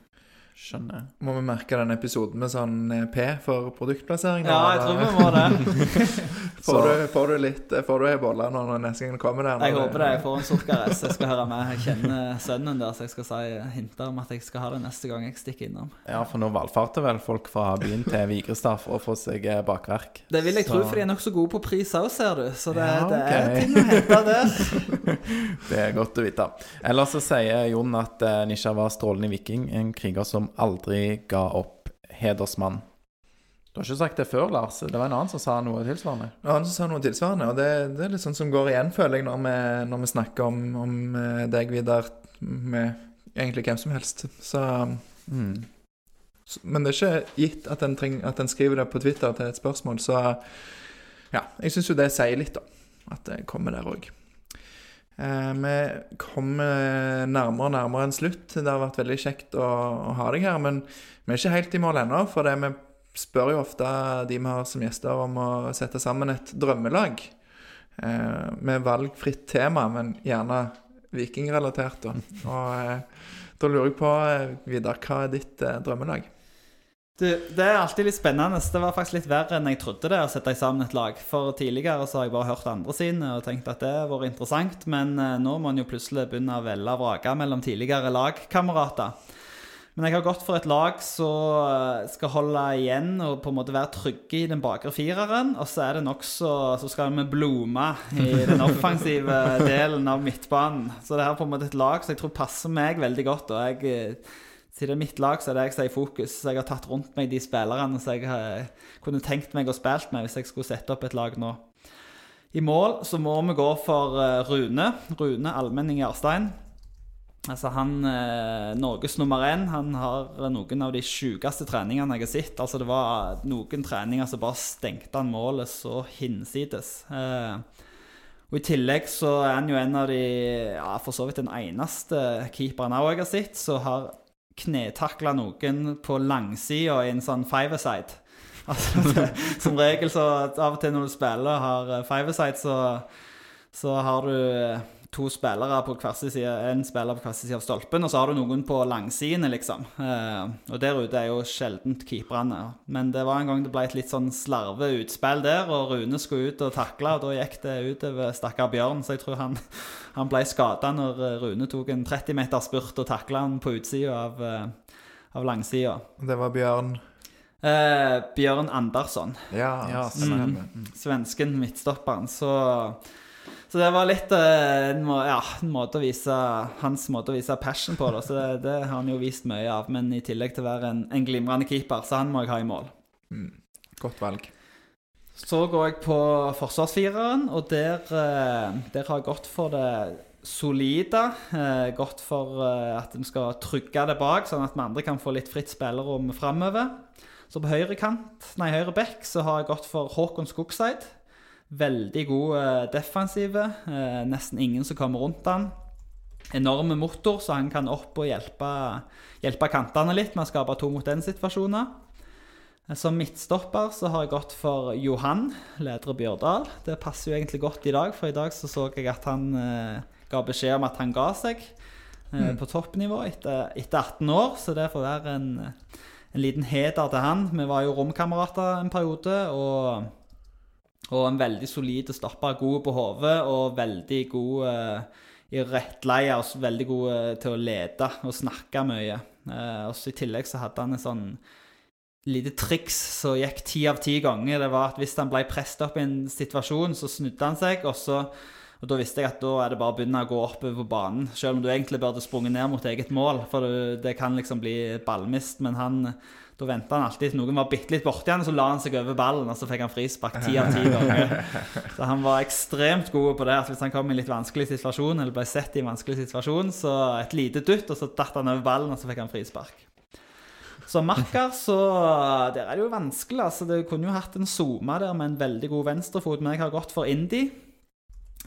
Skjønner. Må vi merke den episoden med sånn eh, P for produktplassering? da, Ja, jeg tror vi må det. Får du, får du litt eh, Får du ei bolle når neste gang kommer der? Jeg håper det. Jeg får en sukkerrest. Jeg skal høre med. Jeg kjenner sønnen der, så jeg skal si hinte om at jeg skal ha det neste gang jeg stikker innom. Ja, for nå valfarter vel folk fra byen til Vigrestad for å få seg eh, bakverk. Det vil jeg tro, for de er nokså gode på pris òg, ser du. Så det, Ja, det er ting å hente der. Det er godt å vite. Ellers så sier Jon at eh, Nisha var strålende viking, en kriger som aldri ga opp. Hedersmann. Du har ikke sagt det før, Lars. Det var en annen som sa noe tilsvarende. En annen som sa noe tilsvarende, og det, det er litt sånn som går igjen, føler jeg, når vi, når vi snakker om, om eh, deg, Vidar, med egentlig hvem som helst. Så, Mm. så Men det er ikke gitt at en, treng, at en skriver det på Twitter til et spørsmål, så ja, jeg syns jo det sier litt, da. At det kommer der òg. Eh, vi kommer nærmere og nærmere en slutt. Det har vært veldig kjekt å, å ha deg her, men vi er ikke helt i mål ennå. For det vi spør jo ofte de vi har som gjester, om å sette sammen et drømmelag. eh, med valgfritt tema, men gjerne vikingrelatert. Da. Og eh, da lurer jeg på, eh, Vidar, hva er ditt eh, drømmelag? Du, det er alltid litt spennende. Det var faktisk litt verre enn jeg trodde det å sette sammen et lag. For tidligere så har jeg bare hørt andre sine og tenkt at det har vært interessant, men eh, nå må en jo plutselig begynne å velge og vrake mellom tidligere lagkamerater. Men jeg har gått for et lag som eh, skal holde igjen og på en måte være trygge i den bakre fireren. Og så er det nokså Så skal vi blome i den offensive delen av midtbanen. Så det er på en måte et lag som jeg tror passer meg veldig godt. Og jeg eh, siden det er mitt lag, så er det jeg som er i fokus. Så jeg har tatt rundt meg de spillerne som jeg kunne tenkt meg å spille med hvis jeg skulle sette opp et lag nå. I mål så må vi gå for Rune. Rune Almenning Jarstein. Altså han eh, Norges nummer én. Han har noen av de sjukeste treningene jeg har sett. Altså Det var noen treninger som bare stengte han målet så hinsides. Eh, og I tillegg så er han jo en av de ja, for så vidt den eneste keeperen jeg har sett som har knetakla noen på langsida i en sånn five-a-side. Altså, som regel så av og til når du spiller og har eh, five-a-side, så, så har du eh, to spillere på hver sin side, en spiller på hver sin side av stolpen, og så har du noen på langsidene, liksom. Eh, og der ute er jo sjeldent keeperne. Men det var en gang det ble et litt sånn slarve utspill der, og Rune skulle ut og takle, og da gikk det utover stakkar Bjørn, så jeg tror han, han ble skada når eh, Rune tok en 30 meter spurt og takla han på utsida av, eh, av langsida. Det var Bjørn Eh, Bjørn Andersson, Ja, Ja, stemmer. svensken midtstopperen. Så så det var litt eh, en, må, ja, en måte å vise, hans måte å vise passion på. Da. Så det, det har han jo vist mye av. Men i tillegg til å være en, en glimrende keeper, så han må jeg ha i mål. Mm. Godt valg. Så går jeg på forsvarsfireren, og der, eh, der har jeg gått for det solide. Eh, gått for eh, at en skal trygge det bak, sånn at vi andre kan få litt fritt spillerom framover. Så på høyre kant, nei, høyre bekk så har jeg gått for Håkon Skogseid. Veldig god eh, defensive. Eh, nesten ingen som kommer rundt han. Enorme motor, så han kan opp og hjelpe, hjelpe kantene litt med å skape to mot én-situasjoner. Eh, Som midtstopper så har jeg gått for Johan leder Bjørdal. Det passer jo egentlig godt i dag, for i dag så så jeg at han eh, ga beskjed om at han ga seg eh, på toppnivå etter, etter 18 år, så det får være en, en liten heder til han. Vi var jo romkamerater en periode, og og en veldig solid stopper, god på hodet og veldig god eh, i rettleie. Og så veldig god eh, til å lede og snakke mye. Eh, også I tillegg så hadde han en sånn lite triks som gikk ti av ti ganger. Det var at Hvis han ble presset opp i en situasjon, så snudde han seg. og så og Da visste jeg at da er det bare å begynne å gå oppover på banen. Selv om du egentlig burde sprunget ned mot eget mål, for det kan liksom bli ballmist. Men han, da venta han alltid til noen var bitte litt borti han, og så la han seg over ballen, og så fikk han frispark ti av ti ganger. Så han var ekstremt god på det. at Hvis han kom i en litt vanskelig situasjon, eller ble sett i en vanskelig situasjon, så et lite dutt, og så datt han over ballen, og så fikk han frispark. Så makker, så Der er det jo vanskelig. altså Du kunne jo hatt en Zuma der med en veldig god venstrefot, men jeg har gått for Indi.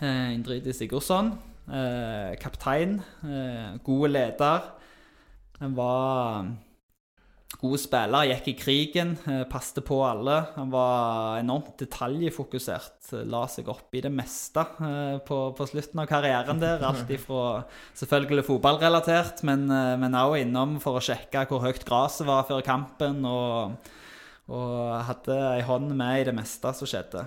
Eh, Indridi Sigurdsson. Eh, kaptein. Eh, gode leder. Han var god spiller, gikk i krigen, eh, passte på alle. Han var enormt detaljfokusert. eh, La seg opp i det meste eh, på, på slutten av karrieren der. Alt ifra selvfølgelig fotballrelatert, men men også innom for å sjekke hvor høyt gresset var før kampen. Og, og hadde ei hånd med i det meste som skjedde.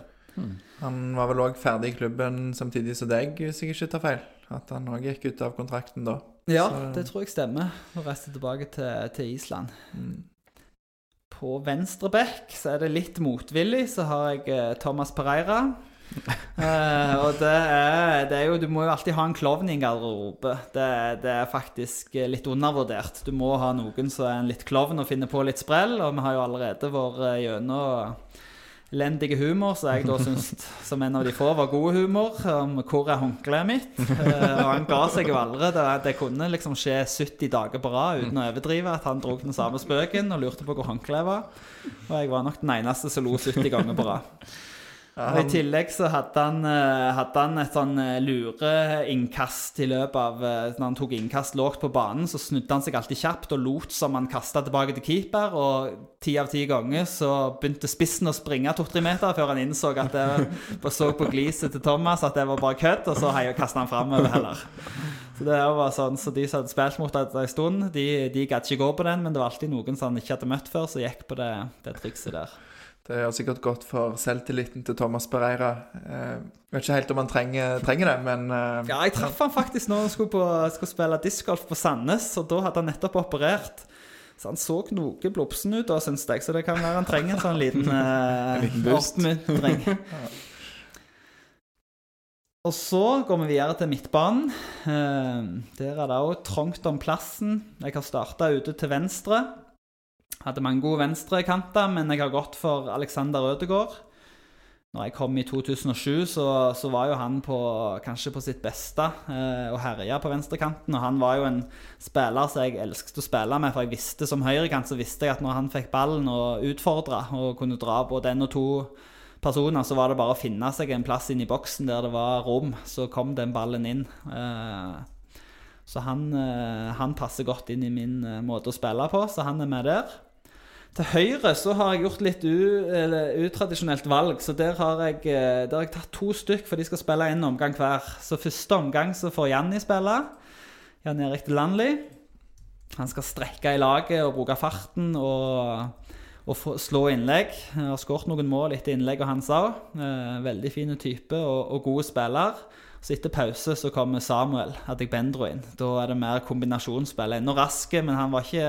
Han var vel òg ferdig i klubben samtidig som deg, hvis jeg ikke tar feil. At han òg gikk ut av kontrakten da. Ja, Så- det tror jeg stemmer. Og reiste tilbake til, til Island. Mm. På venstre bekk så er det litt motvillig, så har jeg eh, Thomas Pereira. Eh, og det er, det er jo Du må jo alltid ha en klovn i en garderobe. Det, det er faktisk litt undervurdert. Du må ha noen som er en litt klovn og finner på litt sprell, og vi har jo allerede vært gjennom elendige humor, så jeg da syns som en av de få var god humor. Om hvor er håndkleet mitt? Eh, og han ga seg jo aldri. Det, det kunne liksom skje 70 dager på rad uten å overdrive at han dro den samme spøken og lurte på hvor håndkleet var. Og jeg var nok den eneste som lo 70 ganger på rad. Og I tillegg så hadde han, eh, hadde han et sånn eh, lureinnkast i løpet av eh, Når han tok innkast lågt på banen, så snudde han seg alltid kjapt og lot som han kasta tilbake til keeper. Og ti av ti ganger så begynte spissen å springe to-tre meter før han innså at det så på gliset til Thomas at det var bare kødd, og så kasta han framover heller. Så det var sånn, så De som hadde spilt mot det en stund, de, de gadd ikke gå på den, men det var alltid noen som han ikke hadde møtt før, som gikk på det, det trikset der. Det har sikkert gått for selvtilliten til Thomas Pereira. Eh, vet ikke helt om han trenger, trenger det, men eh, Ja, jeg traff han faktisk når han skulle, på, skulle spille discgolf på Sandnes, og da hadde han nettopp operert. Så han så noe blopsen ut, da, syns jeg. Så det kan være han trenger en sånn liten, eh, En liten boost. oppmuntring. Og så går vi videre til midtbanen. Der er det òg trangt om plassen. Jeg har starta ute til venstre. Hadde mange gode venstrekanter, men jeg har gått for Alexander Ødegaard. Når jeg kom i 2007, så, så var jo han på, kanskje på sitt beste eh, og herja på venstrekanten. Og han var jo en spiller som jeg elsket å spille med, for jeg visste som høyrekant så visste jeg at når han fikk ballen og utfordra og kunne dra både en og to personer, så var det bare å finne seg en plass inn i boksen der det var rom. Så kom den ballen inn. Eh, så han, eh, han passer godt inn i min eh, måte å spille på, så han er med der. Til høyre så har jeg gjort litt utradisjonelt valg, så der har, jeg, eh, der har jeg tatt to stykk, for de skal spille en omgang hver. Så første omgang så får Janni spille. Jan Erik Landli. Han skal strekke i laget og bruke farten og, og få, slå innlegg. Jeg har skåret noen mål etter innlegget hans òg. Veldig fin type og, og god spiller. Så etter pause så kommer Samuel Adegbendro inn. Da er det mer kombinasjonsspill. Ennå raske, men han var ikke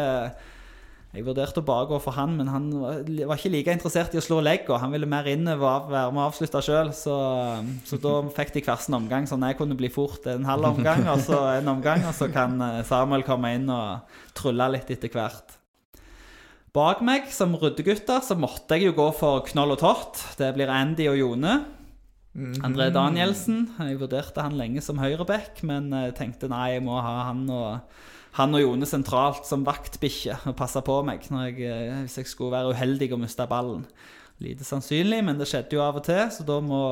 jeg vurderte å bare gå for han, men han var ikke like interessert i å slå legga. Og han ville mer innover, og være med å avslutte sjøl. Så, så da fikk de hver sin omgang, sånn jeg kunne bli fort en halv omgang og så en omgang. Og så kan eh, Samuel komme inn og trylle litt etter hvert. Bak meg, som ryddegutter, så måtte jeg jo gå for knoll og tott. Det blir Andy og Jone. André Danielsen. Jeg vurderte han lenge som høyreback, men jeg tenkte nei, jeg må ha han og, han og Jone sentralt som vaktbikkje og passe på meg jeg, eh, hvis jeg skulle være uheldig og miste ballen. Lite sannsynlig, men det skjedde jo av og til, så da må,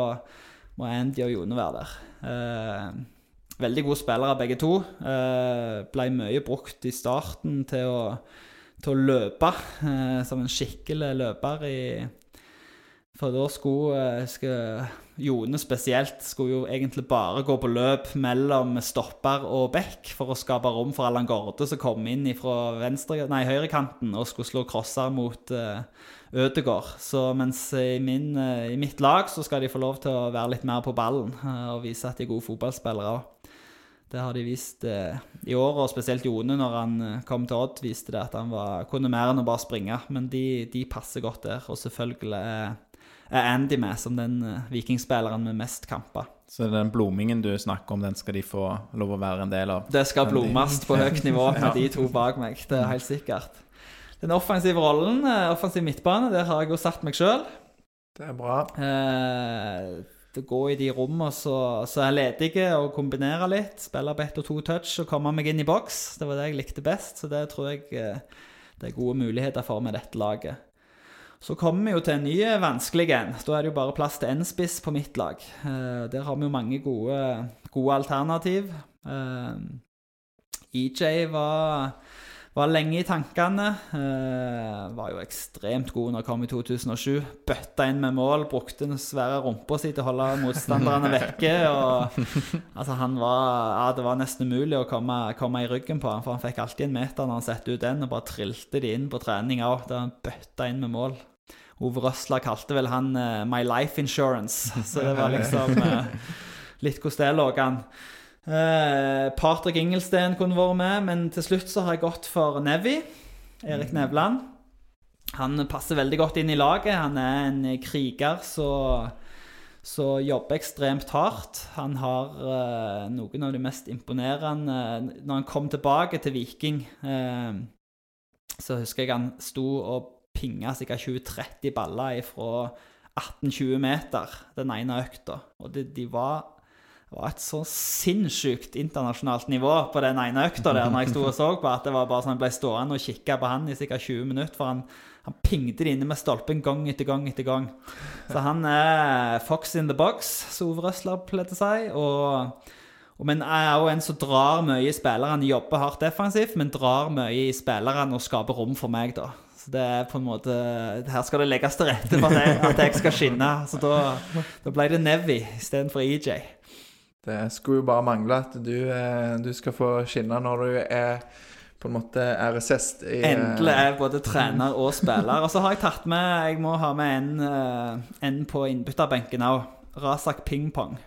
må Andy og Jone være der. Eh, veldig gode spillere begge to. Eh, ble mye brukt i starten til å, til å løpe eh, som en skikkelig løper i for da skulle, eh, skulle Jone spesielt skulle jo egentlig bare gå på løp mellom stopper og bekk for å skape rom for Allan Gorde, som kom inn fra høyrekanten og skulle slå crosser mot uh, Ødegård. Så mens i, min, uh, i mitt lag så skal de få lov til å være litt mer på ballen uh, og vise at de er gode fotballspillere. Det har de vist eh, i år, og spesielt Jone når han eh, kom til Odd, viste det at han var, kunne mer enn å bare springe. Men de, de passer godt der. Og selvfølgelig er, Andy med som den eh, vikingspilleren med mest kamper. Så den blomingen du snakker om, den skal de få lov å være en del av? Det skal blomast på høyt nivå med Ja. de to bak meg. Det er helt sikkert. Den offensive rollen, eh, offensiv midtbane, der har jeg jo satt meg sjøl. Det er bra. Eh, det går i de rommene som er ledige, og kombinere litt. Spille på ett og to touch og komme meg inn i boks. Det var det jeg likte best, så det tror jeg eh, det er gode muligheter for med dette laget. Så kommer vi jo til en ny eh, vanskelig en. Da er det jo bare plass til én spiss på mitt lag. Eh, der har vi jo mange gode, gode alternativ. Eh, EJ var var lenge i tankene. Eh, var jo ekstremt god når han kom i 2007. Bøtta inn med mål, brukte den svære rumpa si til å holde motstanderne vekke. Og, altså var, ja, det var nesten umulig å komme, komme i ryggen på han, for han fikk alltid en meter når han satte ut den, og bare trilte de inn på trening òg. Da han bøtta inn med mål. Ove Røsla kalte vel han uh, 'My Life Insurance', så det var liksom uh, litt hvordan det lå an. Uh, Patrick Ingelsten kunne vært med, men til slutt så har jeg gått for Nevi. Erik Nevland. Han passer veldig godt inn i laget. Han er en kriger som så jobber ekstremt hardt. Han har uh, noen av de mest imponerende Når han kom tilbake til Viking, uh, så husker jeg han sto og pinga sikkert 20-30 baller fra 18-20 meter den ene økta. Og det, de var var et så sinnssykt internasjonalt nivå på den ene økta der når jeg sto og så på, at det var bare sånn jeg ble stående og kikke på han i sikkert 20 minutter, for han, han pingte det inne med stolpen gang etter gang etter gang. Så han er fox in the box, som Ove Røsler pleide å si. og og men er òg en som drar mye i spillerne, jobber hardt defensivt, men drar mye i spillerne og skaper rom for meg, da. Så det er på en måte Her skal det legges til rette for at jeg, at jeg skal skinne. Så da, da ble det Nevi istedenfor EJ. Det skulle jo bare mangle at du, eh, du skal få skinne når du er på en måte RSS i eh, Endelig er jeg både trener og spiller. Og så har jeg tatt med Jeg må ha med en, eh, en på innbytterbenken òg. Razak pingpong.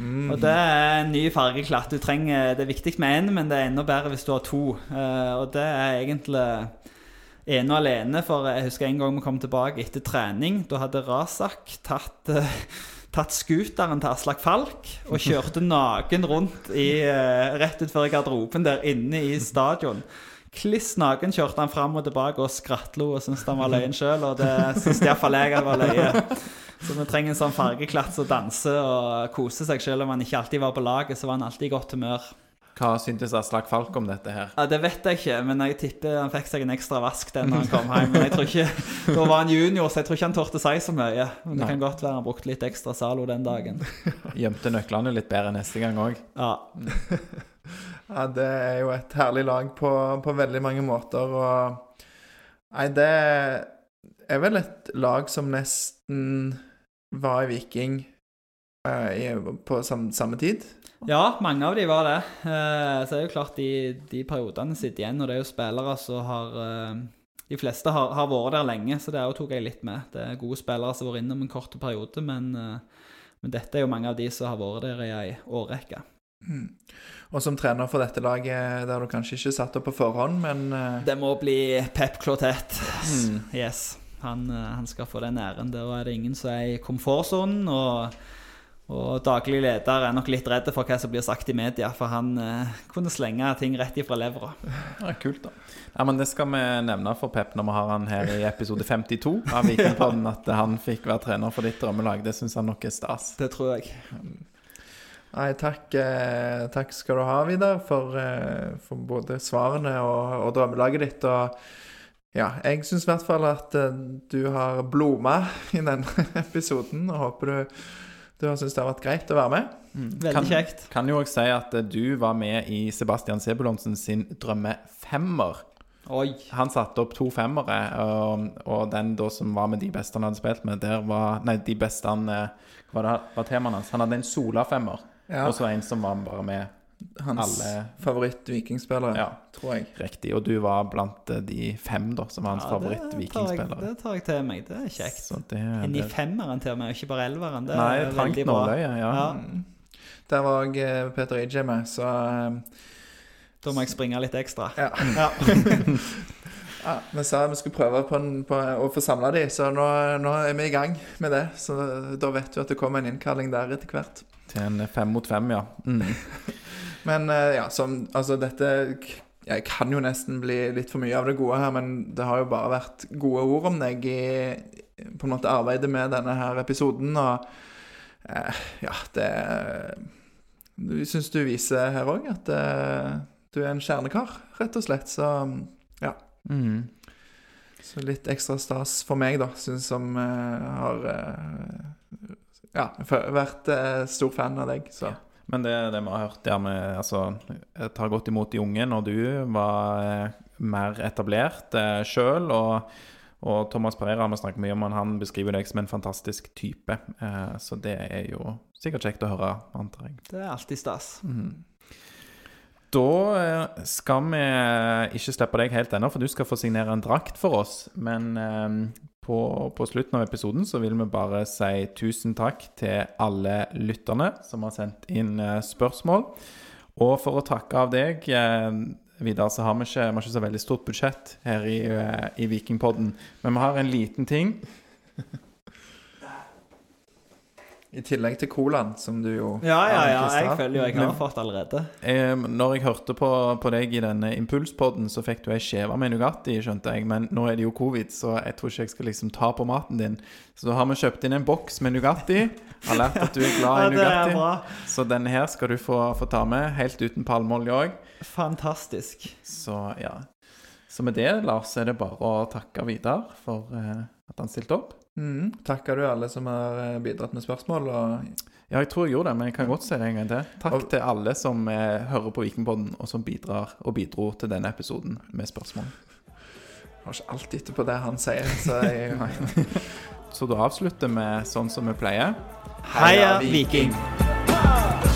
Mm. Og det er en ny fargeklatt. Du trenger, Det er viktig med én, men det er enda bedre hvis du har to. Og det er egentlig ene og alene, for jeg husker en gang vi kom tilbake etter trening. Da hadde Razak tatt uh, tatt scooteren til Aslak Falk og kjørte naken rundt i, uh, rett utenfor garderoben der inne i stadion. Kliss naken kjørte han fram og tilbake og skrattlo og syntes han var løyen sjøl. Og det syns iallfall jeg han var løye. Så vi trenger en sånn fargeklatt som danser og koser seg. Selv om han ikke alltid var på laget, så var han alltid i godt humør. Hva syntes Aslak Falk om dette her? Ja, Det vet jeg ikke, men jeg tipper han fikk seg en ekstra vask den når han kom hjem. Men jeg tror ikke, Da var han junior, så jeg tror ikke han torde si så mye. Men det Nei. kan godt være han brukte litt ekstra Zalo den dagen. Gjemte nøklene litt bedre neste gang òg. Ja, Ja, det er jo et herlig lag på, på veldig mange måter, og Nei, det er vel et lag som nesten var i Viking eh, i, på samme, samme tid. Ja mange av de var det. Så det er jo klart de, de periodene sitter igjen, og det er jo spillere som har eh, De fleste har, har vært der lenge, så det òg tok jeg litt med. Det er gode spillere som har vært innom en kort periode, men, eh, men dette er jo mange av de som har vært der i ei årrekke. Mm. Og som trener for dette laget, der du kanskje ikke satt opp på forhånd, men eh, Det må bli Pep Clotet. Mm. Yes. Han, eh, han skal få den æren. Der er det ingen som er i komfortsonen. Og, og daglig leder er nok litt redd for hva som blir sagt i media, for han eh, kunne slenge ting rett ifra levra. Ja, kult, da. Ja, men Det skal vi nevne for Pep når vi har han her i episode 52 av Vikingpodden, at han fikk være trener for ditt drømmelag. Det syns han nok er stas. Det tror jeg. Nei, takk, eh, takk skal du ha, Vidar, for, eh, for både svarene og, og drømmelaget ditt. Og ja, jeg syns i hvert fall at eh, du har bloma i denne episoden, og håper du, du har syntes det har vært greit å være med. Veldig Kan- kjekt. Kan jo også si at eh, du var med i Sebastian Sebulonsen sin drømmefemmer. Oi. Han satte opp to femmere, og, og den da som var med de beste han hadde spilt med, der var Nei, de beste han eh, Hva var, det, var temaet hans? Han hadde en Sola-femmer, Ja, og så en som var bare med Hans alle favoritt-vikingspillere, Ja. tror jeg. riktig. Og du var blant eh, de fem da som var hans Ja, det tar jeg- favoritt-vikingspillere. Det tar jeg til meg. Det er kjekt. Så det, Inn i det femmeren til og med, ikke bare elveren. Det Nei, er trangt veldig bra. nåløye. Ja. Ja. Der var òg Peter Ije med, så eh, Da må jeg springe litt ekstra. ja. Ja. ja. Vi sa vi skulle prøve på, en, på å få samla de, så nå, nå er vi i gang med det. Så da vet du at det kommer en innkalling der etter hvert. Til en fem mot fem, ja. Mm. Men eh, ja, som Altså, dette Jeg kan jo nesten bli litt for mye av det gode her, men det har jo bare vært gode ord om deg i på en måte arbeidet med denne her episoden, og eh, ja, det Du syns du viser her òg at eh, du er en kjernekar, rett og slett. Så ja. Mm. Så litt ekstra stas for meg, da, synes som eh, har eh, ja, vært eh, stor fan av deg. Så Men det, det vi har hørt der med Altså, tar godt imot de unge når du var eh, mer etablert eh, sjøl. Og, og Thomas Pereira har vi snakket mye om, han, han beskriver deg som en fantastisk type. Eh, så det er jo sikkert kjekt å høre, antar jeg. Det er alltid stas. Mhm. Da eh, skal vi ikke slippe deg helt ennå, for du skal få signere en drakt for oss. Men eh, på, på slutten av episoden så vil vi bare si tusen takk til alle lytterne som har sendt inn eh, spørsmål. Og for å takke av deg, eh, Vidar, så har vi ikke, vi har ikke så veldig stort budsjett her i, eh, i Vikingpodden. Men vi har en liten ting. I tillegg til colaen, som du jo Ja, ja, ja. Jeg føler jo jeg har fått allerede. Eh, når jeg hørte på, på deg i denne impulspodden, så fikk du ei skjeve med Nugatti, skjønte jeg. Men nå er det jo covid, så jeg tror ikke jeg skal liksom ta på maten din. Så da har vi kjøpt inn en boks med Nugatti. Har lært at du er glad Ja, i Nugatti. bra. Så denne her skal du få, få ta med, helt uten palmeolje òg. Fantastisk. Så ja. Så med det, Lars, er det bare å takke Vidar for eh, at han stilte opp. Mm, takker du alle som har eh, bidratt med spørsmål. Og Ja, jeg tror jeg gjorde det, men jeg kan godt si det en gang til. Takk Og- til alle som eh, hører på Vikingpodden, og som bidrar og bidro til denne episoden med spørsmål. Jeg har ikke alltid etterpå det han sier, så jeg Så da avslutter vi sånn som vi pleier. Heia Viking. Viking!